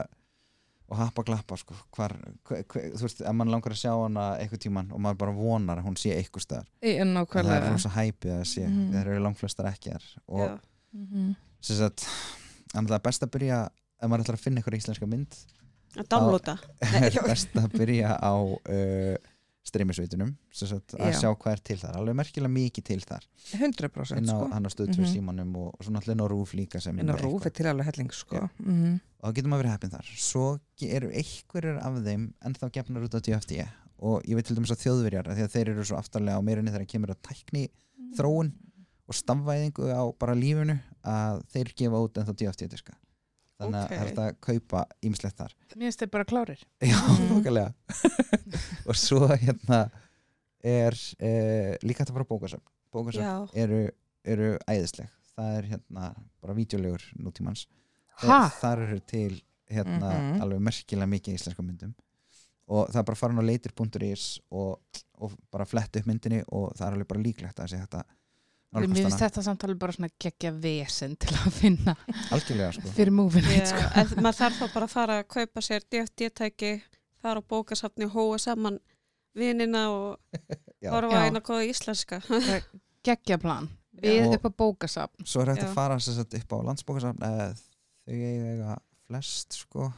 og happa glappa sko. hvar, hver, hver, þú veist, ef mann langar að sjá hana eitthvað tíman og maður bara vonar að hún sé eitthvað staðar En það er rosa hæpið að sé Mhm. það eru langflestar ekki þar og já, Mhm. sem sagt, það er best að byrja ef maður ætlar að finna eitthvað íslenska mynd að downloada best að byrja á uh, streymisveitunum sem sagt, að Já. sjá hvað er til þar alveg merkilega mikið til þar 100% inn á sko. hann á stöðtöð Mhm. símanum og, og svo náttúrulega inn á rúf líka sem En að er til alveg helling sko. Já. Mm og þá getur maður verið heppin þar. Svo eru einhverjur af þeim ennþá gefnar út á DFD og ég veit til dæmis að þjóðverjar því að þeir eru svo aftarlega á meirinni þegar kemur að tækni þróun og stafvæðingu á bara lífinu að þeir gefa út ennþá DFD diska. Þannig Ok. að það er að kaupa ímislegt þar. Mér finnst þið bara klárir. Já, nokkulega og svo hérna er eh, líka þetta bara bókasöfn. Bókasöfn eru, eru æðisleg. Það er hérna bara vídeolegur nútímans. Ha? Þar- þar eru til hérna Mhm. alveg merkilega mikið íslenska myndum. Og það er bara að fara inn á leitir.is og, og bara fletta upp myndinni og það er alveg bara líklegt að sé þetta mér finnst þetta samtali bara svona geggja vesen til að finna algjörlega sko. fyrir movie night Já, sko. en maður þarf þá bara að fara að kaupa sér DFD-tæki, fara á bókasafni og hóa saman vinina og horfa á eina góða íslenska. Geggja plan. Við Og- upp á bókasafn. Svo er hægt Já. að fara upp á landsbókasafn eða þau eiga flest sko.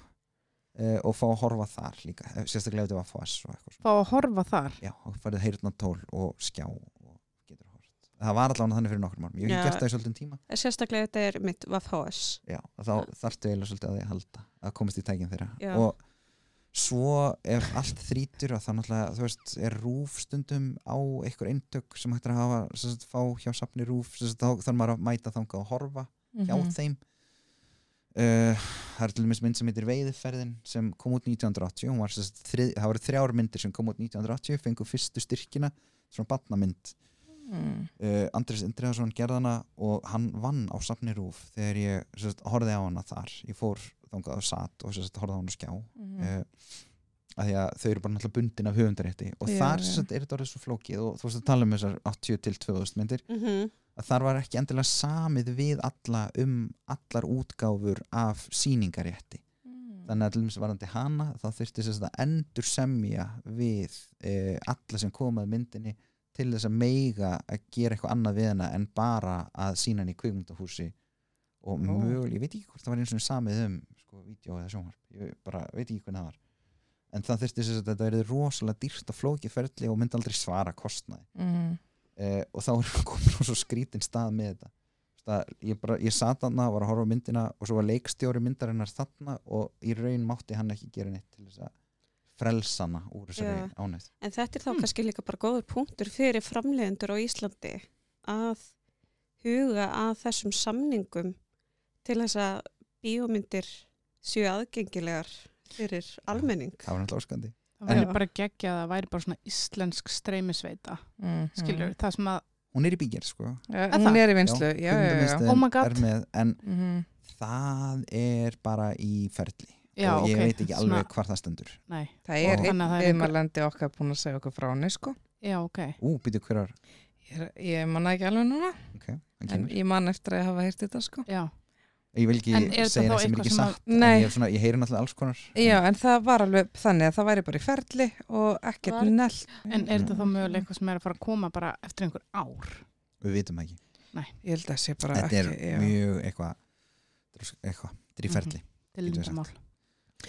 E, og fá að horfa þar líka eh, sérstaklega ef þetta var FOS og eitthvað svona. fá að horfa þar? Já, og færið heyrna tól og skjá og getur hort það var allavega þannig fyrir nokkur mörgum ég hef Já. ekki gert það í svolítið tíma. Sérstaklega þetta er mitt VFHS já, og þá þarftu eiginlega svolítið að því að halda að komast í tækin þeirra. Já. og svo ef allt þrítur þá náttúrulega, þú veist, er rúf stundum á einhver eintök sem hægt er að hafa sagt, fá hjá safni rúf sagt, þá þarf maður að mæta þangað og horfa hjá Mhm. þeim uh, það er til dæmis mynd sem heitir Veiðiferðin sem kom út 1980 Hún var, þrið, það voru þrjár myndir sem kom út 1980 fengu fyrstu styrkina svona batnamynd Mm. uh, Andris Indriðarsson gerðana og hann vann á safni rúf þegar ég sagt, horfði á hana þar ég fór þangað og satt og sagt, horfði á hana skjá Mm. uh, að því að þau eru bara náttúrulega bundin af höfundarétti og Já, þar já. sagt, er þetta orðið svo flókið og þú veist að tala um þessar 80 til 2000 myndir Mhm. Að þar var ekki endilega samið við alla um allar útgáfur af sýningarétti Mm. þannig að til dæmis varandi hana þá þurfti þess að endur semja við e, alla sem komað myndinni til þess að meiga að gera eitthvað annað við hana en bara að sína hann í kvikmyndahúsi og Ó. mögulega, ég veit ekki hvort það var eins og samið um sko, vídeo eða sjónvarp ég bara veit ekki hvernig það var en það þurfti þess að þetta verið rosalega dýrt og flókið ferli og myndi aldrei svara kostnaði Mm. Eh, og þá er komin á svo skrítin stað með þetta. Það, ég, bara, ég sat þarna og var að horfa á myndina og svo var leikstjóri myndarinnar þarna og í raun mátti hann ekki gera neitt til þess að frelsa hana úr þessari ánægð En þetta er þá Hmm. kannski líka bara góður punktur fyrir framleiðendur á Íslandi að huga að þessum samningum til þess að bíómyndir séu aðgengilegar fyrir almenning. það var náttúrulega óskandi Það væri bara geggja að það væri bara svona íslensk streymisveita, Mm. skilur, það sem að, hún er í bíger sko. Ja, hún er í vinslu, já, já, Oh my God. er með, en Mhm. það er bara í ferli. Já, og ég ok, veit ekki alveg hvar það stendur. Nei, Það er er einhver- okkar búin að segja okkur frá henni, sko. já, ok, ú, býtu hverjar Ég, ég manna ekki alveg núna, ok, hann en ég man eftir að hafa heyrt þetta, sko. já, ég vil ekki er þetta segja neitt sem er ekki sem að- satt en Nei. ég, er svona, ég heyri náttúrulega alls konar Já, en það var alveg þannig að það væri bara í ferli og ekkert Var- nell. en er þetta þá mögulega eitthvað sem er að fara að koma bara eftir einhver ár? við vitum það ekki Ég held að sé bara þetta er ekki, já. mjög eitthvað eitthvað, þetta er í ferli Til Getum við lindamál.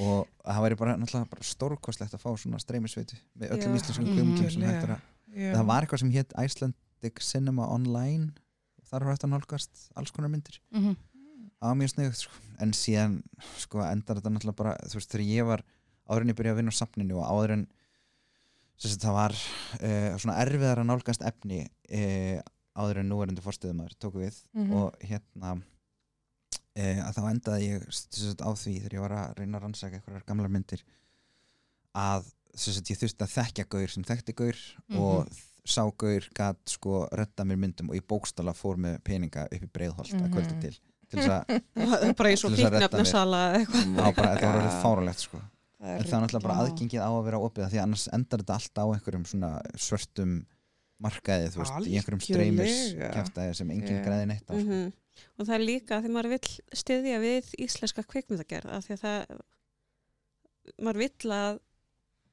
og það væri bara, náttúrulega bara stórkostlegt að fá svona streymisveitu með öllum íslenskum Mhm. kvömmum sem hægt er að Já. það var eitthvað sem hétt Icelandic Cinema Online og þar var að nálgast alls konar myndir Var mjög sniðugt sko. en síðan sko endar þetta náttúrulega bara þú veist þegar ég var áður en ég byrjaði að vinna á safninu og áður en sagt, það var uh, svona erfiðar að nálgast efni uh, áður en núverandi fórstöðumæður tóku við Mhm. og hérna e, að þá endaði ég sagt, á því þegar ég var að reyna að rannsaka einhverjar gamlar myndir að sagt, ég þurfti að þekkja gaur sem þekkti gaur Mhm. og sá gaur gat sko redda mér myndum og ég bókstala fór með peninga upp í breiðholt að kvöldi Mhm. til til þess að bara að redda mér. fíknefnasala eða eitthvað. á bara, þetta var orðið fáralegt sko Það en það er náttúrulega bara aðgengið á að vera opið af því að annars endar þetta alltaf á einhverjum svona svörtum markaði þú veist, í einhverjum streymis kæftæði sem enginn Já. græði neitt á sko. Mhm. Og það er líka því maður vill styðja við íslenska kvikmyndagerð af því að það maður vill að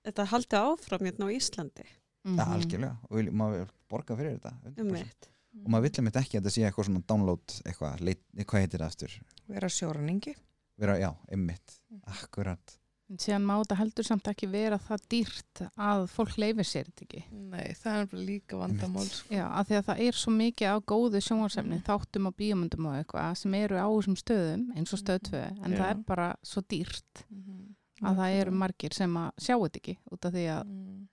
þetta haldi áfram hérna á Íslandi Mhm. Það er algjörlega og maður vil borga fyrir þetta 100%. um mitt. Og maður vill einmitt ekki að þetta sé eitthvað svona download eitthvað, leit, hvað heitir það aftur vera sjóraningi. vera, já, einmitt, akkurat En síðan má þetta heldur samt ekki vera það dýrt að fólk leifir sér þetta ekki. Nei, það er bara líka vandamál. Sko. Já, af því að það er svo mikið á góðu sjónvarsefni, þáttum og bíómyndum og eitthvað sem eru á þessum stöðum, eins og stöð 2, en Já. það er bara svo dýrt Mhm. að það eru margir sem að sjá þetta ekki út af því að Mm.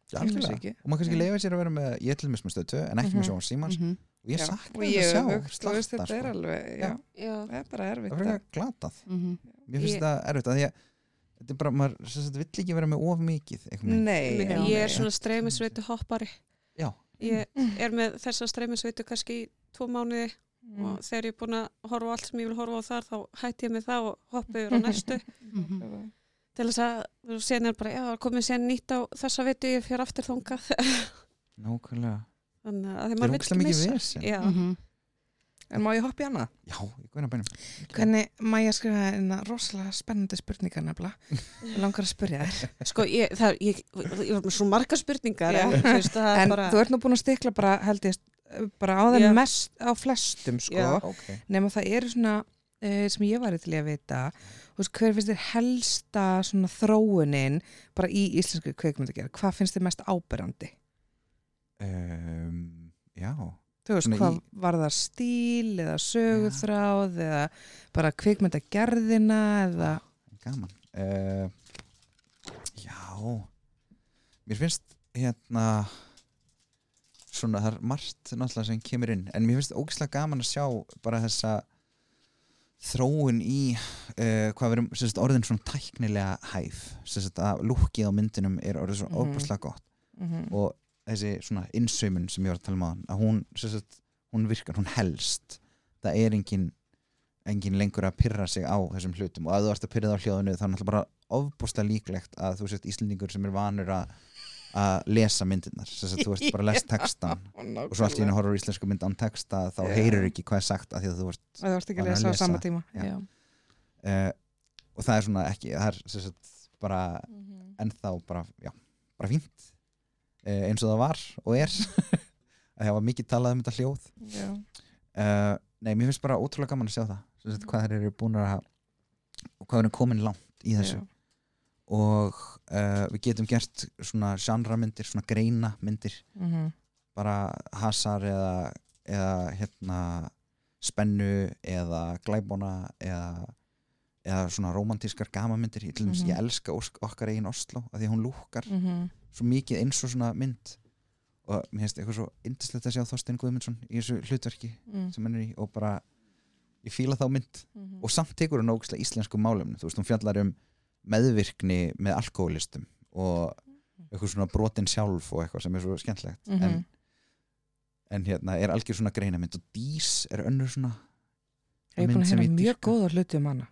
Ekki. og maður kannski leifa sér að vera með ég er til dæmis með stöð 2 en ekki með Mhm. sjónvars símans Mhm. Og ég sakna ég að sjá öfugt, þú veist, slatta þetta er alveg, já, Já. Já. það er bara erfitt. það er fyrir glatað Mhm. mér finnst þetta erfitt að því að þetta er bara, maður sem sagt, vill ekki vera með of mikið. Nei, Ég, já, ég er nei. svona streymisveitu hoppari já, ég er með þessa streymisveitu kannski í tvo mánuði Mm. og þegar ég er búin að horfa allt sem ég vil horfa á þar þá hætti ég með það og hoppi yfir á næstu Mhm. til þess að þú sen er bara, já, komið sér nýtt á þessa veitu ég fyrir aftur þangað nákvæmlega þannig að er maður vill missa vesen já, Mhm. En má ég hoppa í hana? já, ég guðina bænum Hvernig má ég skrifa eina rosalega spennandi spurningar nefnilega? Ég langar að spyrja þér. sko, ég, það, ég, ég var með svo marga spurningar Já. en, veist, það En bara þú ert nú búin að stikla bara, held ég, bara á þeim Já. mest, á flestum, sko. Já. ok, Nefnum það eru svona, uh, sem ég væri til í að vita, veist, hver finnst þér helsta svona þróunin bara í íslensku kveikmyndagerð? Hvað finnst þér mest áberandi? Um, já. Þú veist, Svona hvað í- var það stíl eða sögutráð eða bara kvikmyndagerðina eða... gaman. Uh, já. Mér finnst hérna svona það er margt náttúrulega sem kemur inn. En mér finnst ógislega gaman að sjá bara þessa þróun í uh, hvað sagt, orðin svona tæknilega hæf. Að lúkið á myndinum er orðið svona Mhm. ofbúrslega gott. Mhm. og þessi svona innsaumun sem ég var að tala um hann að hún, sagt, hún virkar, hún helst það er engin engin lengur að pyrra sig á þessum hlutum og ef þú ert að pyrra það á hljóðinu þá er náttúrulega bara ofbúrslega líklegt að þú sért Íslendingur sem er vanur að að lesa myndirnar sem sagt, þú ert bara að lesa textan og svo allt í henni horfur íslensku mynd án texta þá Já. heyrur ekki hvað er sagt af því að þú ert Það varst ekki að að lesa á sama tíma Já. Já. uh, og það er svona ekki það er sagt, bara Mhm. ennþá bara, já, bara fínt eins og það var og er. Að það var mikið talað um þetta hljóð. Uh, nei, mér finnst bara ótrúlega gaman að sjá það. Sem sagt, hvað þeir eru búin að hvað þeir eru komin langt í þessu. Já. og uh, við getum gert svona genramyndir, svona greina myndir Mhm. bara hasar eða, eða hérna spennu eða glæbóna eða, eða svona romantískar gamamyndir ég, til dæmis, Mhm. ég elska ósk, okkar eigin Oslo af því að hún lúkar Mhm. Svo mikið eins og svona mynd og mér finnst eitthvað svo indislegt að sjá Þorstein Guðmundsson í þessu hlutverki Mm. sem hann er í og bara ég fíla þá mynd Mhm. og samt tekur hún ógislega íslensku málum þú veist, hún fjallar um meðvirkni með alkoholistum og eitthvað svona brotin sjálf og eitthvað sem er svo skemmtlegt Mhm. en, en hérna er algjör svona greinamynd og Dís er önnur svona Ég er búin mynd að ég mjög góða hluti um hana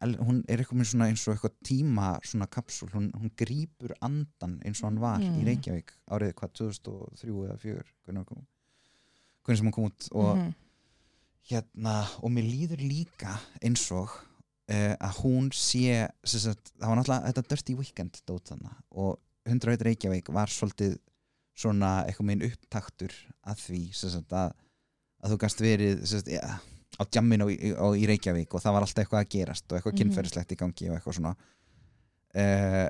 el- hún er eitthvað með svona eins og eitthvað tíma svona kapsul, hún, hún grípur andan eins og hann var í Mm. Reykjavík árið hvað 2003 eða 2004 hvernig, hann hvernig sem hún kom út og Mhm. hérna, og mér líður líka eins og uh, að hún sé sagt, það var náttúrulega þetta Dirty Weekend dót þarna og 101 Reykjavík var svolítið svona eitthvað meginn upptaktur að því sagt, að, að þú gast verið ja, á djammin á, á, í Reykjavík og það var alltaf eitthvað að gerast og eitthvað Mhm. kynferðislegt í gangi og eitthvað svona. Uh,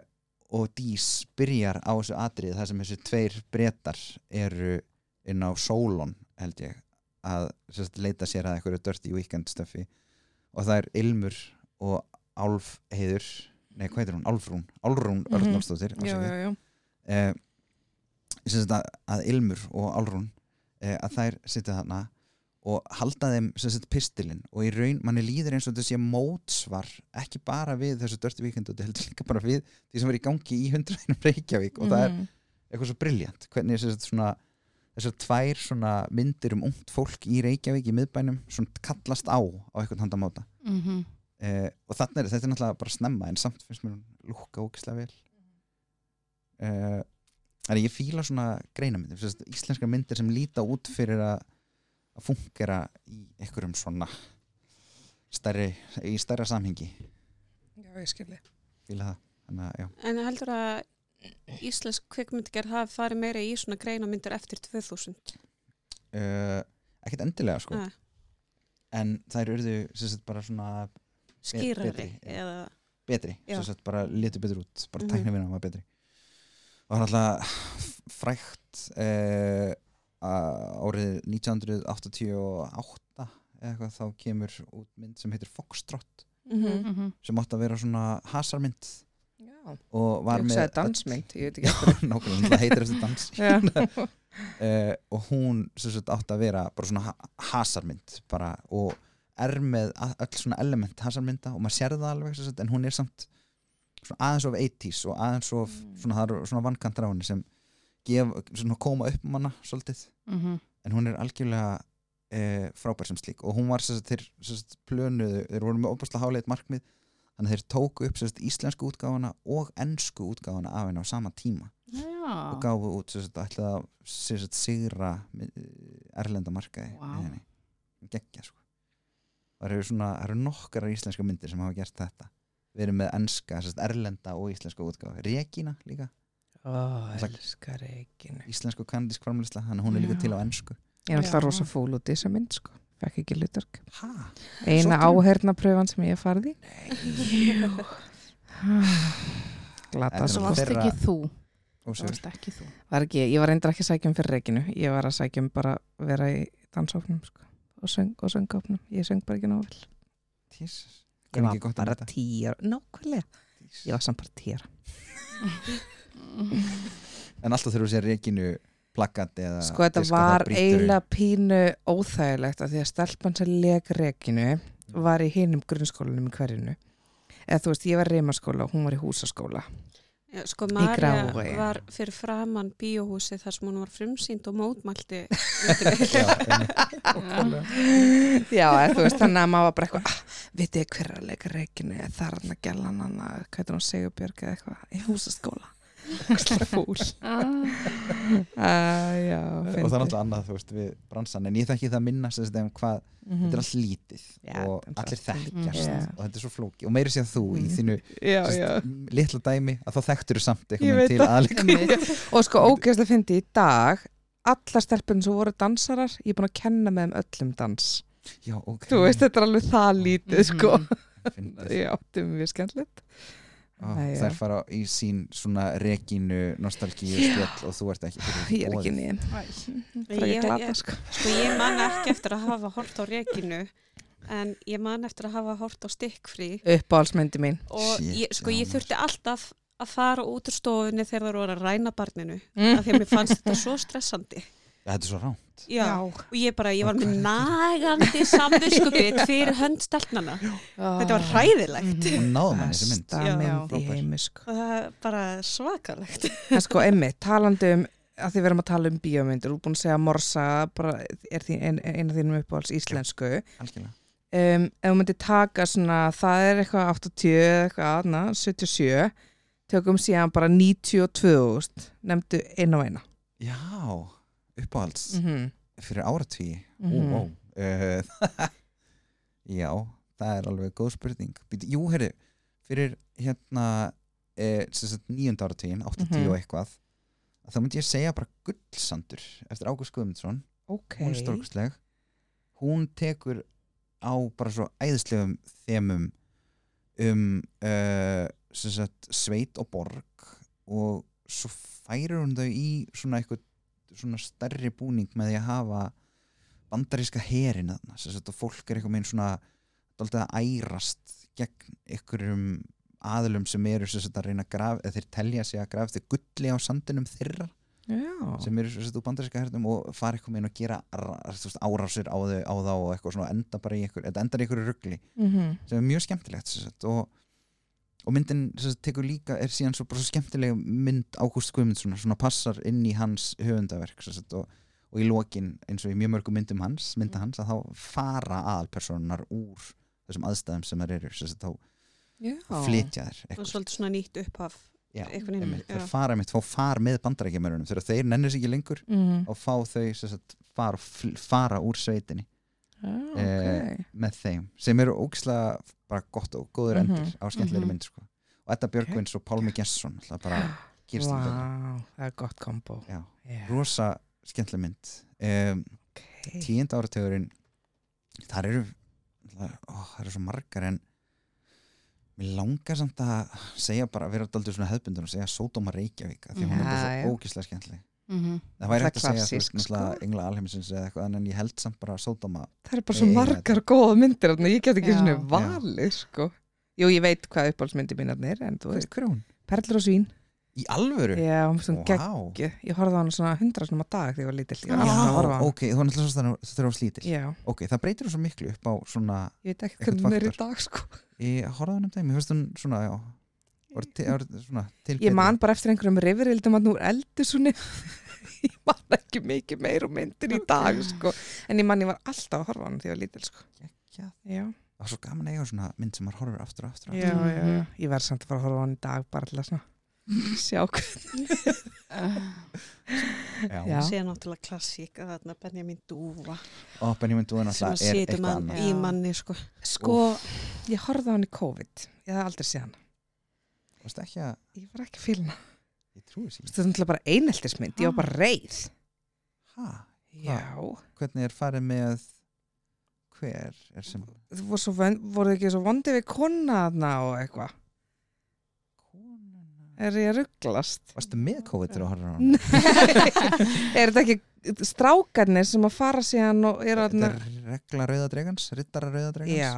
og Dís byrjar á þessu atrið þar sem þessi tveir bretar eru inn á Solon held ég að sagt, leita sér að einhverju dirty weekend stöfi og það er Ilmur og Álf heiður nei hvað heitir hún, Álfrún, Álrún Mhm. Örnálsdóttir Já, já, já. Eh, að, að Ilmur og Álrún eh, að þær sitja þarna og halda þeim sem sagt, pistilinn. Og í raun manni líður eins og sé mótsvar ekki bara við þessu dirty weekend þetta heldur líka bara við því sem er í gangi í hundraðinum Reykjavík. Og það er Mhm. eitthvað svo briljant hvernig sem sagt, svona, þessar tvær svona myndir um ungt fólk í Reykjavík í miðbænum svona kallast á á eitthvað handamáta mm -hmm. eh, og þarna er þetta er náttúrulega bara snemma en samt finnst mér hún lúka ógislega vel. Eh, en ég fíla svona greinamyndir sem sagt, íslenskar myndir sem líta út fyrir að að fungera í einhverjum svona stærri, í stærra samhengi. Já, ég skilji. Það. Að já. En heldur að íslensk kvikmyndigerð hafi farið meira í svona greinamyndir eftir 2000? uh, ekkert endilega sko. Ah, en þær urðu bara svona skýrari betri, eða betri, bara litur betur út. Bara mm tæknivinna var betri. Og það er alltaf frægt uh, árið 1988 eða eitthvað þá kemur út mynd sem heitir Foxtrot Mhm. sem átti að vera svona hasarmynd. Já, og var með dansmynd, ég veit ekki eftir nákvæmlega, það heitir eftir dans. Uh, og hún sem sagt átti að vera bara svona ha hasarmynd bara og er með öll svona element hasarmynda og maður sér það alveg sem sagt, en hún er samt aðeins of 80s og aðeins of Mm. svona, svona vankantar á henni sem gef, svona koma upp um hana svolítið. Mhm. en hún er algjörlega e, frábær sem slík. Og hún var sem sagt, þeir plönuðu, þeir voru með opaslega háleit markmið þannig að þeir tóku upp sagt, íslensku útgáfuna og ensku útgáfuna af henni á sama tíma. Já. og gáfu út ætlaði að sagt, sigra eh, erlenda markaði henni. geggja sko. Það eru svona, það eru nokkara íslenska myndir sem hafa gert þetta. Við erum með sagt, erlenda og íslenska útgáfi Regína líka, Það- elskar reikinu íslensku kanadísk að hún er líka til á ensku. Ég er alltaf rosa fúl út í þessa mynd sko. Fekk ekki hlutverk. Ha? Eina áhernapröfan sem ég í. Glata Það varst ekki þú. og Það svo varst ekki þú. var ekki, Ég var reyndar ekki að sækja um fyrir reikinu Ég var að sækja um bara að vera í dansóknum sko. og, söng, og söngóknum Ég söng bara ekki nóg vel. Jesus. Ég Var var ekki gott að bara tíjar Nákvæmlega. Ég var samt bara tíjar en alltaf þurfum við sér Regínu plakkat eða Sko þetta diska, var eiginlega pínu óþægilegt af því að stelpan sem leg reikinu þú var í hinum grunnskólanum í hverjunu eða þú veist, ég var í reymaskóla og hún var í húsaskóla. Já, sko. Marja var fyrir framann bíóhúsi þar sem hún var frumsýnd og mótmælti. Já. Já, þú veist, þannig að maður var bara eitthvað ah, vitið þið hver að leika reikinu það er hann að gæla hann hann hvað er hún Sigurbjörg eða eitthvað í húsaskóla Uh, Já, og það er náttúrulega annað þú veist við bransan en ég þekki það minna sem þetta um hvað þetta er allt lítið Mhm. Já, og er allir lítið. þekkjast. Já. og þetta er svo flóki og meiri séð þú í Mhm. þínu litla dæmi að þá þekktur þú samt eitthvað til aðleika og sko ógeðslega fyndi í dag allar stelpunum sem voru dansarar ég er búin að kenna með þeim öllum dans. Já, ok. Þú veist, þetta er alveg það lítið sko. Fyndið. já, þetta er mjög skemmtilegt Nei, já. þær fara í sín svona regínu nostalgíu spjöll og þú ert ekki ég er ekki nýðin það er ekki Ég- ég- sko. Sko ég man ekki eftir að hafa hort á Reginu en ég man eftir að hafa hort á stikkfrí. Uppáhaldsmyndi mín. Og Shit, ég, sko ég þurfti alltaf að fara út úr stofunni þegar það voru að ræna barninu Mm. af því að mér fannst þetta svo stressandi. Já, þetta er svo ránt Já, og ég bara, ég var með nagandi samvinskupið fyrir hönd stelpnana þetta var hræðilegt. Og náðum hann þessi mynd. Já. það er bara svakalegt. En sko emmi, talandi um að því við erum að tala um bíómyndir, þú er búin að segja að Morsa bara er því ein, af þínum uppáhalds íslensku. Um, ef þú myndir taka svona það er eitthvað 80 eða eitthvað na, 77 tökum síðan bara 92 nefndu einu og eina. Já, uppáhalds mm -hmm. fyrir áratví Mhm. ó, ó. Uh, já, það er alveg góð spurning jú, herri, fyrir hérna eh, nýjönda áratvíin 80 Mhm. og eitthvað þá myndi ég segja bara gullsandur eftir Ágúst Guðmundsson ok hún er stórkustleg hún tekur á bara svo æðislegum þemum um uh, sagt, sveit og borg og svo færir hún þau í svona eitthvað svona stærri búning með því að hafa bandaríska herin sem sagt, og fólk er eitthvað með svona dálítið að ærast gegn einhverjum aðlum sem eru sagt, að reyna að graf, eða þeir telja sig að grafa eftir gulli á sandinum þeirra já, sem eru sett, úr bandaríska hernum og fara eitthvað með inn og gera þú árásir á, á þá og eitthvað svona enda bara í eitthvað, þetta endar í eitthvað ruggli mm sem er mjög skemmtilegt og, og myndin sagt, tekur líka er síðan svo svo skemmtileg mynd Ágúst Guðmundsson svona passar inn í hans höfundaverk sagt, og, og í lokin eins og í mjög mörgum myndum hans, mynda hans að þá fara aðalpersonar úr þessum aðstæðum sem þær eru sagt, þá flytja þær og svolítið svona nýtt upphaf þær fara mitt, fá far með bandarækjumörunum þegar þeir nennir sig ekki lengur mm. og fá þau fara, fara úr sveitinni ah, Eh, ok með þeim sem eru ógislega bara gott og góður Mhm, endir á skemmtilegri mhm. mynd sko. og þetta Björgvins og Pálmi Gesson bara Vá, wow. það er gott kombo Já, rosa skemmtileg mynd um, ok. tíunda áratugurinn þar eru ó, það eru svo margar en mér langar samt að segja bara, vera daldið svona hefbundur og segja Sódóma Reykjavík því hún er bara svo ógislega skemmtileg Mhm. það væri Það hægt að segja veist, sko. engla alheimisins eða eitthvað en ég held samt bara Sódóma það er bara svo margar góða myndir ég get ekki svona valið sko. jú, ég veit hvað uppáhaldsmyndir mínar er en þú veist, er? Perlur og svín Í alvöru? já, svona gegg Vá. ég horfði á hann svona hundra svona á dag þegar ég var lítill ég var Já, alltaf að horfa á Já, hann ok, þú er náttúrulega svo þannig þegar þú var slítil já, Ok, það breytir þú svo miklu upp á svona ég veit ekki Eitthvað hvernig hún er í dag sko. Ég horfði á hann um dæmi, mér finnst hún svona, já ég man bara eftir einhverjum rifrildum að nú eldur svona ég man ekki mikið meir og myndir í dag sko. en ég man ég var alltaf að horfa á hann þegar ég var lítill sko. Já, já, það var svo gaman að eiga svona mynd sem maður horfir aftur og aftur, aftur. já, já. ég verð samt að fara að horfa á hann í dag bara að svona sjá. Já. síðan náttúrulega klassík að þarna Benjamin Dúfa Og Benjamin Dúan sem alltaf að er situr eitthvað mann annað í manni sko. sko, ég horfði á hann í COVID ég hafði aldrei séð hann Varstu ekki að, ég var ekki að fylna ég trúi sér þetta er náttúrulega bara eineltismynd, ég var bara reið. Hæ? já, Hvernig er farið með hver er sem þú voru, svo, von- voru ekki svo vondi við konaðna og eitthvað? Konuna? Er ég að rugglast? Varstu með COVID þegar þú horfir á hann? er þetta ekki strákarnir sem að fara síðan og eru Þetta að er regla rauðadregans, rittara rauðadregans já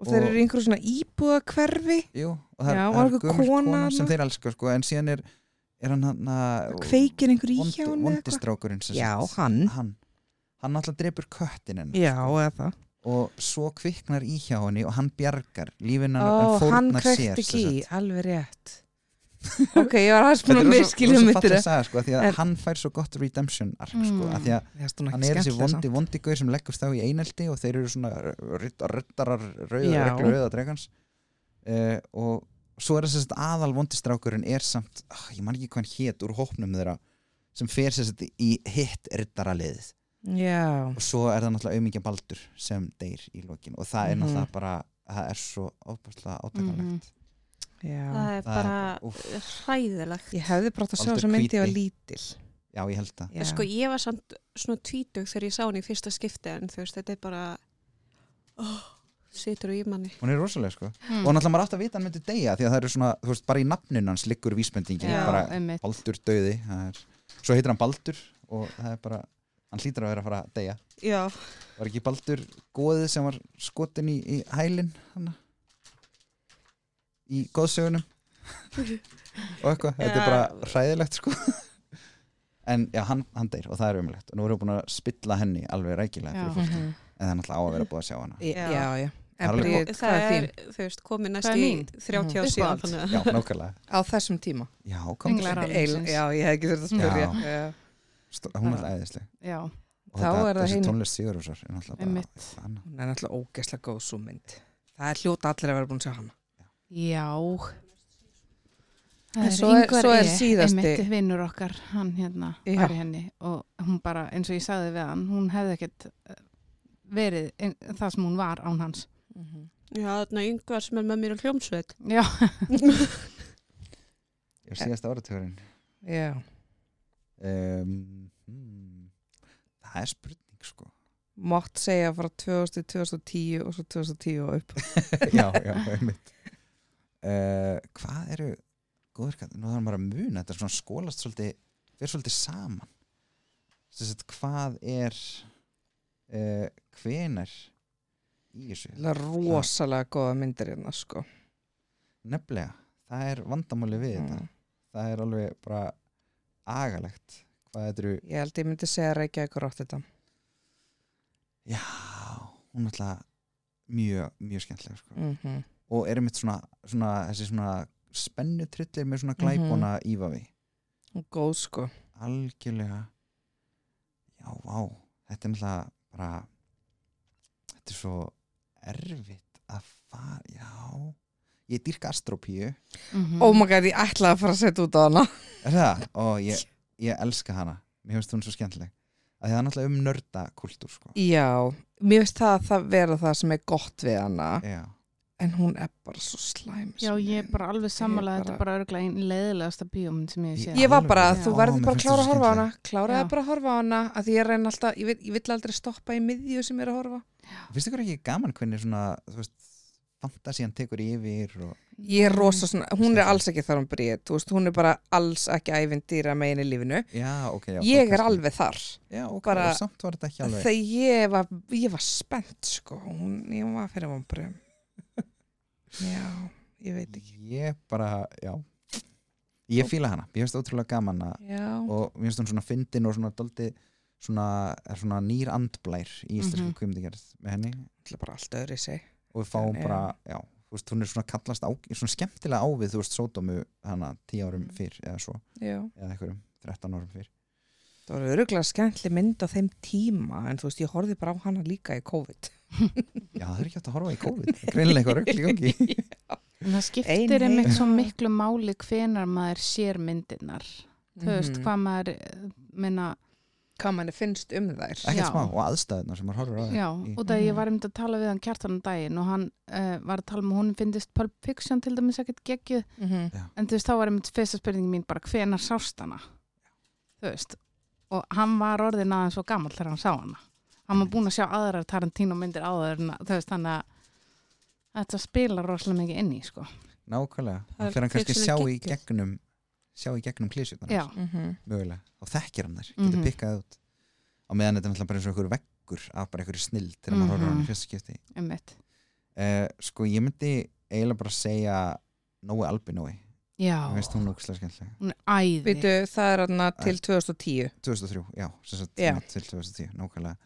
og, þeir eru í einhverju svona íbúða hverfi Jú, og það Já, er, er gömul kona sem þeir elskar sko, en síðan er, er hann hann að kveikir einhver í hjá hann vondistrákurinn já, hann. Hann. Hann alltaf drepur köttin hennar já, sko. eða það. Og svo kviknar í hjá henni og hann bjargar lífinu Ó, en hann fórnar sér ekki sem í, sagt. alveg rétt ok, ég var aðeins búin Þetta að er myndir falleg saga, sko, af því að En- hann fær svo gott redemption arc sko, Mm. af því að hann er þessi vondi, vondi gaur sem leggust þá í einelti og þeir eru svona ryttarar rauða, reglu rauða dregans uh, og svo er þess að aðal vondistrákurinn er samt, ah, ég man ekki hvað hann hét úr hópnum þeirra sem fer þess að í hitt ryttaraliðið já, og svo er það náttúrulega auðmingja baldur sem deyr í lokin og það er Mhm. náttúrulega bara það er svo óbúrslega átakalegt já það er Það er bara hræðilegt. Ég hefði bara átt að sjá þess að myndi ég var lítil. Já ég held það. Já. sko ég var samt svona tvítug þegar ég sá hann í fyrsta skipti en þú veist þetta er bara oh, situr í manni. Hún er rosalega sko. Mm. og náttúrulega maður átt að vita hann myndi deyja því að það eru svona, þú veist, bara í nafninu hans liggur vísbendingin, Já, bara einmitt. Baldur döði er, svo heitir hann Baldur og það er bara, hann hlýtur að vera að fara að deyja. Já, var ekki Baldur góðið sem var skotin í, í hælin hana í góðsögunum og eitthvað, þetta er bara hræðilegt sko. En já, hann, hann deyr og það er umlegt og nú erum við búin að spilla henni alveg rækilega fyrir fólk, Mhm. en það er náttúrulega á að vera búið að sjá hana. Já, Já. já, já. Það er En það hvað er þín? þú veist, komið næst í mín? 30 ár Mhm. síðan Uppáhalds. þannig að- já, nákvæmlega. Á þessum tíma? Já, kom Englar til alveg. Eil, já, ég hef ekki þurft að spyrja. Hún er æðisleg. Já, og Þá þetta, það þessi tónlist Sigurðsar er náttúrulega bara hún er náttúrulega ógeðslega góð svo mynd það er hljóta allir að vera búin að sjá hana já. En Það svo er- Ingvar svo er E, síðasti- einmitt vinnur okkar, hann hérna Já. var í henni og hún bara, eins og ég sagði við hann hún hefði ekkert eh, verið ein, það sem hún var án hans. Já, þarna yngvar sem er með mér á hljómsveit. Já, ég er síðasta áratugurinn? Já, um, hmm, það er spurning sko. Mátt segja frá 2000 til 2010 og svo 2010 og upp. Já, já, einmitt uh, hvað eru góður nú þarf maður að muna þetta er svona skólast svolítið fyrir svolítið saman. Þess að hvað er uh, hvenar í þessu? Það er rosalega góða myndir hérna sko. Nefnilega, það er vandamáli við þetta. Mm. það er alveg bara agalegt þetta eru, Ég held ég myndi segja Reykjavík og Rotterdam. Já hún er alltaf mjög, mjög skemmtileg sko. mm og er einmitt svona, svona þessi svona spennutrillir með svona glæbona mm ífavi Góð sko. Algjörlega. Já, vá, þetta er náttúrulega bara þetta er svo erfitt að fara, já. Ég dýrka astropíu Mhm. Oh my god, ég ætlaði að fara að setja út á hana. Er það? og ég, ég elska hana. Mér finnst hún svo skemmtileg. Að það er náttúrulega um nördakultúr sko. Já, mér finnst það að það vera það sem er gott við hana. Já, en hún er bara svo slæm Já, ég er bara alveg sammála Ég þetta er bara örgulega einn leiðilegasta bíómynd sem ég séð. Ég var bara, Alveg. þú Já. verður bara að klára að horfa á hana. kláraði Já. bara að horfa á hana að því ég reyna alltaf, ég vil, ég vil aldrei stoppa í miðju sem ég er að horfa. Finnst ykkur ekki gaman hvernig svona þú veist, fantasían tekur yfir og, Ég er rosa svona, hún er alls ekki þar um bríð, þú veist, hún er bara alls ekki ævindýra megin í lífinu. Já, ok já, Ég er alveg þar. Já, ok, bara- og samt var þetta ekki alveg þegar ég var, ég var spennt sko, hún, ég var fyrir vonbröðum Já, ég veit ekki. Ég bara, já. Ég fíla hana, ég finnst ótrúlega gaman og mér finnst hún svona fyndin og svona doldi svona, er svona nýr andblær í íslensku mm Mhm. kvimdigerð með henni. Það er bara allt öðru í sig. Og við fáum En, bara, já, þú veist, hún er svona kallast á, svona skemmtilega ávið, þú veist, sódómu hana tíu árum Mm. fyrr eða svo, Já, eða einhverjum 13 árum fyrr. Það var öruglega skemmtli mynd á þeim tíma en þú veist, ég horfði bara á hana líka í COVID já, það er ekki hægt að horfa í COVID greinilega eitthvað rögl í gangi En það skiptir einmitt svo miklu máli hvenar maður sér myndirnar. Þú veist, Mhm. hvað maður, eh, minna, hvað manni finnst um þær ekkert Já. smá, og aðstæðunar sem maður horfir á já, í, og það ég Mhm. var einmitt að tala við hann kjartan um daginn og hann uh, var að tala um hún finnist Pulp Fiction til dæmis ekkert geggjuð, Mhm. en þú veist, þá var einmitt fyrsta spurningi mín bara hvenar sást hana? Þú veist, og hann var orðin aðeins svo gamall þegar hann sá hana. Hann var búin að sjá aðrar Tarantino myndir áður, veist, þannig að þetta spila rosalega mikið inn í, sko. nákvæmlega, Það er fyrir hann kannski sjá í gegnum sjá í gegnum klísjutnar Já, Mhm. mögulega, þá þekkir hann þær, getur Mhm. pikkað út. Á meðan þetta er náttúrulega bara eins og einhver veggur af bara einhverju snill til að maður horfir á hann í Mhm. fyrsta skipti. Uh, sko ég myndi eiginlega bara segja Nói Albinói, Já, ég veist hún hún er æði. Býtu, það er hann til 2010 2003, já, Já. til 2010, nákvæmlega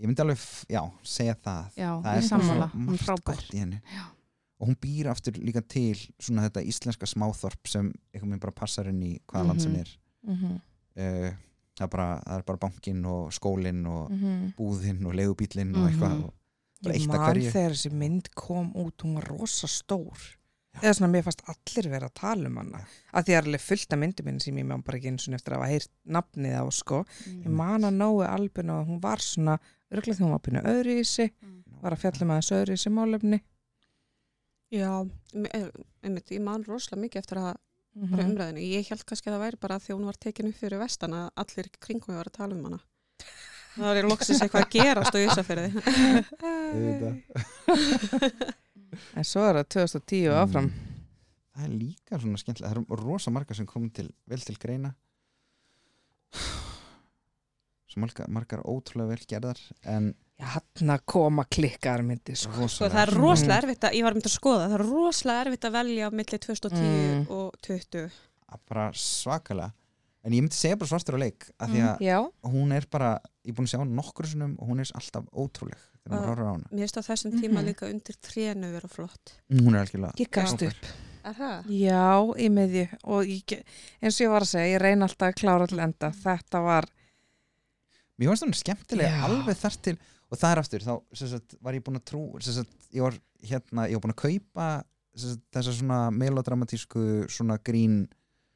ég myndi alveg, já, segja það Já, það ég er sammála, hún frábær. Já. og hún býr aftur líka til svona þetta íslenska smáþorp sem einhvern veginn bara passar inn í hvaða land sem Mhm. er Mhm, uh, það, er bara, það er bara bankinn og skólinn og mhm. búðinn og legubílinn og eitthvað Mhm. og bara Ég eitt af man hverju þegar þessi mynd kom út, hún var rosa stór. Eða svona, mér fannst allir vera að tala um hana. Að því að það er alveg fullt af myndum minn sem ég man bara ekki eins og eftir að hafa heyrt nafnið á, sko. Ég man að nógu albin og hún var svona, örglega því hún var pínu öðru í sig, var að fjalla með þessu öðru í sig málefni. Já, em- einmitt, ég man rosalega mikið eftir að bara Mhm. umræðinu. Ég held kannski að það væri bara því að hún var tekin upp fyrir vestan að allir kringum við var að tala um hana. Það er loksins eitthvað að gerast á Ísafirði. Auðvitað. En svo er það 2010 og áfram. það er líka svona skemmtilega það eru rosa margar sem komum til, vel til greina margar, margar ótrúlega vel gerðar en Já, hann að koma klikkar myndi, sko. Sko, það er Mhm. rosalega erfitt að, ég var myndið að skoða, það er rosalega erfitt að velja á milli 2010 Mm. og 20. bara svakalega en ég myndi segja bara svartur á leik af því að Já, hún er bara, ég er búin að sjá hana nokkur sinnum og hún er alltaf ótrúleg Mér finnst á þessum tíma Mhm. líka undir trénu vera flott. hún er algjörlega ég frábær. upp. Er það? Já, í miðju og ég, eins og ég var að segja, ég reyna alltaf að klára til enda. Þetta var, mér finnst hún skemmtilega Já. alveg þar til og það er aftur, þá sagt, var ég búin að trú sagt, ég var hérna, ég var búin að kaupa sagt, þessa svona melodramatísku svona grín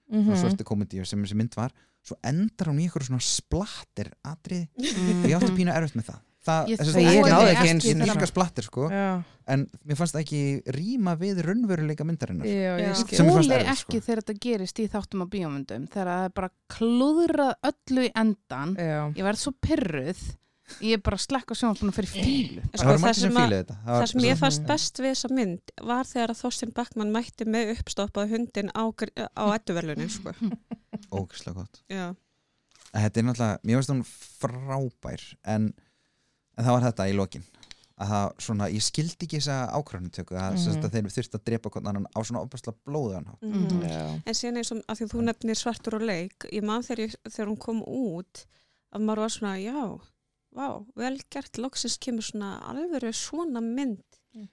mm svona svörtu komedíu sem þessi mynd var. Svo endar hún í ykkur svona splattir atrið mm, og ég átti pínu erfitt með það það, Ég þessi- þoli ég náði ég- ekki ég sinni. nýrka splattir sko. Já, en mér fannst það ekki rýma við raunveruleika myndarinnar. Já, ég Sem skil. mér fannst Þóli erfitt, ekki sko. þegar þetta gerist í þáttum á bíómyndum þegar það er bara klúðrað öllu í endan Já, ég verð svo pyrruð ég er bara að slekka sjónvarpunum fyrir fílu það Sko, það sem sem að- Það sem ég fannst best við þessa mynd var þegar að Þorstein Backmann mætti með uppstoppað hundin á, á ettuverlunin, sko. ógislega gott. Þetta er náttúrulega, mér finnst hún frábær en, en það var þetta í lokin að það svona, ég skildi ekki þessa ákvörðunutöku að, mm Mhm. að þeir þurfti að drepa annan á svona opaslega blóðan hátt. Mhm. já. En síðan eins og að því þú nefnir svartur og leik, ég man þegar, ég, þegar hún kom út að maður var svona, já, vá, vel gert, loksins kemur svona alvöru svona mynd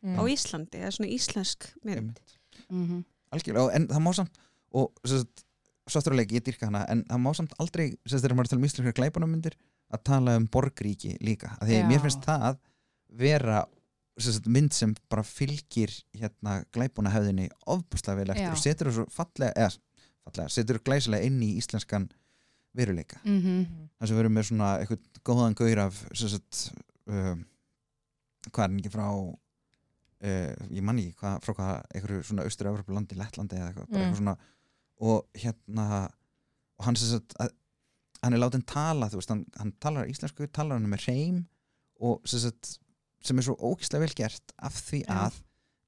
Mm. á Íslandi, eða svona íslensk mynd. Mhm. algjörlega, og- en það má samt og svarturleik, ég dyrka hana en það má samt aldrei, sem þegar maður er að tala um íslenskar glæpunarmyndir, að tala um borgríki líka, að því að mér finnst það vera sagt, mynd sem bara fylgir hérna glæpunahöfðinni ofbúslega vel eftir Já. og setur þessu fallega, eða fallega, setur glæsilega inn í íslenskan veruleika Mhm. þar sem við erum með svona eitthvað góðan gaur af sagt um, hvað er ekki frá uh, ég man ekki hvað, frá hvað einhverju svona austur-Európa landi, Lettlandi eða eitthvað, Mm. eitthvað svona og hérna og hann sem sagt að, hann er látin tala, þú veist, hann, hann talar íslensku, talar hann með hreim og sem sagt sem er svo ókislega vel gert af því að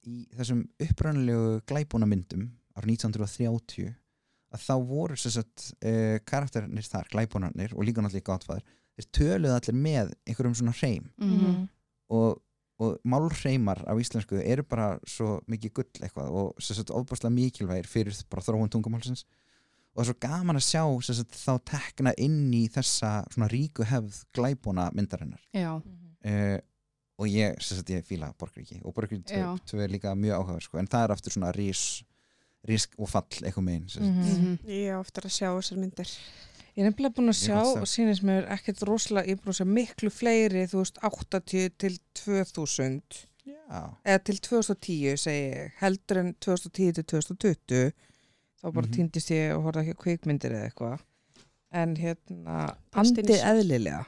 í þessum upprannlegu glæbúnamyndum árið 1930 að þá voru sagt uh, karakterinir þar, glæbúnarnir og líka náttúrulega gátfæður, þeir töluðu allir með einhverjum svona hreim. Mhm. og, og málhreimar á íslensku eru bara svo mikið gull eitthvað og ofbúrslega mikilvægir fyrir bara þróun tungumálsins og það er svo gaman að sjá sagt, þá tekna inn í þessa svona ríku hefð glæbúna myndarinnar Já, uh, og ég, sagt, ég fíla Borgríki og Borgríki Já. 2 er líka mjög áhugaður sko, en það er aftur svona rís, rís og fall eitthvað megin. Mhm. Mhm. Ég á eftir að sjá þessar myndir. Ég er nefnilega búin að sjá og sýnist mér ekkert rosalega, ég er búin að sjá miklu fleiri, þú veist, 80 til 2000 Já, eða til 2010 segi ég, heldur en 2010 til 2020 þá bara Mhm. týndist ég og horfði ekki á kvikmyndir eða eitthvað. En hérna, andið eðlilega.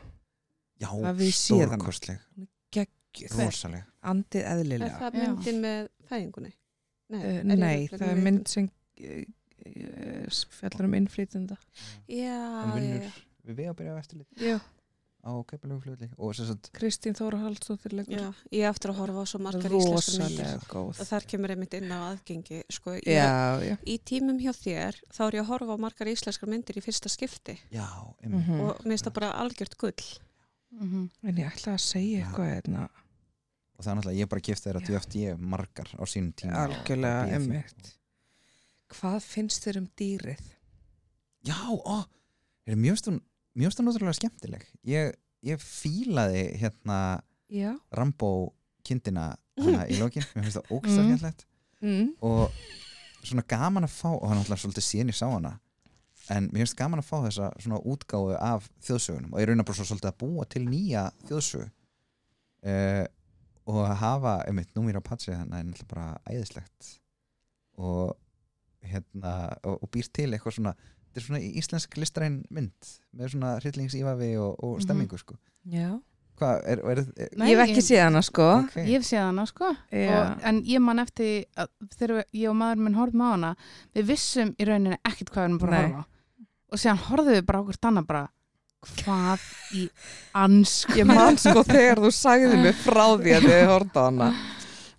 Já stórkostleg, geggjuð, rosaleg. Andið Er eðlilega. það Já. myndin með fæðingunni? uh, er ég Nei, rugla það er mynd sem uh, uh, fjallar um innflytenda Já, já, já. við vegabyrja á eftirlit Já, á keipilegu fljóðli og sem sagt Kristín Þóra Haldsdóttir leikur Já, ég eftir að horfa á svo margar íslenskar myndir. rosalega góð Og þar kemur einmitt inn á aðgengi. Sko, ég, Já, já Í tímum hjá þér þá er ég að horfa á margar íslenskar myndir í fyrsta skipti. já, einmitt. Mhm. Og mér finnst það bara algjört gull. Mhm. En ég ætla að segja Já. eitthvað hérna, og það er náttúrulega, ég bara gift þeirra Já. DFD margar á sínum tíma algjörlega emmitt Hvað finnst þér um dýrið? já, ó, er mjög stund mjög stund náttúrulega skemmtileg. Ég ég fílaði hérna Já. Rambo kindina hana í lokin, mér finnst það ógst Mm. að Mm. og svona gaman að fá og hann alltaf svolítið síðan ég sá hana en mér finnst gaman að fá þessa svona útgáfu af þjóðsögunum. Og ég raunar bara svo svolítið að búa til nýja þjóðsögu. Uh, og að hafa, einmitt, númir á patsi þannig er náttúrulega bara æðislegt. Og hérna og, og býr til eitthvað svona þetta er svona íslensk listræn mynd með svona hryllingsífafi og, og Mhm. stemmingu sko. Já. hvað, er, er, er Nei, Ég hef ekki séð hana sko. ok, Ég hef séð hana sko og, en ég man eftir að þegar ég og maður minn horfum á hana við vissum í rauninni ekkert hvað við erum bara að horfa á og síðan horfðum við bara okkur annað bara hvað í ansk Ég man sko þegar þú sagði mig frá því að þið horfði á hana.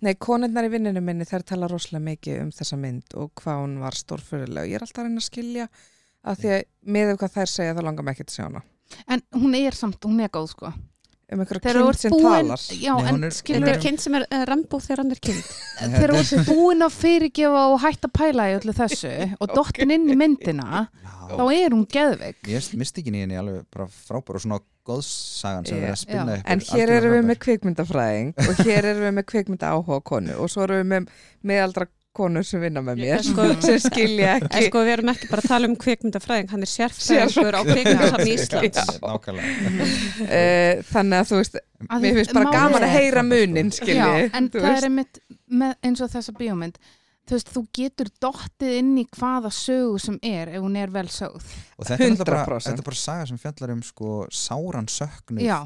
Nei, konurnar í vinninu minni þær tala rosalega mikið um þessa mynd og hvað hún var stórfyrirlega. Ég er alltaf að reyna að skilja að því að með hvað þær segja þá langar mig ekki að sjá hana. en hún er samt, hún er góð sko Um einhverja ert sem búin talar. já, Nei, en hún er- skilur Þetta er kind sem er uh, Rambo þegar hann er kind. þegar þú ert búin að fyrirgefa og hætta pæla í öllu þessu og dottin inn í myndina Já. þá er hún geðveik Ég veist mystikinn í henni alveg bara frábær og svona góðsagan sem Já. er að spinna Já. upp En er hér erum við með kvikmyndafræðing og hér erum við með kvikmynda áhuga konu og svo erum við með meðaldra konur sem vinna með mér En sko- sem skilja En ekki sko við erum ekki bara að tala um kvikmyndafræðing, hann er sérfræðingur á kvikmyndasafni Íslands. Já. Nákvæmlega uh, þannig að þú veist, Að mér finnst bara gaman að heyra munin Já, skilji, en það veist. er einmitt með, eins og þessa bíómynd þú veist, þú getur dottið inn í hvaða sögu sem er ef hún er vel sögð Og þetta er, bara, 100%. þetta er bara saga sem fjallar um sko sáran söknuð Já,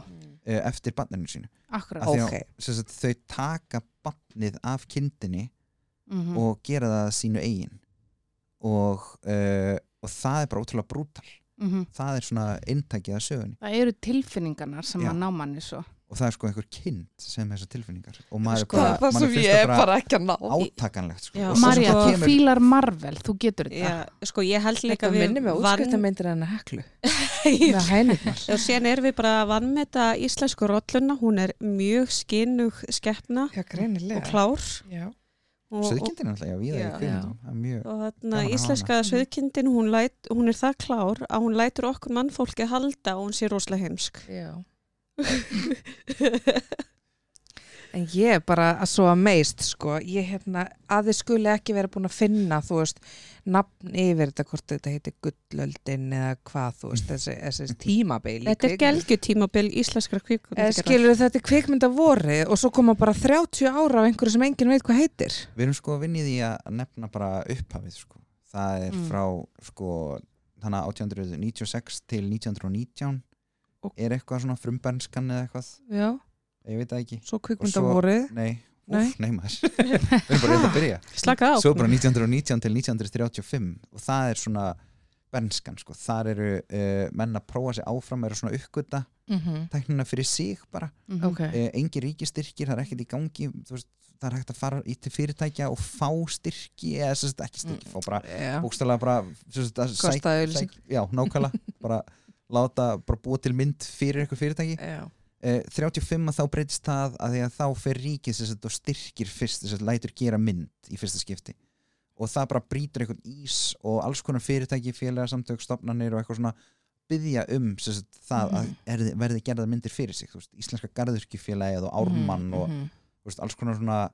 eh, eftir banninu sínu akkurat Af því að Ok. sem sagt, þau taka bannið af kindinni mm og gera það sínu eigin. Og, uh, og það er bara ótrúlega brútal. Það er svona eintækið af sögunni. Það eru tilfinningarnar sem Já. að ná manni svo. Og það er sko einhver kind sem þessar tilfinningar. Og maður Sko, er bara, ég það er bara ekki að ná átakanlegt sko. Já, Og svo Marja, þú kemur- fílar Marvel, þú getur þetta. Já, sko ég held líka við á vann- útskriftamyndir en að heklu og síðan erum við bara að vannmeta íslensku rolluna, hún er mjög skinnug skeppna og klár. Já. Er alltaf, já, víða í Já. kvikmyndum það er mjög og þarna íslenska söðkindin hún, hún er það klár að hún lætur okkur mannfólki halda og hún sé rosalega heimsk Já. En ég er bara að svo að meist sko, ég hérna að þið skuli ekki vera búin að finna þú veist, nafn yfir þetta hvort þetta heiti gullöldin eða hvað þú veist, þessi, þessi tímabil í Þetta er kvikmynd. gelgjutímabil íslenskra Eh, kvikmyndagerðar. Skilur þetta er kvikmynda voru og svo koma bara 30 ára af einhverju sem enginn veit hvað heitir Við erum sko að vinna í því að nefna bara upphafið sko. Það er Mm. frá sko, þannig að 1896 til 1919 Og- er eitthvað svona frumbernskan eða eitthvað, Já, ég veit það ekki svo kvikmynda svo- voru Nei. Úf, nei maður Við erum bara reynd að byrja Slaka á. Svo bara 1919 til 1935 og það er svona bernskan sko. þar eru uh, menn að prófa sig áfram eru svona uppgöta mm -hmm. tæknina fyrir sig bara Mhm. Ok, uh, engi ríkistyrkir, það er ekkert í gangi veist, það er hægt að fara í til fyrirtækja og fá styrki eða sagt, ekki styrki, fá bara Já. bókstælega bara að sæk- sæk- já, nákvæmlega bara láta, bara búa til mynd fyrir eitthvað fyrirtæki Já. Uh, 35 að þá breytist það að því að þá fer ríkið og styrkir fyrst, sem sagt, lætur gera mynd í fyrsta skipti og það bara brýtur eitthvað ís og alls konar fyrirtæki, félagarsamtök, stopnarnir og eitthvað svona byggja um sagt, það að er, verði gerða myndir fyrir sig veist, Íslenska garðurkifélagið og Ármann og Mhm. veist, alls konar svona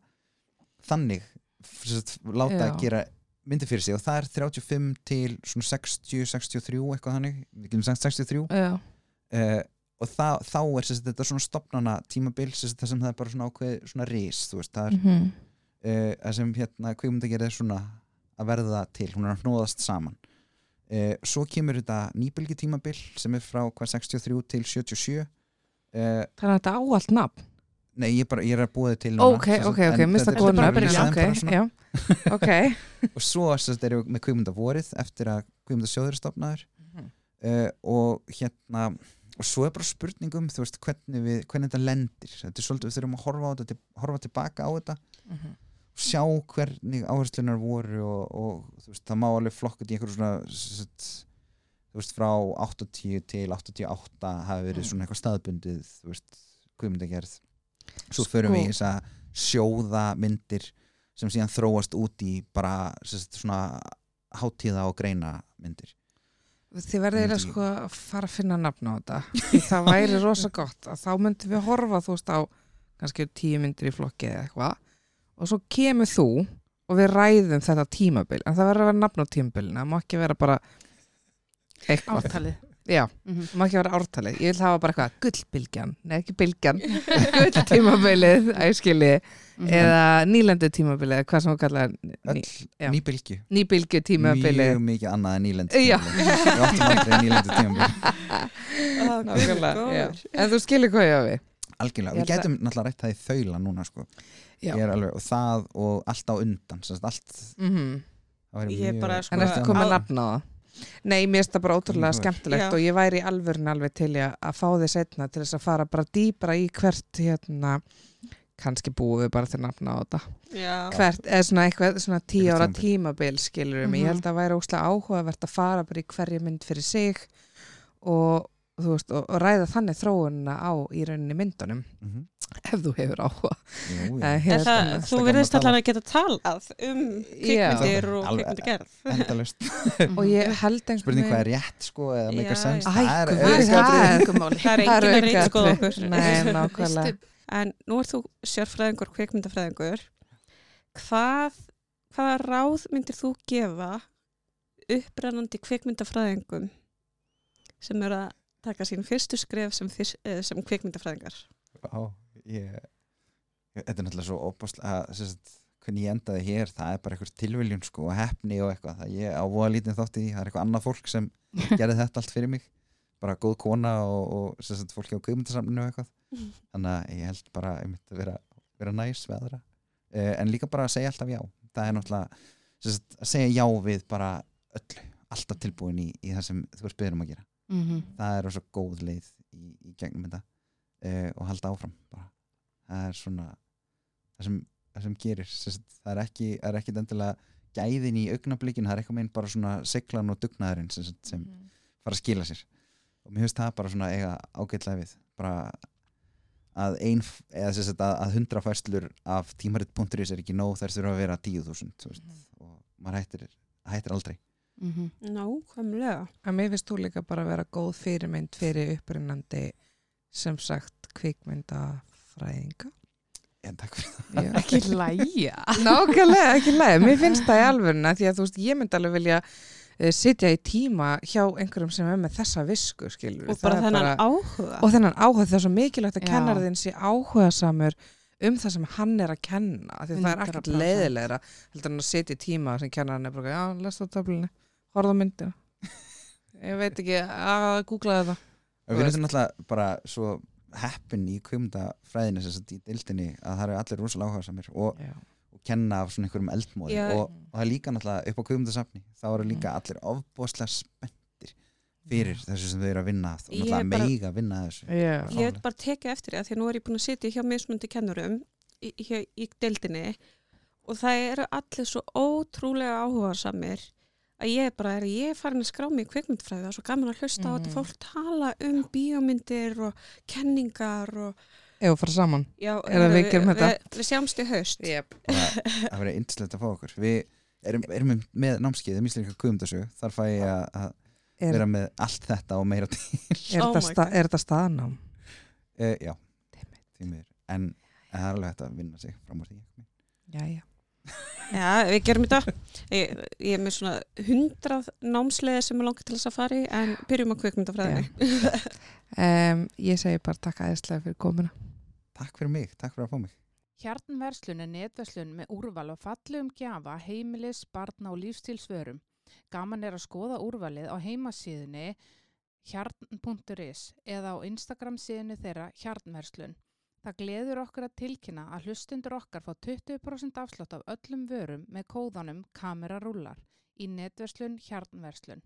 þannig sagt, láta Já. að gera myndir fyrir sig og það er 35 til svona 60, 63 eitthvað þannig, við getum sagt 63 Já. Og það, þá er sagt, þetta svona stopnana tímabil sagt, það sem það er bara svona ákveð svona veist, það er Mhm. uh, það sem hérna kvikmyndagerð er svona að verða til, hún er að hnóðast saman. Uh, svo kemur þetta nýbylgi tímabil sem er frá hvað 63 til 77 uh, Þannig að þetta á allt nafn? Nei, ég, bara, ég er að búa þið til núna, Ok, sagt, ok, ok, mista þetta er góð bara- nöfn ok, og svo erum við með kvikmyndavorið eftir að kvikmyndasjóður er stopnaður uh, og hérna og svo er bara spurningum þú veist, hvernig, við, hvernig þetta lendir þetta er svolítið, við þurfum að horfa, þetta, horfa tilbaka á þetta sjá hvernig áherslunar voru og, og veist, það má alveg flokkut í einhverju svona þú veist, frá 80 til 88 hafi verið Mm. svona eitthvað staðbundið kvikmyndagerð svo förum Sko. við í þess að sjóða myndir sem síðan þróast út í bara sagt, svona hátíða og greina myndir Þið verðið eiginlega sko að fara að finna nafn á þetta. Það væri rosa gott að þá myndum við horfa þú veist á kannski tíu myndir í flokki eða eitthvað og svo kemur þú og við ræðum þetta tímabil en það verður að vera nafn á tímabilinu, það má ekki vera bara eitthvað. Ártalið. Já, Mhm. það má ekki vera ártalið. Ég vil hafa bara eitthvað gullbylgjan, nei ekki bylgjan, gulltímabilið, æskili, Mhm. eða nýlendu tímabilið, hvað sem þú kallar ný, nýbylgju nýbylgju tímabilið. mjög mikið annað en nýlendu Já. tímabil. við áttum aldrei nýlendu tímabil Nákvæmlega, já. En þú skilir hvað ég á við? algjörlega, við að- gætum náttúrulega rætt það í þaula núna sko. Já. Ég er alveg, og það og allt á undan allt, Mm það væri Ég mjög bara, sko, En komið að nafna á það? Nei, mér finnst það bara ótrúlega Komið skemmtilegt Já. og ég væri í alvörun alveg til í að fá þið setna til þess að fara bara dýbra í hvert hérna, kannski búum við bara til nafna á þetta Já. hvert, eða svona eitthvað, svona tíu ára tímabil skilur um, ég Mhm. held að væri óslega áhugavert að fara bara í hverju mynd fyrir sig og veist, og, og ræða þannig þróunina á í rauninni myndunum Mhm. ef þú hefur áhuga. Eh, hérna, Alltaf þú verðist allan að geta talað um kvikmyndir og kvikmyndagerð. endalaust og ég held einhvern spurning hvað er rétt sko eða Já, sense Æ, það er er- er er enginn að reyta skoða okkur. Nei, nákvæmlega En nú ert þú sérfræðingur, kvikmyndafræðingur. Hvað, hvaða ráð myndir þú gefa upprennandi kvikmyndafræðingum sem eru að taka sín fyrstu skref sem, fyrst, eh, sem kvikmyndafræðingar? Já, ég, ég, þetta er náttúrulega svo óbúslega sérst, hvernig ég endaði hér, það er bara eitthvað tilviljun sko og hefni og eitthvað það ég á voða lítið þátt í það er eitthvað annað fólk sem gerði þetta allt fyrir mig bara góð kona og, og sérst, fólki á kveimundasamlinu og eitthvað. Þannig að ég held bara einmitt að vera, vera næs við aðra. Uh, en líka bara að segja alltaf já. Það er náttúrulega sérst, að segja já við bara öllu, alltaf tilbúin í, í það sem þú ert beður um að gera Mhm. það er rosa góð leið í, í gegnum þetta uh, og halda áfram bara. það er svona það sem, það sem gerir það er ekki, það er ekki endilega gæðin í augnablikin, það er eitthvað meginn bara svona seglan og dugnaðurinn sem, sem, sem fara að skila sér og mér finnst það bara svona eiga ágætlega við bara að ein, að, að hundra færslur af tímarit.is er ekki nóg þær þurfa að vera tíu þúsund og maður hættir, hættir aldrei Mhm. Nákvæmlega. að mér finnst þú líka bara að vera góð fyrirmynd fyrir upprinnandi sem sagt kvikmyndafræðinga en takk fyrir það Já. Ekki læja. Nákvæmlega, ekki leið, mér finnst það í alvöruna því að þú veist, ég myndi alveg vilja uh, sitja í tíma hjá einhverjum sem er með þessa visku, skilur Og bara þennan áhuga. og þennan áhuga, það er svo mikilvægt að kennarðin sé áhuga samur um það sem hann er að kenna af því að það er ekkert 100%. leiðilegra heldur hann að sitja í tíma sem kennarinn er bara, já, lest á töflunni horfða á myndina. Ég veit ekki að googla þetta. Við erum náttúrulega bara svo heppin í kvimdafræðinu í dildinni að það eru allir rosalega áhuga samir og, já. og kenna af svona einhverjum eldmóði. Já. og, og það er líka náttúrulega upp á kvimdasafni þá eru líka allir ofbóðslega spenntir fyrir þessu sem þau eru að vinna og náttúrulega bara- meiga að vinna þessu. Já. Ég hef bara tekið eftir því að því að nú er ég búin að sitja hjá mismundi kennurum í, í, í deildinni og það eru allir svo ótrúlega áhugasamir að ég bara er, ég er farin að skrá mig í kvikmyndfræði og svo gaman að hlusta á Mhm. þetta fólk tala um bíómyndir og kenningar og við fara saman? Já, Er við gerum þetta? Við, við sjáumst í haust. yep. það verður yndislegt að fá okkur. Við erum, erum með námskið um íslenska kvimdasögu þar fæ ég að, er, vera með allt þetta og meira til. Er, Oh þetta staðnám? uh, já, því miður. En, það er alveg hægt að vinna sig fram úr því. Já, já. Við gerum þetta. Ég, ég er með svona hundrað námsleiði sem er langar til þess að fara í en byrjum á kvikmyndafræðinni. Um, ég segi bara takk aðeinslega fyrir komuna takk fyrir mig, takk fyrir að fá mig Hjarnverslun er netverslun með úrval og fallegum gjafa, heimilis, barna og lífstilsvörum. Gaman er að skoða úrvalið á heimasíðunni hjarn.is eða á Instagram síðunni þeirra hjarnverslun. Það gleður okkur að tilkynna að hlustundur okkar fá 20% afslátt af öllum vörum með kóðanum kamerarúlar í netverslun hjarnverslun.